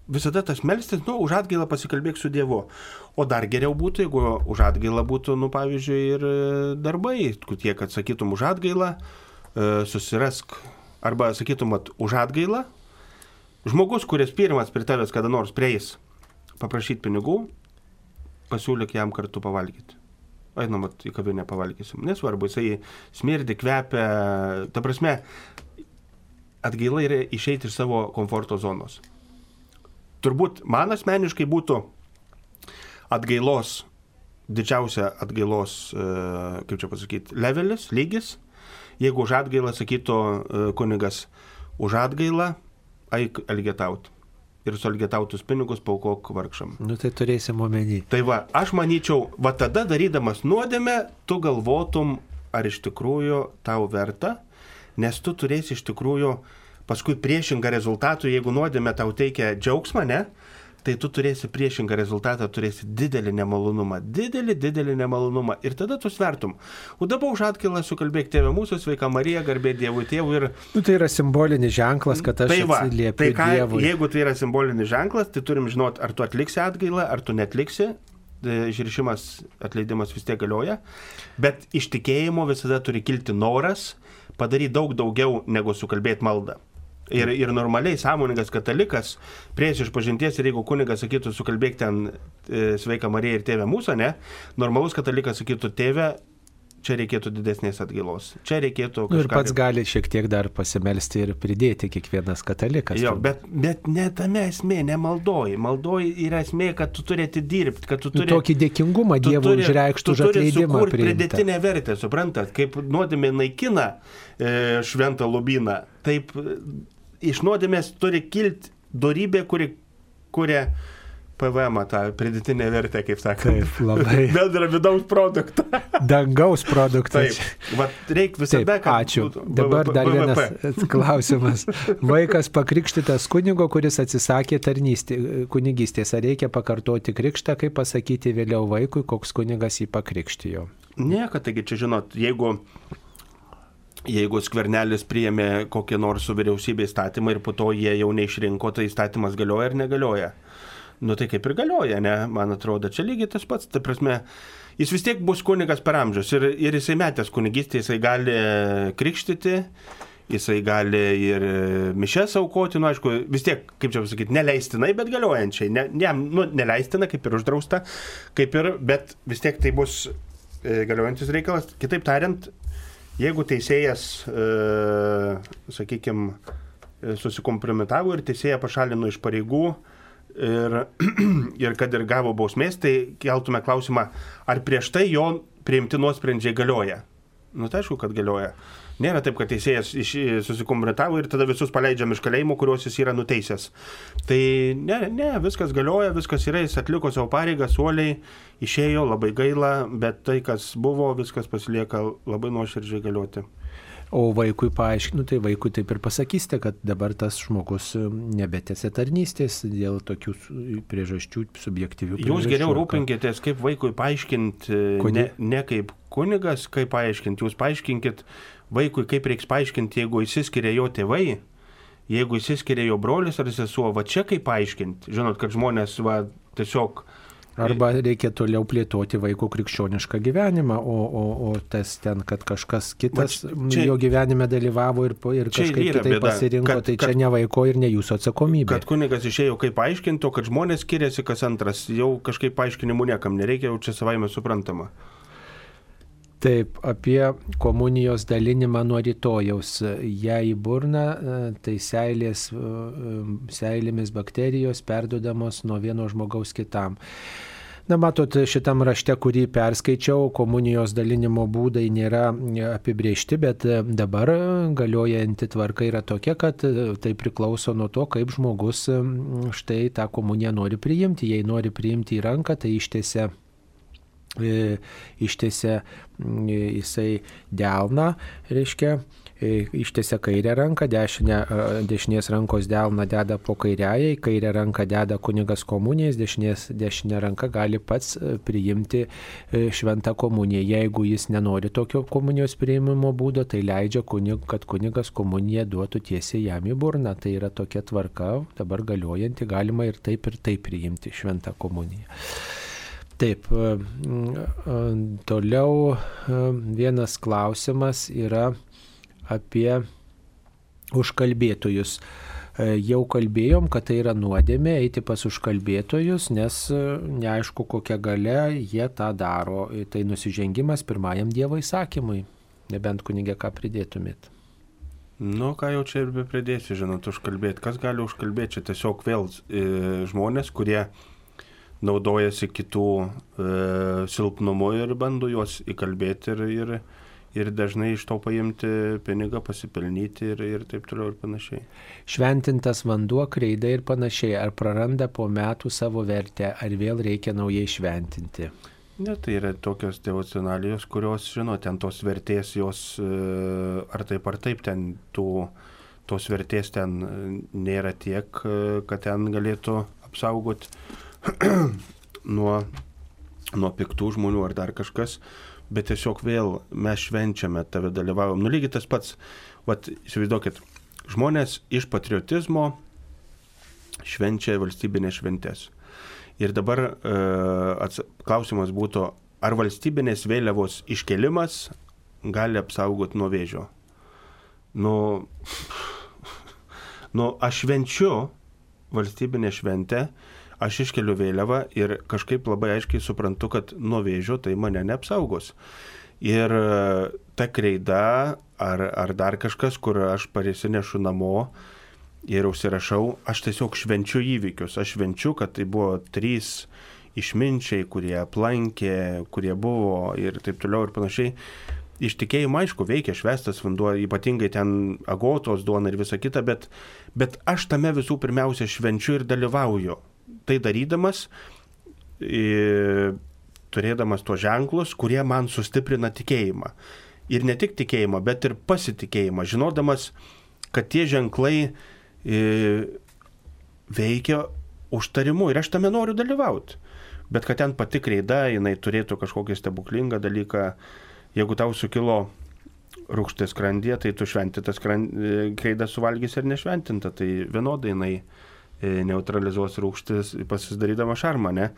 visada tas melstis, nu, už atgailą pasikalbėk su Dievu. O dar geriau būtų, jeigu už atgailą būtų, nu, pavyzdžiui, ir darbai, tiek, kad sakytum už atgailą, e, susirask. Arba sakytum, vat, už atgailą, žmogus, kuris pirmas prie tavęs kada nors prieis paprašyti pinigų, pasiūlyk jam kartu pavalgyti. Einam, į kavinę pavalgysim. Nesvarbu, jisai smirdi, kvepia. Ta prasme, atgaila yra išeiti iš savo komforto zonos. Turbūt man asmeniškai būtų atgailos, didžiausia atgailos, e, kaip čia pasakyti, levelis, lygis. Jeigu už atgailą sakytų e, kunigas, už atgailą eik elgetauti. Ir su elgetautus pinigus paukok vargšam. Nu tai turėsim omeny. Tai va, aš manyčiau, va tada darydamas nuodėmę, tu galvotum, ar iš tikrųjų tau verta, nes tu turėsi iš tikrųjų paskui priešingą rezultatų, jeigu nuodėmė tau teikia džiaugsmą, ne, tai tu turėsi priešingą rezultatą, turėsi didelį nemalonumą, didelį, didelį nemalonumą ir tada tu svertum. Už atkailą sukalbėk tėvę mūsų, sveika Marija, garbė Dievui tėvui ir Nu tai yra simbolinis ženklas, kad aš Tai va, atsiliepiu tai ką, Dievui. jeigu tai yra simbolinis ženklas, tai turim žinoti, ar tu atliksi atgailą, ar tu netliksi. E, Žiršimas, atleidimas vis tiek galioja. Bet iš tikėjimo visada turi kilti noras padaryti daug daugiau negu sukalbėti maldą. Ir, ir normaliai sąmoningas katalikas, prieš išpažinties ir jeigu kunigas sakytų, sukalbėk ten e, sveika Marija ir tėvė mūsų, ne, normalus katalikas sakytų, tėvė, čia reikėtų didesnės atgailos. Čia reikėtų Nu, ir kažką... pats gali šiek tiek dar pasimelsti ir pridėti kiekvienas katalikas. Jo, bet, bet ne tame esmė, ne maldoji. Maldoji yra esmė, kad tu turėti dirbti, kad tu Nu, turi... Tokį dėkingumą Dievui turi- užreikštų už turi atleidimą. priimtą. pridėtinę vertę, suprantat, kaip nuodėmė naikina e, šventą lobyną, taip iš nuodėmės turi kilti darybė, kuri kuria PVM, tą pridėtinę vertę, kaip sakant. Taip, labai. Bendrą vidaus produktą. Dangaus produktas. Taip, vat reikia visada, Taip, kad ačiū. būtų Dabar dar vienas klausimas. Vaikas pakrikštytas kunigo, kuris atsisakė tarnystė, kunigystės. Ar reikia pakartoti krikštą, kaip pasakyti vėliau vaikui, koks kunigas jį pakrikštijo? Nieko, taigi čia žinot, jeigu, jeigu skvernelis priėmė kokį nors su vyriausybė įstatymą ir po to jie jau neišrinko, tai įstatymas galioja ar negalioja. Nu tai kaip ir galioja, ne? Man atrodo, čia lygiai tas pats. Tai prasme, jis vis tiek bus kunigas per amžius ir, ir jisai metęs kunigystė, jisai gali krikštyti, jisai gali ir mišes aukoti, nu aišku, vis tiek, kaip čia pasakyti, neleistinai, bet galiojančiai. Ne, jam, nu, neleistina, kaip ir uždrausta, kaip ir, bet vis tiek tai bus e, galiojantis reikalas. Kitaip tariant, jeigu teisėjas, e, sakykime, susikompromitavo ir teisėją pašalino iš pareigų ir, ir kad ir gavo bausmės, tai keltume klausimą, ar prieš tai jo priimti nuosprendžiai galioja. Nu, tai aišku, kad galioja. Nėra taip, kad teisėjas iš, susikompromitavo ir tada visus paleidžiam iš kalėjimo, kuriuos jis yra nuteisęs. Tai ne, ne, viskas galioja, viskas yra, jis atliko savo pareigą, suoliai, išėjo, labai gaila, bet tai, kas buvo, viskas pasilieka labai nuoširdžiai galioti. O vaikui paaiškinu, tai vaikui taip ir pasakysite, kad dabar tas žmogus nebetėsi tarnystės dėl tokių priežasčių, subjektyvių. Jūs priežasčių. geriau rūpinkitės, kaip vaikui paaiškinti, Koni- ne, ne kaip kunigas, kaip paaiškinti, jūs paaiškinkit vaikui, kaip reiks paaiškinti, jeigu įsiskiria jo tėvai, jeigu įsiskiria jo brolis ar sesuo, va čia kaip paaiškinti. Žinot, kad žmonės va tiesiog Arba reikia toliau plėtoti vaiko krikščionišką gyvenimą, o, o, o tas ten, kad kažkas kitas čia- čia, jo gyvenime dalyvavo ir, ir kažkaip kitaip pasirinko, kad- tai čia kad- ne vaiko ir ne jūsų atsakomybė. Kad kunigas išėjo kaip paaiškinti, o kad žmonės skiriasi kas antras, jau kažkaip paaiškinimų niekam nereikia, jau čia savaime suprantama. Taip, apie komunijos dalinimą nuo rytojaus. Jei į burną, e, tai seilės, e, e, seilėmis bakterijos perdodamos nuo vieno žmogaus kitam. Na, matot, šitam rašte, kurį perskaičiau, komunijos dalinimo būdai nėra apibriežti, bet dabar galiojanti tvarka yra tokia, kad tai priklauso nuo to, kaip žmogus štai tą komuniją nori priimti. Jei nori priimti į ranką, tai ištiesia ištėse jisai delną, reiškia, E, ištiesia kairę ranką, dešinę, e, dešinės rankos delną deda po kairiajai, kairę ranką deda kunigas komunijas, dešinės, dešinė ranka gali pats e, priimti šventą komuniją. Jeigu jis nenori tokio komunijos priimimo būdo, tai leidžia, kunig, kad kunigas komuniją duotų tiesiai jam į burną. Tai yra tokia tvarka, dabar galiojanti, galima ir taip ir taip priimti šventą komuniją. Taip, toliau vienas klausimas yra apie užkalbėtojus. E, jau kalbėjom, kad tai yra nuodėmė eiti pas užkalbėtojus, nes e, neaišku, kokia gale jie tą daro. E, tai nusižengimas pirmajam Dievo įsakymui. Nebent kunigė ką pridėtumėt. Nu, ką jau čia ir be pridėsiu, žinot, užkalbėti. Kas gali užkalbėti? Čia tiesiog vėl e, žmonės, kurie naudojasi kitų e, silpnumu ir bando juos įkalbėti ir, ir, ir dažnai iš to paimti pinigą, pasipelnyti ir, ir taip toliau ir panašiai. Šventintas vanduo, kreida ir panašiai, ar praranda po metų savo vertę, ar vėl reikia naujai šventinti? Ne, tai yra tokios devocionalijos, kurios, žinot, ten tos vertės jos e, ar taip ar taip ten tų, tos vertės ten e, nėra tiek, e, kad ten galėtų apsaugoti nuo, nuo piktų žmonių ar dar kažkas bet tiesiog vėl mes švenčiame, tave dalyvaujam. Nu lygiai tas pats, vat, įsivaizduokit, žmonės iš patriotizmo švenčia valstybinės šventės. Ir dabar e, ats, klausimas būtų, ar valstybinės vėliavos iškelimas gali apsaugoti nuo vėžio. Nu, nu aš švenčiu valstybinę šventę, aš iškeliu vėliavą ir kažkaip labai aiškiai suprantu, kad nuo vėžio tai mane neapsaugos. Ir ta kreida ar, ar dar kažkas, kur aš parisinešu namo ir užsirašau, aš tiesiog švenčiu įvykius. Aš švenčiu, kad tai buvo trys išminčiai, kurie aplankė, kurie buvo ir taip toliau ir panašiai. Iš tikėjimo, aišku, veikia švestas vanduo, ypatingai ten agotos duona ir visa kita, bet, bet aš tame visų pirmiausia švenčiu ir dalyvauju tai darydamas, turėdamas tuos ženklus, kurie man sustiprina tikėjimą. Ir ne tik tikėjimą, bet ir pasitikėjimą, žinodamas, kad tie ženklai veikia užtarimu ir aš tame noriu dalyvauti. Bet kad ten pati kreida, jinai turėtų kažkokį stebuklingą dalyką, jeigu tau sukilo rūkštės skrandyje, tai tu šventintas kreidą suvalgys ir nešventinta, tai vienodai jinai E, neutralizuos rūgštis pasidarydama šarmą, ne?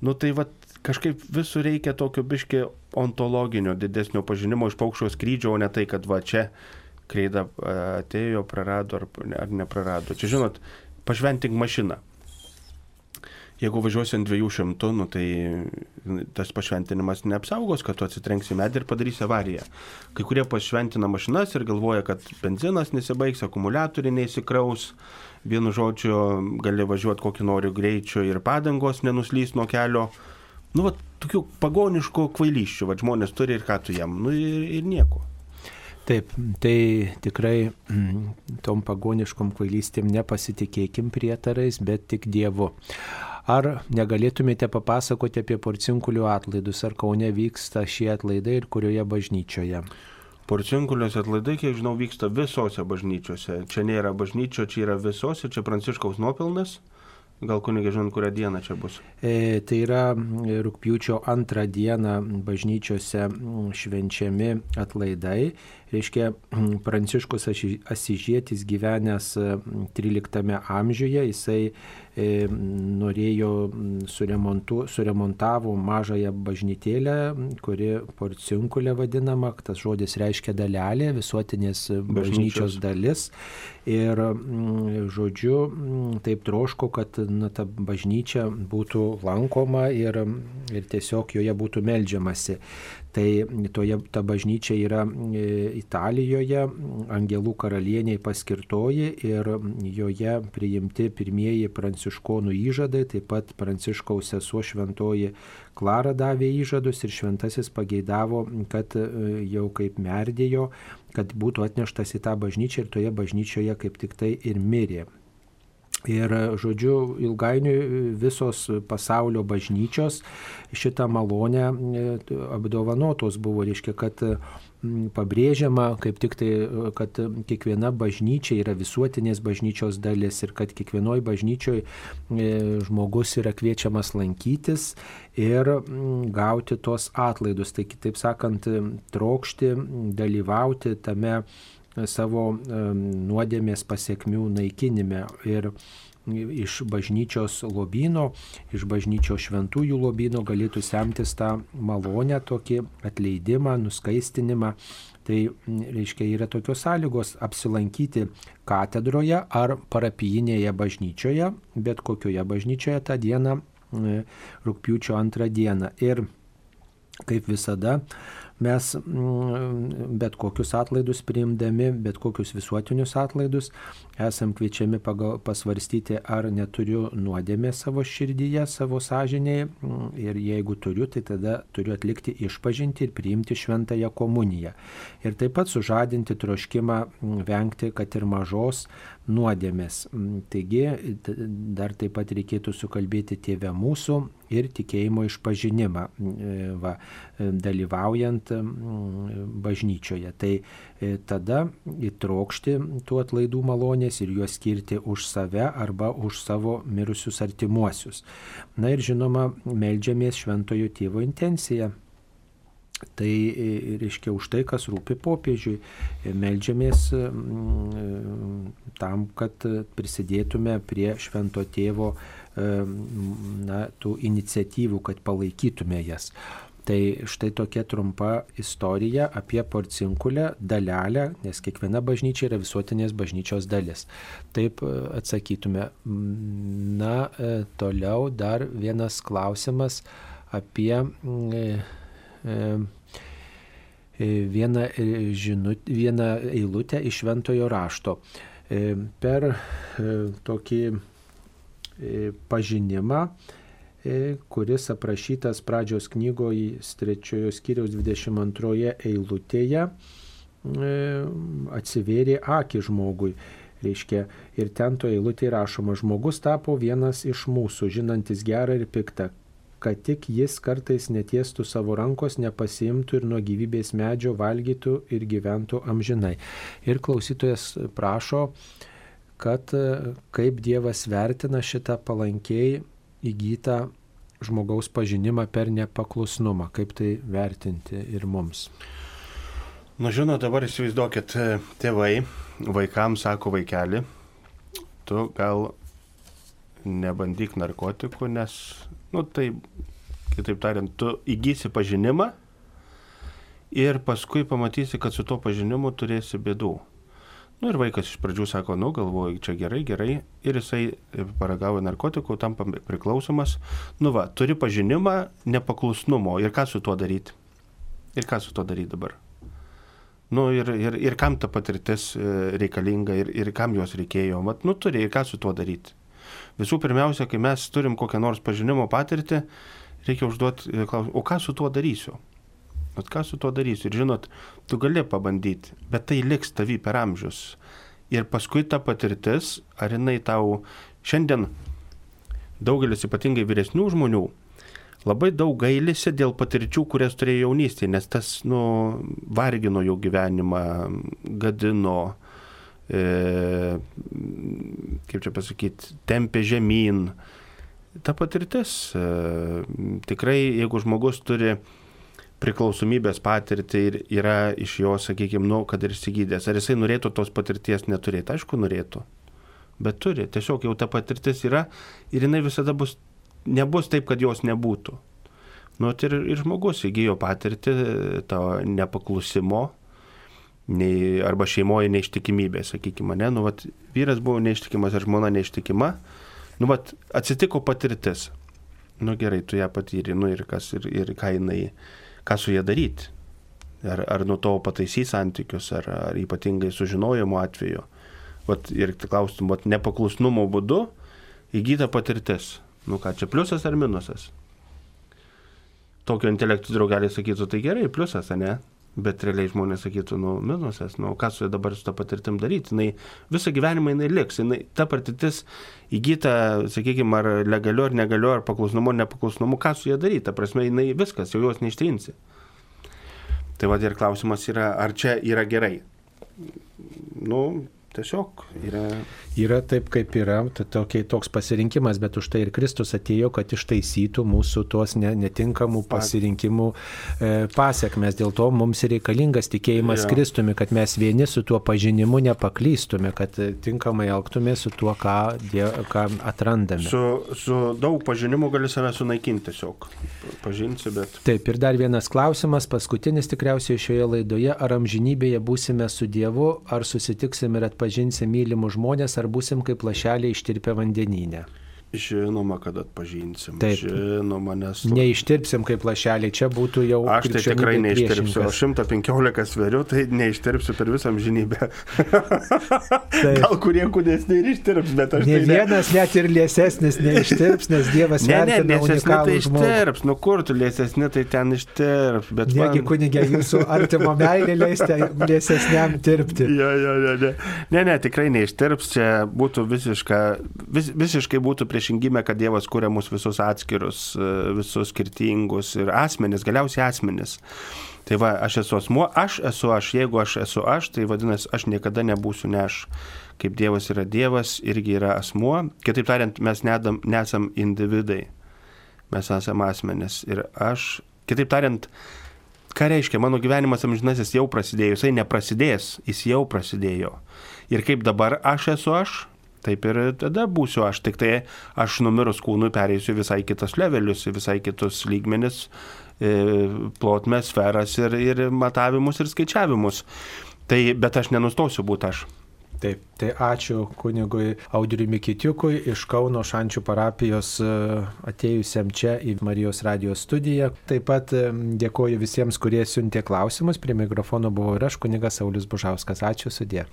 Nu tai va kažkaip visur reikia tokio biški ontologinio didesnio pažinimo iš paukščio skrydžio, o ne tai, kad va čia kreida e, atėjo, prarado ar, ar neprarado. Čia žinot, pašventink mašiną. Jeigu važiuosi ant 200, nu, tai tas pašventinimas neapsaugos, kad tu atsitrenksi medį ir padarysi avariją. Kai kurie pašventina mašinas ir galvoja, kad benzinas nesibaigs, akumuliatoriai neįsikraus, vienu žodžiu gali važiuoti kokį nori greičiu ir padangos nenuslys nuo kelio. Nu, va, tokių pagoniškų kvailyščių, va, žmonės turi ir ką tu jam, nu ir, ir nieko. Taip, tai tikrai mm, tom pagoniškom kvailystėm nepasitikėkim prietarais, bet tik Dievu. Ar negalėtumėte papasakoti apie porcinkulių atlaidus, ar Kaune vyksta šie atlaidai ir kurioje bažnyčioje? Porcinkulios atlaidai, kiek žinau, vyksta visose bažnyčiose. Čia nėra bažnyčio, čia yra visose, čia Pranciškaus nuopilnas. Gal kunigai žinot, kurią dieną čia bus? E, tai yra rūpjūčio antrą dieną bažnyčiose švenčiami atlaidai reiškia Pranciškus Asižėtis gyvenęs 13 amžiuje, jisai e, norėjo suremontu, suremontavo mažąją bažnytėlę, kuri porcinkulė vadinama, tas žodis reiškia dalelė, visuotinės bažnyčios dalis. Ir žodžiu, taip troško, kad na, ta bažnyčia būtų lankoma ir, ir tiesiog joje būtų melžiamasi. Tai toje, ta bažnyčia yra e, Italijoje, Angelų karalieniai paskirtoji ir joje priimti pirmieji pranciškonų įžadai, taip pat pranciškaus sesuo šventoji Klara davė įžadus ir šventasis pageidavo, kad e, jau kaip merdėjo, kad būtų atneštas į tą bažnyčią ir toje bažnyčioje kaip tik tai ir mirė. Ir, žodžiu, ilgainiui visos pasaulio bažnyčios šitą malonę e, apdovanotos buvo, reiškia, kad pabrėžiama kaip tik tai, kad kiekviena bažnyčia yra visuotinės bažnyčios dalis ir kad kiekvienoje bažnyčioje žmogus yra kviečiamas lankytis ir gauti tos atlaidus. Tai kitaip sakant, trokšti, dalyvauti tame savo nuodėmės pasiekmių naikinime. Ir iš bažnyčios lobino, iš bažnyčios šventųjų lobino galėtų semtis tą malonę, tokį atleidimą, nuskaistinimą. Tai reiškia yra tokios sąlygos apsilankyti katedroje ar parapijinėje bažnyčioje, bet kokioje bažnyčioje tą dieną, rūpiučio antrą dieną. Ir kaip visada, mes mm, bet kokius atlaidus priimdami, bet kokius visuotinius atlaidus, esam kviečiami pagal, pasvarstyti, ar neturiu nuodėmė savo širdyje, savo sąžinėje mm, ir jeigu turiu, tai tada turiu atlikti išpažinti ir priimti šventąją komuniją. Ir taip pat sužadinti troškimą mm, vengti, kad ir mažos nuodėmės. Taigi dar taip pat reikėtų sukalbėti tėvę mūsų ir tikėjimo išpažinimą, va, dalyvaujant bažnyčioje. Tai e, tada įtrokšti tų atlaidų malonės ir juos skirti už save arba už savo mirusius artimuosius. Na ir žinoma, melžiamės šventojo tėvo intenciją Tai e, reiškia už tai, kas rūpi popiežiui. Meldžiamės tam, kad prisidėtume prie švento tėvo na, tų iniciatyvų, kad palaikytume jas. Tai štai tokia trumpa istorija apie porcinkulę dalelę, nes kiekviena bažnyčia yra visuotinės bažnyčios dalis. Taip e, atsakytume. Na, e, toliau dar vienas klausimas apie E, e, vieną, e, žinut, vieną eilutę iš šventojo rašto. Per tokį pažinimą, kuris aprašytas pradžios knygoje 3 skyriaus 22 eilutėje, atsivėrė akį žmogui. Reiškia, ir ten to eilutė rašoma, žmogus tapo vienas iš mūsų, žinantis gerą ir piktą, kad tik jis kartais netiestų savo rankos, nepasiimtų ir nuo gyvybės medžio valgytų ir gyventų amžinai. Ir klausytojas prašo, kad e, kaip Dievas vertina šitą palankiai įgytą žmogaus pažinimą per nepaklusnumą, kaip tai vertinti ir mums. Na žinot, dabar įsivaizduokit, e, tėvai vaikams sako vaikeli, tu gal nebandyk narkotikų, nes Nu tai, kitaip tariant, tu įgysi pažinimą ir paskui pamatysi, kad su to pažinimu turėsi bėdų. Nu ir vaikas iš pradžių sako, nu galvoju, čia gerai, gerai. Ir jisai paragavo narkotikų, tampa priklausomas. Nu va, turi pažinimą nepaklusnumo. Ir ką su tuo daryti? Ir ką su tuo daryti dabar? Nu ir, ir, ir kam ta patirtis e, reikalinga ir, ir kam jos reikėjo. Vat, nu turi ir ką su tuo daryti. Visų pirmiausia, kai mes turim kokią nors pažinimo patirtį, reikia užduoti e, klausimą, o ką su tuo darysiu? Vat ką su tuo darysiu? Ir žinot, tu gali pabandyti, bet tai liks tavy per amžius. Ir paskui ta patirtis, ar jinai tau šiandien daugelis ypatingai vyresnių žmonių labai daug gailisi dėl patirčių, kurias turėjo jaunystėje, nes tas, nu, vargino jų gyvenimą, gadino, e, kaip čia pasakyti, tempė žemyn. Ta patirtis, e, tikrai jeigu žmogus turi priklausomybės patirtį ir yra iš jo, sakykime, nu, kad ir įsigydęs, ar jisai norėtų tos patirties neturėti, aišku, norėtų. Bet turi, tiesiog jau ta patirtis yra ir jinai visada bus, nebus taip, kad jos nebūtų. Nu, ir, ir žmogus įgyjo patirtį to nepaklusimo, nei, arba šeimoje neištikimybė, sakykime, ne, nu, vat, vyras buvo neištikimas ar žmona neištikima, nu, vat, atsitiko patirtis. Nu gerai, tu ją patyri, nu ir kas, ir, ir ką jinai, ką su ją daryti. Ar, ar nuo to pataisys santykius, ar, ar ypatingai sužinojimo atveju. Vat, ir klaustum, vat, nepaklusnumo būdu įgyta patirtis. Nu ką, čia pliusas ar minusas? Tokio intelektų draugelį sakytų, tai gerai, pliusas, ne? Bet realiai žmonės sakytų, nu, minusas, nu, ką su ja dabar su tą patirtim daryti. Jinai visą gyvenimą jinai liks. Jinai, ta patirtis įgyta, sakykime, ar legaliu, ar negaliu, ar paklusnumu, ar nepaklusnumu, ką su ja daryti. Ta prasme, jinai viskas, jau jos neištrinsi. Tai vad ir klausimas yra, ar čia yra gerai. Nu, tiesiog yra. Yra taip, kaip yra, tai tokia, toks pasirinkimas, bet už tai ir Kristus atėjo, kad ištaisytų mūsų tuos ne, netinkamų pasirinkimų e, pasiekmes. Dėl to mums reikalingas tikėjimas Jo. Kristumi, kad mes vieni su tuo pažinimu nepaklystume, kad e, tinkamai elgtume su tuo, ką, die, ką atrandame. Su, su daug pažinimu gali save sunaikinti tiesiog. Pažinsi, bet. Taip, ir dar vienas klausimas, paskutinis tikriausiai šioje laidoje, ar amžinybėje būsime su Dievu, ar susitiksim ir atpažinsim mylimus žmonės, ar būsim kaip lašeliai ištirpę vandenyne. Žinoma, kad atpažinsim. Taip. Žinoma, nes. Neištirpsim kaip lašeliai, čia būtų jau... Aš tai tikrai neištirpsiu. Aš priešingas. 115 sveriu, tai neištirpsiu per visą amžinybę. Gal kurie kūdesni ir ištirps, bet aš Ne tai vienas net ir liesesnis neištirps, nes Dievas Ne, ne, liesesni tai ištirps. Nu kur tu liesesni, tai ten ištirps. Bet Negi man- kunigė jūsų artimo meilė leisite liesesniam tirpti. Ja, ja, ja, ne. ne, ne, tikrai neištirps, čia būtų visiška, vis, visiškai būtų priešingybė, kad Dievas kuria mus visus atskirus, e, visus skirtingus ir asmenis, galiausiai asmenis. Tai va, aš esu asmuo, aš esu aš, jeigu aš esu aš, tai vadinasi, aš niekada nebūsiu ne aš. Kaip Dievas yra Dievas, irgi yra asmuo. Kitaip tariant, mes nedam, nesam individai, mes esame asmenis. Ir aš, kitaip tariant, ką reiškia, mano gyvenimas amžinasis jau prasidėjo, jisai neprasidės, jis jau prasidėjo. Ir kaip dabar aš esu aš, taip ir tada būsiu aš, tik tai aš numirus kūnui pereisiu visai kitus levelius, visai kitus lygmenis, e, plotmės, sferas ir, ir matavimus ir skaičiavimus. Tai, bet aš nenustosiu būti aš. Taip, tai ačiū kunigui Audriui Mikitiukui iš Kauno Šančių parapijos e, atėjusiam čia į Marijos radijos studiją. Taip pat e, dėkoju visiems, kurie siuntė klausimus. Prie mikrofono buvau ir aš, kunigas Saulis Bužauskas. Ačiū sudė.